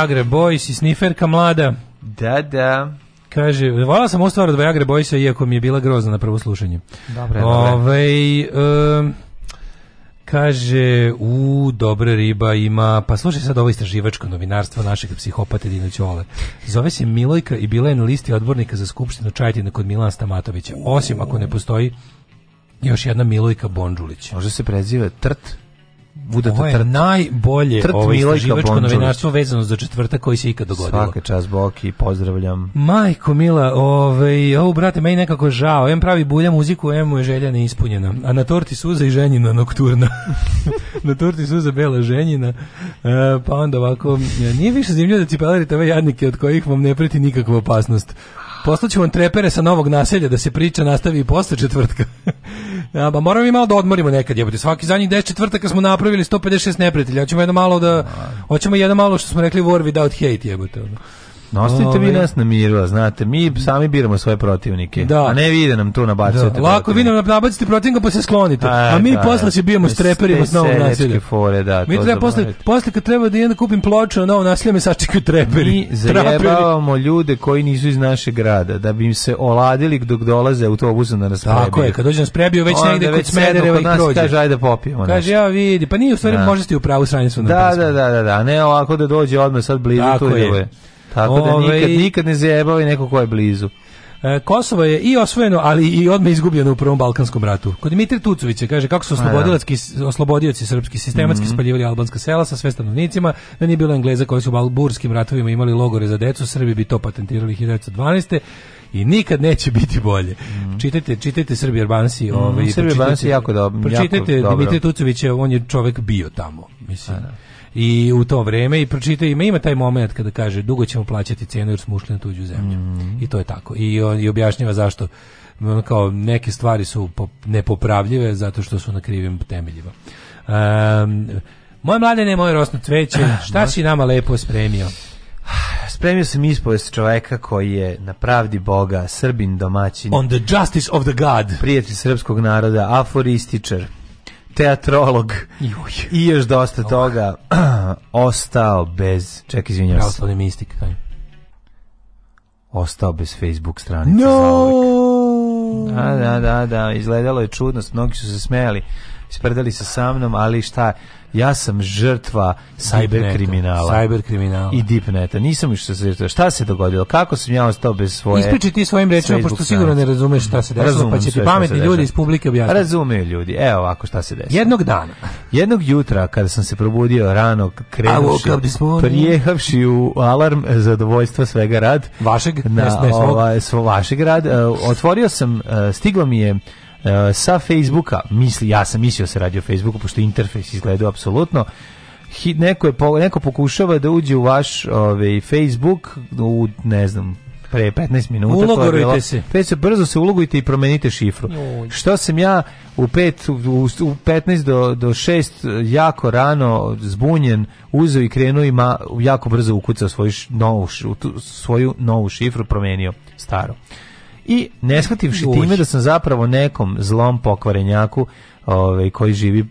Viagra Boys i sniferka mlada. Da, da. Kaže, volao sam ovu stvar od Viagra Boysa, iako mi je bila grozna na prvo slušanje. Dobre, Ove, um, kaže, u, dobra riba ima, pa slušaj sad ovo istraživačko novinarstvo našeg psihopata Dino Ćole. Zove se Milojka i bila je na listi odbornika za skupštinu Čajetina kod Milana Stamatovića, osim ako ne postoji još jedna Milojka Bonđulić. Može se preziva Trt? udata ovo je trt, najbolje trt ovo istraživačko novinarstvo vezano za četvrtak koji se ikad dogodilo. Svaka čas Boki, pozdravljam. Majko Mila, ovaj, ovo brate, meni nekako žao, em pravi bulja muziku, em mu je želja neispunjena. A na torti suza i ženjina nokturna. na torti suza bela ženjina. E, pa onda ovako, e, nije više zemlju da cipelarite ove jadnike od kojih vam ne preti nikakva opasnost. Poslaću vam trepere sa novog naselja da se priča nastavi i posle četvrtka. Ja, pa moramo i malo da odmorimo nekad, jebote. Svaki zadnjih 10 četvrtaka smo napravili 156 neprijatelja. Hoćemo jedno malo da hoćemo jedno malo što smo rekli war without hate, jebote. No, ostavite nas na miru, znate, mi sami biramo svoje protivnike. Da. A ne vi da nam tu nabacujete. Da. Lako vi nam nabacite protivnika pa se sklonite. A, a mi da, posle se bijemo s treperima s novom nasiljem. Fore, da, mi treba posle, posle kad treba da jedan kupim ploču na novom nasiljem me sačekaju treperi. Mi zajebavamo ljude koji nisu iz našeg grada, da bi im se oladili dok dolaze autobusom da nas prebiju. Tako je, kad dođe nas prebiju već negde kod Smedereva i prođe. Kaže, ajde popijemo. Kaže, ja vidi, pa nije u stvari, možete i u pravu sranje su Da, da, da, da, da, ne ovako da dođe odmah sad blizu, tu je. Tako da nikad, nikad ne zajebao i neko ko je blizu. E, Kosovo je i osvojeno, ali i odme izgubljeno u Prvom Balkanskom ratu. Kod Dimitri Tucovića kaže kako su da. oslobodilački oslobodioci srpski sistematski mhm. spaljivali albanska sela sa sve stanovnicima, da nije bilo Engleza koji su u Balburskim ratovima imali logore za decu, Srbi bi to patentirali 1912 i nikad neće biti bolje. Mm. Čitajte, čitajte Srbi Arbansi, mm, ovaj Srbi Arbansi jako dobro. Pročitajte Dimitri Tucovića, on je čovek bio tamo, mislim. Ano. Da i u to vreme i pročita ima ima taj moment kada kaže dugo ćemo plaćati cenu jer smo ušli na tuđu zemlju. Mm -hmm. I to je tako. I on i objašnjava zašto kao neke stvari su nepopravljive zato što su na krivim temeljima. Um, moje mladene, moje rosno cveće, šta si nama lepo spremio? Spremio sam ispovest čoveka koji je na pravdi Boga, srbin domaćin. On the justice of the God. Prijatelj srpskog naroda, aforističar, teatrolog Juj. i još dosta oh. toga ostao bez ček izvinjavam se pravoslavni mistik taj ostao bez Facebook stranice no! za Da, da, da, da, izgledalo je čudno, mnogi su se smejali ispredali se sa mnom, ali šta, ja sam žrtva cyber kriminala. Cyber kriminala. I deepneta. Nisam više se žrtva. Šta se dogodilo? Kako sam ja ostao bez svoje... Ispriči ti svojim rečima, pošto sigurno ne razumeš šta se desilo, pa će ti pametni ljudi iz publike objasniti. Razumeju ljudi. Evo ovako šta se desilo. Jednog dana. Jednog jutra, kada sam se probudio rano, krenuši, prijehavši u alarm zadovoljstva svega rad. Vašeg? Na, ne, ne, svog. Ova, svo, vašeg rad. Uh, e, otvorio sam, uh, stiglo mi je E, sa Facebooka, misli, ja sam mislio da se radi o Facebooku, pošto interfejs izgledao apsolutno, Hit, neko, je, neko pokušava da uđe u vaš ovaj, Facebook, u, ne znam, pre 15 minuta. Ulogujte se. Pet brzo se ulogujte i promenite šifru. Uj. Što sam ja u 5 u, u 15 do do 6 jako rano zbunjen uzeo i krenuo i ma, jako brzo ukucao svoju novu svoju novu šifru promenio staru i ne shvativši time da sam zapravo nekom zlom pokvarenjaku ovaj, koji živi,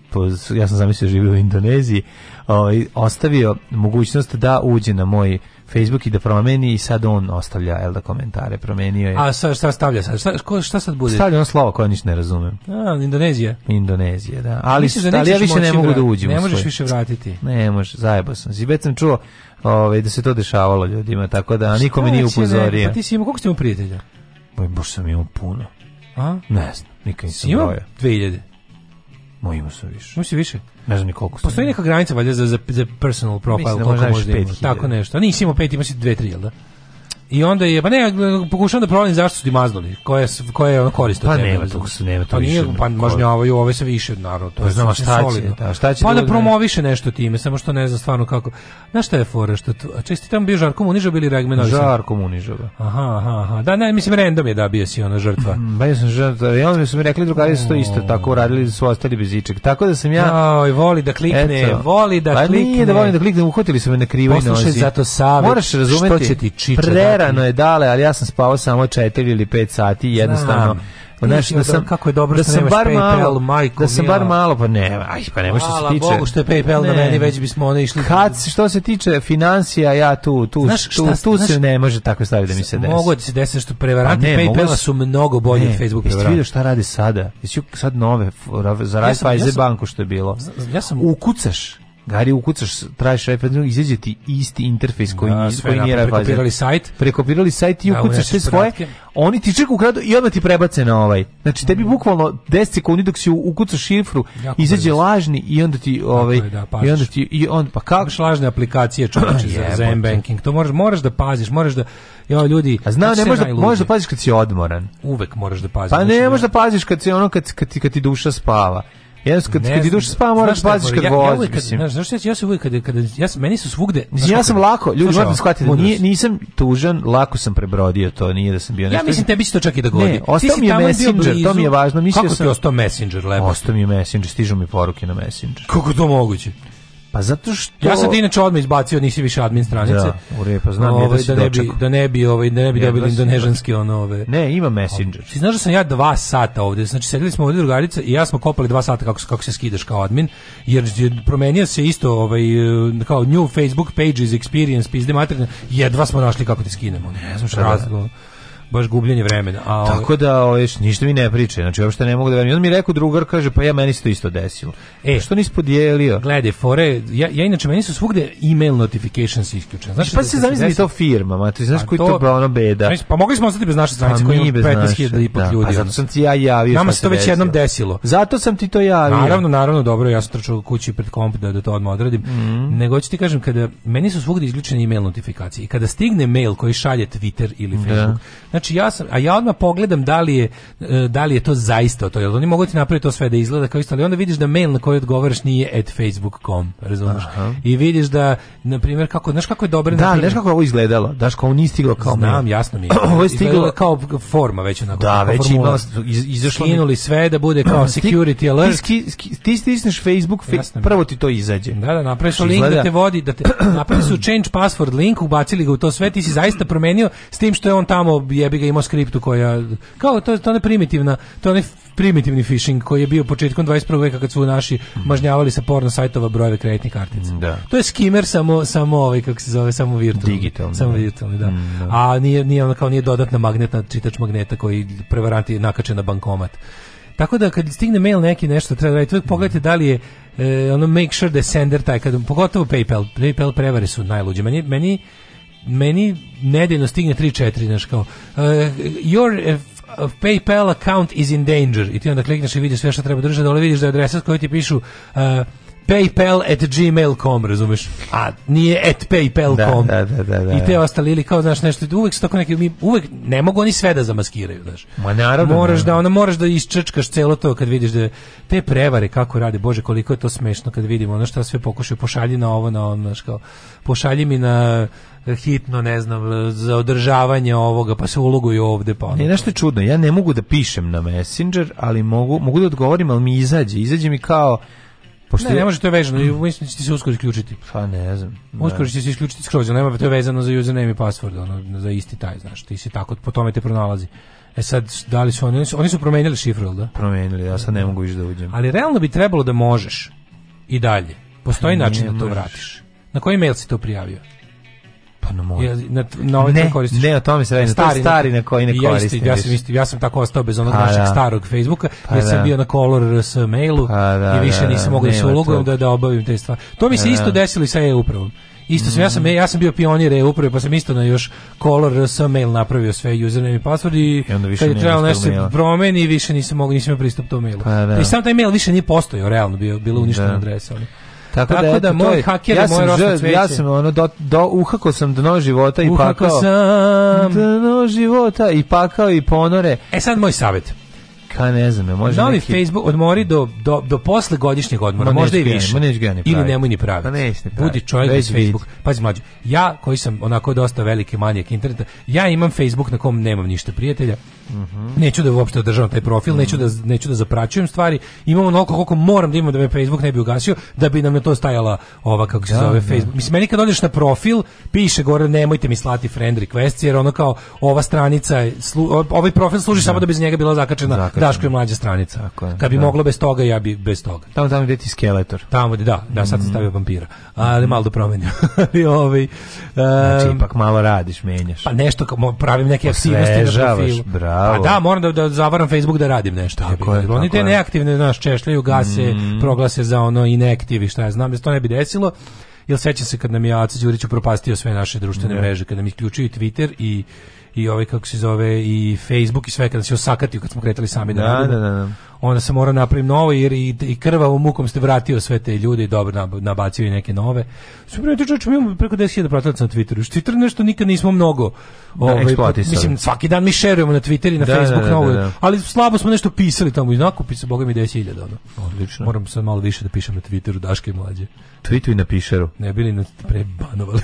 ja sam zamislio da živi u Indoneziji, ovaj, ostavio mogućnost da uđe na moj Facebook i da promeni i sad on ostavlja jel da komentare, promenio je. A sad šta stavlja sad? Šta, ko, šta sad bude? Stavlja on slovo koje ništa ne razumem. A, Indonezija. Indonezija, da. Ali, Misliš da ali ja više ne mogu da uđem. Ne možeš više vratiti. Ne možeš, zajebao sam. Zibet sam čuo ovaj, da se to dešavalo ljudima, tako da niko me nije upozorio. Pa ti si imao, koliko ste imao prijatelja? Moj boš sam imao puno. A? Ne znam, nikad nisam imao. 2000. Moj imao sam više. Moj si više? Ne znam ni koliko sam. Postoji neka granica valjda za, za, za personal profile. Mislim da možda, možda Tako nešto. A nisi imao 5, imao si 2-3, jel da? I onda je, pa ne, pokušavam da provalim zašto su ti maznuli, koje, koje je ono korist pa tebe. Pa nema to, nema to pa više. Nije, pa mažnjavaju, ove se više, naravno, to pa je znam, šta će, da, šta će pa da, promoviše nešto time, samo što ne znam stvarno kako. Znaš šta je fora, što tu, a česti tamo bio Žarko Munižov ili Regmen Žarko Munižov. Da. Aha, aha, aha, da ne, mislim random je da bio si ona žrtva. Mm, ba, pa ja sam žrtva, i onda su mi rekli drugari da su to isto tako uradili, da su ostali bez ičeg, tako da sam ja... Aj, voli da klikne, eto, voli da klikne. Pa nije da volim da klikne, uhvatili su me na krivo i Poslušaj, zato savjet, Moraš razumeti, što će ti čiče, Preterano je dale, ali ja sam spavao samo 4 ili 5 sati jednostavno. Znaš, da sam, kako je dobro da što sam bar PayPal, malo, majko, da sam bar malo, pa ne, aj, pa nema što se tiče. Hvala Bogu što je PayPal ne. na meni, već bismo oni išli. Kad, što se tiče financija, ja tu, tu, znaš, tu, šta, tu znaš, se ne može tako staviti da mi se desi. Da pa mogu da se desi što prevaranti pa PayPala su mnogo bolji od Facebook prevaranti. Jeste vidio šta radi sada? Jesi sad nove, za Raiffeisen ja ja banku što je bilo. Ja sam, ukucaš Gari ukucaš, tražiš iPhone, izađe ti isti interfejs koji, da, koji napad, nije iPhone. Prekopirali sajt. Prekopirali sajt i da, ukucaš sve svoje. Oni ti čeku ukradu i odmah ti prebace na ovaj. Znači, tebi mm. bukvalno 10 sekundi dok si ukucaš šifru, jako izađe lažni i onda ti ovaj da, i onda ti i on pa kako Imaš lažne aplikacije čoveče za, za banking. To možeš možeš da paziš, možeš da ja ljudi, a znam ne možeš da možeš da paziš kad si odmoran. Uvek moraš da paziš. Pa ne da- možeš da paziš kad si ono kad kad ti, kad ti duša spava. Jes kad ne kad ideš spava moraš paziš kad voziš. Ja uvijek, mislim. Znaš, znaš, ja se uvijek kad kad ja meni su svugde. Znaš, ja sam lako, ljudi morate shvatiti da nije, nisam tužan, lako sam prebrodio to, nije da sam bio nešto. Ja mislim tebi se to čak i da Ne, ostao mi je Messenger, to mi je važno, mislio sam. Kako ti ostao Messenger, lepo? Ostao mi je Messenger, stižu mi poruke na Messenger. Kako to moguće? Pa zato što Ja sam te inače odmah izbacio, nisi više admin stranice. Da, ure, re, pa znam ovaj, da, da, ne bi, da ne bi, ovaj, da ne bi dobili indonežanski ono ove. Ne, ima Messenger. Ti znaš da sam ja dva sata ovde. znači sedeli smo ovde drugarica i ja smo kopali dva sata kako, kako se skidaš kao admin, jer promenio se isto ovaj, kao new Facebook pages experience, pizde materine, jedva smo našli kako ti skinemo. Ne znam šta da, da. razlog baš gubljenje vremena. A ovaj- Tako da, ove, ovaj, ništa mi ne priče, znači uopšte ne mogu da verujem. on mi rekao drugar, kaže, pa ja, meni se to isto desilo. E, što nisi podijelio? Gledaj, fore, ja, ja inače, meni su svugde email notifications isključene. Znači, pa da se zamisli to firma, ma, ti znaš pa koji to, to ono beda. pa mogli smo ostati bez naše stranice, pa koji ima 15.000 i pod ljudi. Pa zato sam ti ja javio. Nama se to već jednom desilo. Zato sam ti to javio. Naravno, naravno, dobro, ja sam trčao kući pred komp da, da to odmah odradim. Mm. Nego ću ti kažem, kada, meni su svugde isključene email notifikacije. I kada stigne mail koji šalje Twitter ili da. Facebook, Znači ja sam, a ja odmah pogledam da li je, e, da li je to zaista to, jer oni mogu ti napraviti to sve da izgleda kao isto, ali onda vidiš da mail na koji odgovaraš nije at facebook.com, razumiješ? I vidiš da, na primjer, kako, znaš kako je dobro... Da, znaš kako je ovo izgledalo, daš kao nije stiglo kao... Znam, mi. jasno mi je. ovo je stiglo... kao forma već onako. Da, već imala, izašlo... Skinuli sve da bude kao security alert. Ti, ski, ti stisneš Facebook, jasno prvo ti to izađe. Da, da, napraviš znači, link da te vodi, da te... napraviš change password link, ubacili ga u to sve, ti si zaista promenio s tim što je on tamo je jebi ga imao skriptu koja kao to to ne primitivna, to ne primitivni phishing koji je bio početkom 21. veka kad su naši mažnjavali sa porno sajtova brojeve kreditnih kartica. Da. To je skimer samo samo ovaj kako se zove samo virtualni. Digitalni. Samo da. virtualni, da. Mm, da. A nije nije ono kao nije dodatna magnetna čitač magneta koji prevaranti nakače na bankomat. Tako da kad stigne mail neki nešto treba da raditi, uvijek pogledajte da li je e, ono make sure the da sender taj, kad, pogotovo PayPal, PayPal prevare su najluđe. Meni, meni meni nedeljno stigne 3-4, znaš kao, uh, your uh, PayPal account is in danger, i ti onda klikneš i vidiš sve što treba držati, ali da vidiš da je adresa s ti pišu uh, paypal at gmail.com, razumeš? A nije at paypal.com. Da, da, da, da, da, I te ostali, ili kao, znaš, nešto, uvek su tako neki, mi, uvek ne mogu oni sve da zamaskiraju, znaš. Ma naravno. Moraš da, ono, moraš da isčrčkaš celo to kad vidiš da te prevare kako rade, bože, koliko je to smešno kad vidimo, ono šta sve pokušaju, pošalji na ovo, na ono, znaš, kao, pošalji mi na hitno, ne znam, za održavanje ovoga, pa se uloguju ovde. Pa ne, nešto je čudno, ja ne mogu da pišem na Messenger, ali mogu, mogu da odgovorim, ali mi izađe. Izađe mi kao, Pošto ne, ne može to je vezano, mislim da će se uskoro isključiti. Pa ne znam. Uskoro će se isključiti skroz, nema to je vezano za username i password, ono, za isti taj, znaš, ti se tako po tome te pronalazi. E sad, da li su oni, oni su promenili šifru, da? Promenili, ja sad ne mogu više da uđem. Ali realno bi trebalo da možeš i dalje. Postoji način ne da to vratiš. Na koji mail si to prijavio? Pa na moj. Ja, na, na ovaj ne, koristiš. Ne, o tome se radi. Stari, stari na koji ne ja koristim. Ja, sam, ja sam tako ostao bez onog pa našeg da. starog Facebooka, pa jer da. sam bio na Color s mailu pa da, i više da, da, nisam mogao da se ulogujem da, da obavim te stvari. To mi pa se da. isto desilo i sa e-upravom. Isto sam, mm. ja sam, mm. ja sam bio pionir e uprave, pa sam isto na još Color RS mail napravio sve username i password i, I onda više kad je trebalo nešto promeni, više nisam mogao, nisam imao pristup tom mailu. Pa, da. I sam taj mail više nije postojao, realno bio, bilo uništena da. adresa. Ali. Tako, da Tako da, eto, da moj haker ja moj sam žel, ja sam ono do, do uhako sam dno života i uhako pakao. sam dno života i pakao i ponore. E sad moj savjet. Ka ne znam, može Novi neki... Facebook odmori do, do, do posle godišnjeg odmora, možda i više. Ma neć ne Ili nemoj ni praviti. Ma neć ne Budi čovjek Već Facebook. Pazi mlađe, ja koji sam onako dosta veliki manijak interneta, ja imam Facebook na kom nemam ništa prijatelja, -hmm. Neću da uopšte održavam taj profil, mm -hmm. neću da neću da zapraćujem stvari. Imamo nokoliko koliko moram da imam da me Facebook ne bi ugasio, da bi nam na to stajala ova kako se da, zove da. Facebook. Mislim meni kad odeš na profil, piše gore nemojte mi slati friend request jer ono kao ova stranica slu, ovaj profil služi da. samo da bi za njega bila zakačena Daško je mlađa stranica. Tako kad bi da. moglo bez toga, ja bi bez toga. Tamo tamo gde ti skeletor. Tamo gde da, da sad mm -hmm. stavio vampira. Ali malo da promenim. Ali ovaj um, znači ipak malo radiš, menjaš. Pa nešto pravim neke aktivnosti na profilu. Bravo. Bravo. Pa da, moram da, da zavaram Facebook da radim nešto. Tako je, Oni te neaktivne, znaš, češljaju, gase, mm. proglase za ono inektivi, šta ja znam, da se to ne bi desilo. Jel seća se kad nam je Aca Đurić upropastio sve naše društvene yeah. mreže, kad nam isključio Twitter i i ovaj kako se zove i Facebook i sve kada se osakatio kad smo kretali sami da, da, da, da, da. onda se mora napraviti novo jer i, i krvavom mukom ste vratio sve te ljude i dobro nabacio i neke nove super ti čovječe mi imamo preko 10.000 pratilaca na Twitteru što Twitter nešto nikad nismo mnogo da, ovaj, da, mislim svaki dan mi šerujemo na Twitter i na da, da Facebook da, novo ali slabo smo nešto pisali tamo i nakupisa boga mi 10.000 ono. odlično moram sad malo više da pišem na Twitteru Daške mlađe tweetuj na pišeru ne bili nas prebanovali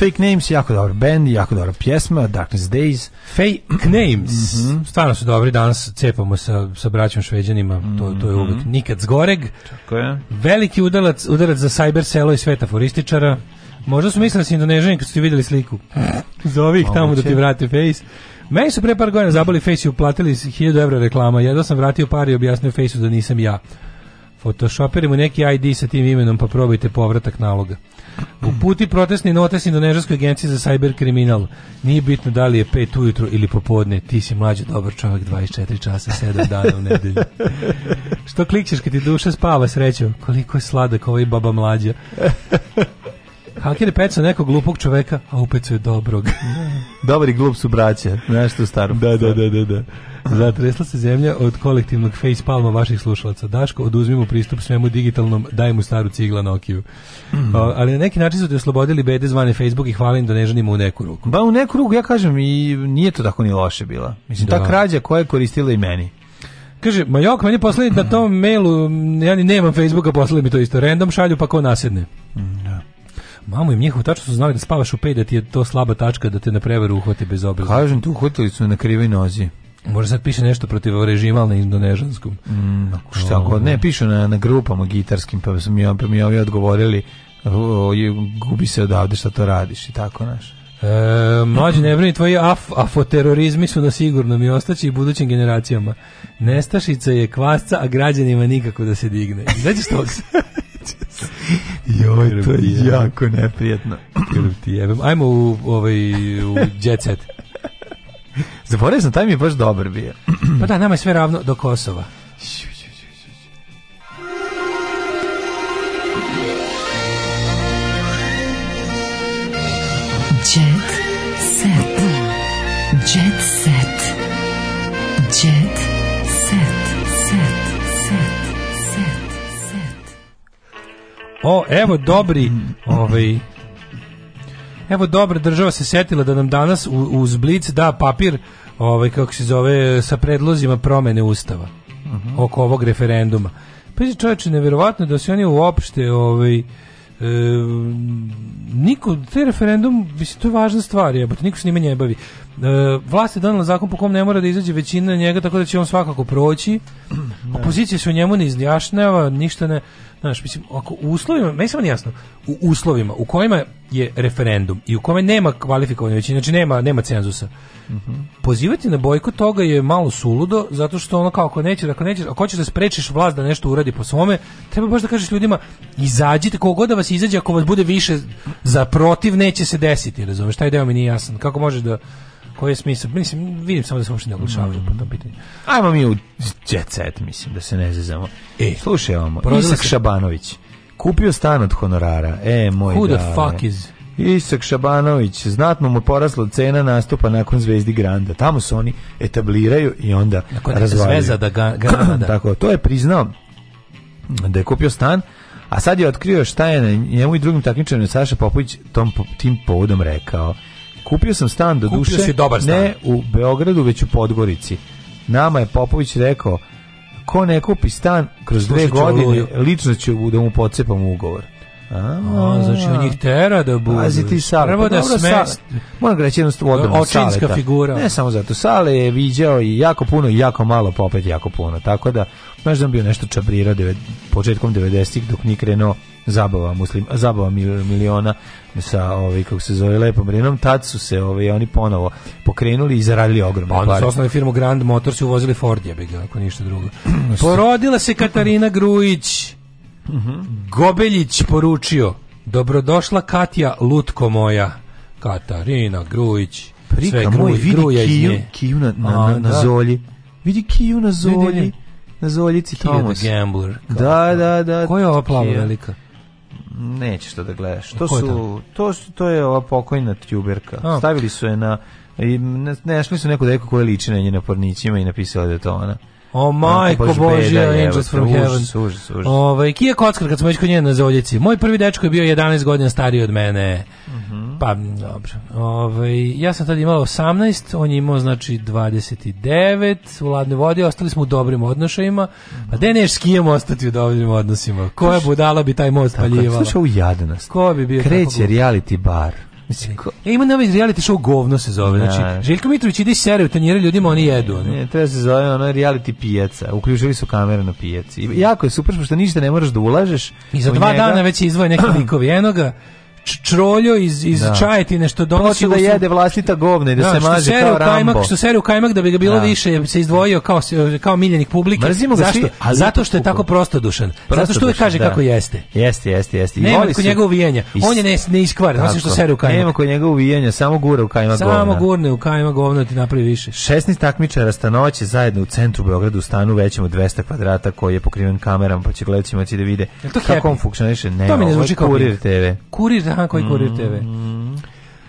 Fake Names, jako dobar band, jako dobra pjesma, Darkness Days. Fake Names, mm -hmm. stvarno su dobri, danas cepamo sa, sa braćom šveđanima, mm -hmm. to, to je mhm. uvek nikad zgoreg. Tako je. Veliki udarac, udarac za cyber selo i sveta forističara. Možda su mislili da si indonežani kad su vidjeli sliku. Zove ih tamo da ti vrate face. Meni su pre par godina zabali Face i uplatili 1000 evra reklama. Jedva sam vratio par i objasnio Face-u da nisam ja. Photoshoperimo neki ID sa tim imenom pa probajte povratak naloga. U puti protestni notes Indonežanskoj agenciji za cyber kriminal. Nije bitno da li je 5 ujutro ili popodne, ti si mlađi dobar čovjek 24 časa 7 dana u nedelji. Što klikćeš kad ti duša spava srećom? Koliko je sladak ovaj baba mlađa. Haker je pecao nekog glupog čoveka, a upecao je dobrog. Dobar i glup su braće, nešto staro. Da, da, da, da, da. Zatresla se zemlja od kolektivnog face palma vaših slušalaca. Daško, oduzmi pristup svemu digitalnom, daj mu staru cigla Nokiju. Mm -hmm. o, ali na neki način su te oslobodili bede zvane Facebook i hvala im da ne u neku ruku. Ba u neku ruku, ja kažem, i nije to tako ni loše bila. Mislim, da. ta krađa koja je koristila i meni. Kaže, ma jok, meni poslali na tom mailu, ja ni nemam Facebooka, poslali mi to isto. Random šalju, pa ko nasedne. Mm -hmm. Mamo im njihovo tačno su znali da spavaš u pej, da ti je to slaba tačka, da te na prevaru uhvate bez obraza. Kažem, tu uhvatili su na krivoj nozi. Možda sad piše nešto protiv režima, ali na indonežanskom. Mm, šta oh. god, ne, piše na, na grupama gitarskim, pa su mi, pa mi ovi odgovorili, o, gubi se odavde šta to radiš i tako, naš. E, mlađi ne brini, tvoji af, afoterorizmi su na sigurno mi ostaći i budućim generacijama. Nestašica je kvasca, a građanima nikako da se digne. Izađeš tog Joj, to je jako neprijatno. ti jebem. Ajmo u, ovaj, u jet set. Zaboravio sam, taj mi je baš dobar bio. pa da, nama je sve ravno do Kosova. O, evo dobri, ovaj Evo dobra država se setila da nam danas uz blic da papir, ovaj kako se zove, sa predlozima promene ustava uh mhm. -huh. oko ovog referenduma. Pa je čovječe nevjerovatno da se oni uopšte ovaj E, niko, taj referendum, mislim, to je važna stvar, jebote, niko se njime ne bavi. E, vlast je donela zakon po kom ne mora da izađe većina njega, tako da će on svakako proći. Da. Opozicija se u njemu ne izljašnjava, ništa ne... Znaš, mislim, ako u uslovima, meni samo jasno, u uslovima u kojima je referendum i u kome nema kvalifikovane većine, znači nema, nema cenzusa, uh pozivati na bojkot toga je malo suludo, zato što ono kao ako nećeš, ako nećeš, ako hoćeš da sprečiš vlast da nešto uradi po svome, treba baš da kažeš ljudima, izađite, kogod da vas izađe, ako vas bude više za protiv, neće se desiti, razumeš, taj deo mi nije jasan, kako možeš da Koji je Mislim, vidim samo da se uopšte ne oglašavaju mm. po tom pitanju. Ajmo mi u jet set, mislim, da se ne zezamo. E, slušaj ovamo, Isak Šabanović. Kupio stan od honorara. E, moj Who the fuck is... Isak Šabanović, znatno mu porasla cena nastupa nakon Zvezdi Granda. Tamo se oni etabliraju i onda nakon razvaljuju. Zvezda da ga, Granda. Tako, to je priznao da je kupio stan, a sad je otkrio šta je njemu i drugim takmičarima Saša Popović tom, tim povodom rekao. Kupio sam stan do Kupio duše, si dobar stan. ne u Beogradu, već u Podgorici. Nama je Popović rekao, ko ne kupi stan kroz dve godine, luju. lično ću da mu pocepam ugovor. A, a, znači on njih tera da budu. Pazi ti sale. Prvo pa da sme... Moram reći jednu stvar Očinska saleta. figura. Ne samo zato. Sale je viđao i jako puno i jako malo, popet pa jako puno. Tako da, znaš da bio nešto čabrirao početkom 90-ih dok nije krenuo zabava muslim zabava miliona sa ovaj kako se zove lepom rinom tad su se ovaj oni ponovo pokrenuli i zaradili ogromne pare. Onda su osnovali firmu Grand Motors i uvozili Ford je ga ako ništa drugo. Porodila se Katarina Grujić. Mhm. Gobeljić poručio Dobrodošla Katja Lutko moja. Katarina Grujić. Prika sve moj, gruj, vidi kiju, kiju na, na, na, na da. zolji. Vidi kiju na zolji. na Zoljici Thomas. Gambler. Da, da, da. Koja je ova plava velika? Nećeš to da gledaš. To su to to je ova pokojna tjuberka. Stavili su je na i ne, našli su neku deku koja liči na nje na pornićima i napisali da je to ona. O majko Bož Božja, Angels from užas, Heaven. Užas, užas. Ove, ovaj, Kija Kockar, kad smo već kod nje na zaoljici. Moj prvi dečko je bio 11 godina stariji od mene. Mm Pa, dobro. Ove, ovaj, ja sam tad imao 18, on je imao, znači, 29, u ladne vodi, ostali smo u dobrim odnošajima. Pa, gde neš s kijem ostati u dobrim odnosima? Koja budala bi taj most paljivala? Slušaj, u jadnost. Ko bi bio Kreće reality bar Mislim, ko... Ja e, ima novi reality show govno se zove. Znači, da. Željko Mitrović ide sere u tanjere ljudima, oni jedu. Ne, ne treba se zove ono reality pijaca. Uključili su kamere na pijaci. Jako je super, što ništa ne moraš da ulažeš. I za dva njega. dana već izvoje neki likovi enoga čroljo iz iz da. čajetine što donosi da jede vlastita govna i da, da se maže kao Rambo. Kajmak, što seru u kajmak da bi ga bilo da. više se izdvojio kao kao miljenik publike. Mrzimo ga Zašto? Svi, zato što je tako prostodušan. Prosto zato što uvijek kaže da. kako jeste. Jeste, jeste, jeste. I Nema kod su... njega uvijenja. On je ne, ne iskvar, znači što seru u kajmak. Nema kod njega uvijenja, samo gura u kajmak samo govna. Samo gurne u kajmak govna da ti napravi više. 16 takmičara stanovaće zajedno u centru Beograda u stanu većem od 200 kvadrata koji je pokriven kamerama, pa će gledaćima gledati da vide kako on funkcioniše. Ne, to mi ne zvuči kao kurir TV. Kurir aha, koji kurir mm. TV.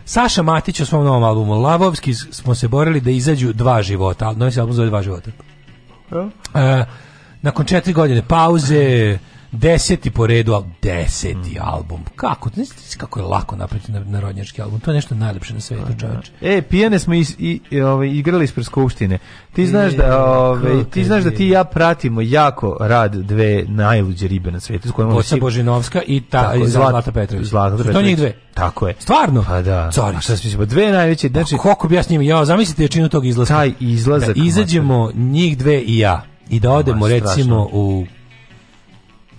Saša Matić u svom novom albumu Lavovski smo se borili da izađu dva života, ali novi se album zove dva života. Uh, nakon četiri godine pauze, deseti po redu, al deseti mm. album. Kako? Ne znaš kako je lako napraviti narodnjački album. To je nešto najlepše na svetu, pa da. čoveče. E, pijane smo i, i ovaj igrali ispred skupštine. Ti znaš da, ovaj ti znaš da ti ja pratimo jako rad dve najluđe ribe na svetu s kojima Bosa Božinovska i ta tako, Zlata, Petrović. Zlata Petrović. To njih dve. Tako je. Stvarno? Pa da. Cari, šta se mislimo, pa dve najveće, pa znači pa, kako bi ja s njima, ja zamislite činu tog izlaska. Taj izlazak. Da izađemo njih dve i ja i da odemo recimo u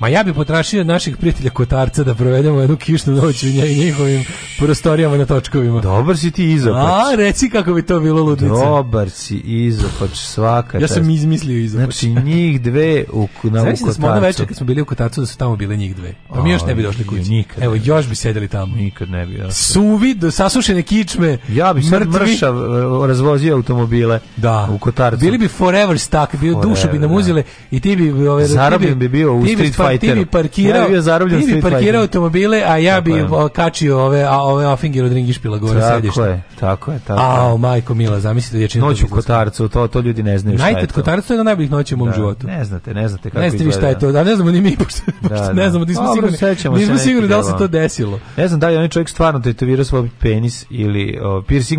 Ma ja bi potrašio naših prijatelja kotarca da provedemo jednu kišnu noć u njihovim prostorijama na točkovima. Dobar si ti izopač. A, reci kako bi to bilo ludnica. Dobar si izopač svaka. Ja sam izmislio izopač. Znači njih dve u, na, znači u da smo ono večer kad smo bili u kotarcu da su tamo bile njih dve. Pa mi još ne bi došli kući. Nikad Evo, još bi sedeli tamo. Nikad ne bi. Ja. Suvi, sasušene kičme. Ja bi sad mrtvi. E, razvozio automobile da. u kotarcu. Bili bi forever stuck, bio, forever, dušu bi nam uzele da. i ti bi... Ove, ovaj, Zarobljen bi bio u street Fighteru. Ti bi parkirao, ja bi zarobljen ti bi parkirao automobile, a ja bih kačio ove, a ove Affinger od Ringišpila gore sedište. Tako je. Tako je, tako. Ao, majko mila, zamislite dječinu. Noć u Kotarcu, to to ljudi ne znaju šta Najpred je to. Kotarcu je jedna najboljih noći u mom da, životu. Ne znate, ne znate kako Ne znate vi šta je to, da ne znamo ni mi, pošto, da, da. ne znamo, nismo sigurni, nismo sigurni da li se to da, da. desilo. Ne znam da li onaj čovjek stvarno tetovirao svoj penis ili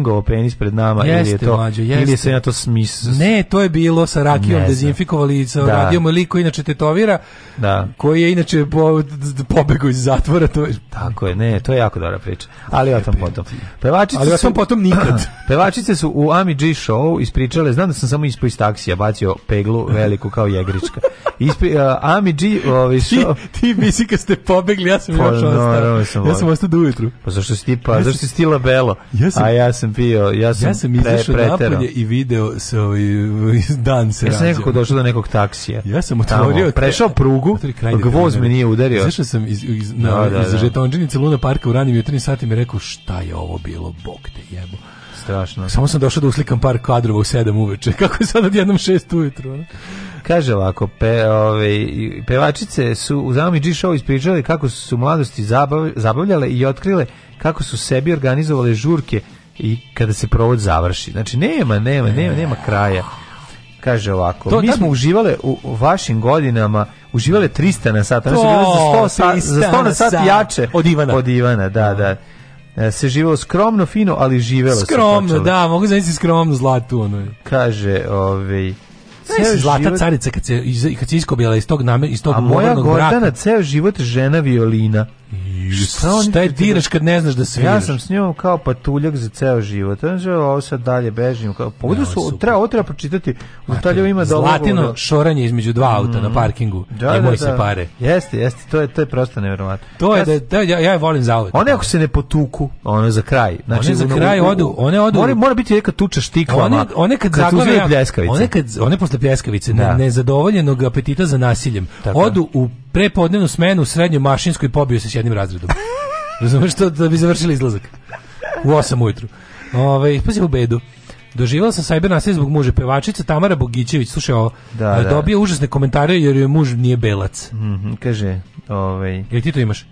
o, penis pred nama ili je to, ili se na to smis. Ne, to je bilo sa rakijom, dezinfikovali, i sa radijom ili koji inače tetovira, da. koji je inače pobegao iz zatvora. To je... Tako je, ne, to je jako dobra priča. Ali o tom potom. Pevačica potom nikad. Pevačice su u Ami G show ispričale, znam da sam samo ispod taksija bacio peglu veliku kao jegrička. Ispri, uh, Ami G ovi show. Ti, ti misli kad ste pobegli, ja sam pa, još ostao. No, sam ja sam ostao do ujutru. Pa zašto si ti pa, ja zašto si ti labelo? Ja sam, a ja sam bio, ja sam, ja sam izašao napolje i video se ovaj dan se Ja sam nekako došao do nekog taksija. Ja sam otvorio. Tamo, prešao prugu, gvoz me nije udario. Zašto sam iz, iz, na, da, da, iz da. žetonđinice Luna Parka u ranim jutarnjim satima rekao šta je ovo bilo, bog te ja jebo. Strašno. Samo sam došao da uslikam par kadrova u 7 uveče. Kako je sad odjednom 6 ujutru? Ne? Kaže ovako, pe, ove, pevačice su u Zami G Show ispričale kako su mladosti zabav, zabavljale i otkrile kako su sebi organizovale žurke i kada se provod završi. Znači, nema, nema, nema, nema kraja. Kaže ovako, to, mi smo tad... uživale u, u vašim godinama, uživale 300 znači, na sat, znači bile za 100, sat, za 100 na sat, jače. Od Ivana. Od Ivana, da. da. da. E, se živelo skromno, fino, ali živelo skromno, se. Skromno, da, mogu zamisliti skromno zlatu. Ono. Kaže, ovaj, Ceo zlata život... carica kad se kad se iskobila iz tog name iz tog A moja Gordana braka. ceo život žena violina. Šta, on, šta je da- da- diraš kad ne znaš da se Ja sam s njom kao patuljak za ceo život. On je ovo sad dalje bežim. Kao, pa su, treba, ovo treba pročitati. U detalju ima da Zlatino šoranje između dva auta mm. na mhm. parkingu. Da, Nemoj da, se da. pare. Jeste, jeste. To je, to je prosto nevjerovatno. To je, da, da, ja, ja je volim zauvek. One ako se ne potuku, one za kraj. Znači, one za kraj u, u, odu. One odu. Mora, mora biti neka tuča štiklama. One, one kad, kad zaglave One, kad, one posle pljeskavice, da. nezadovoljenog apetita za nasiljem, Tako. odu u prepodnevnu smenu u srednju mašinsku i pobio se s jednim razredom. Razumeš što da bi završili izlazak? U 8 ujutru. Ove, ovaj, pa se u bedu. Doživjela sam sajber nasilje zbog muže pevačica Tamara Bogićević, slušaj ovo, da, da, dobio užasne komentare jer joj muž nije belac. Mm -hmm, kaže, ovaj... Jel ti to imaš?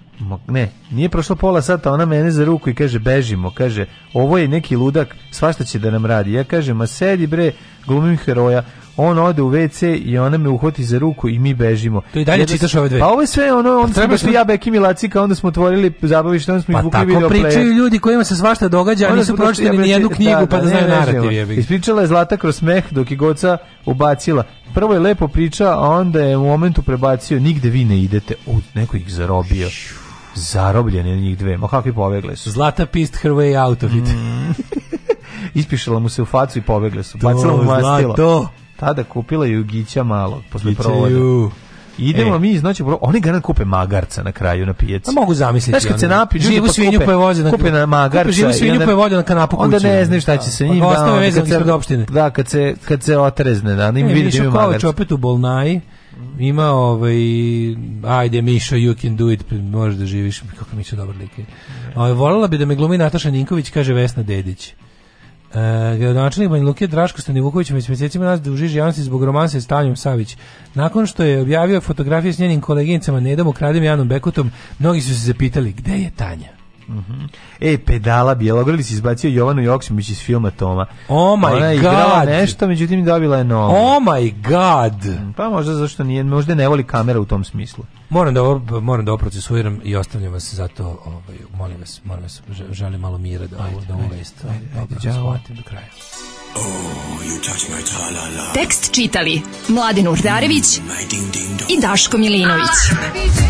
ne, nije prošlo pola sata, ona mene za ruku i kaže bežimo, kaže ovo je neki ludak, svašta će da nam radi. Ja kažem, ma sedi bre, glumim heroja, on ode u WC i ona me uhvati za ruku i mi bežimo. To i dalje Jedno, čitaš ove dve. Pa ovo je sve ono, on treba što ja Beki Milacika, onda smo otvorili zabavište, onda smo izvukli video Pa tako pričaju ljudi kojima se svašta događa, a nisu pročitali ni jednu knjigu da, pa da, da znaju narativ. Je Ispričala je Zlata kroz smeh dok je Goca ubacila. Prvo je lepo priča, a onda je u momentu prebacio nigde vi ne idete. U, neko ih zarobio. Zarobljene njih dve. Ma kakvi pobegle su. Zlata pist her way out of it. Mm. Ispišala mu se u facu i pobegle su. Bacila mu mastilo. Zlato tada kupila Jugića malog posle provoda. Idemo e. mi znači, oni garant kupe magarca na kraju na pijaci. A mogu zamisliti. Znaš kad se napi, živu pa svinju koje voze na kupe na magarca. Kupe živu svinju koje voze na kanapu kuće. Onda ne znaš šta će pa da, se njima. Ostave vezano ispred opštine. Da, kad se, kad se otrezne, da, ne, vidim da imaju magarca. Mišo opet u Bolnaji, ima ovaj, ajde Mišo, you can do it, možeš da živiš, kako mi su dobar like. Ovaj, volala bi da me glumi Nataša Ninković, kaže Vesna Dedić. E, gradonačelnik Banja Luke Draško Stanivuković već mjesecima nas da užiži javnosti zbog romansa s Tanjom Savić. Nakon što je objavio fotografije s njenim koleginicama Nedom Ukradem Janom Bekutom, mnogi su se zapitali gde je Tanja? Mm -hmm. E, pedala Bjelogrlic izbacio Jovanu Joksimić iz filma Toma. Oh my Ona je igrala nešto, međutim dobila je novo. Oh my god. Mm, pa možda zašto nije, možda ne voli kamera u tom smislu. Moram da moram da oprocesuiram i ostavljam vas zato, ovaj, molim vas, molim vas, želim malo mira da ovo da ovo vest. Ajde, ajde, ajde, ajde, do kraja. Oh, you touch my -la -la. Tekst čitali Mladin Urdarević mm, i Daško Milinović. Ah!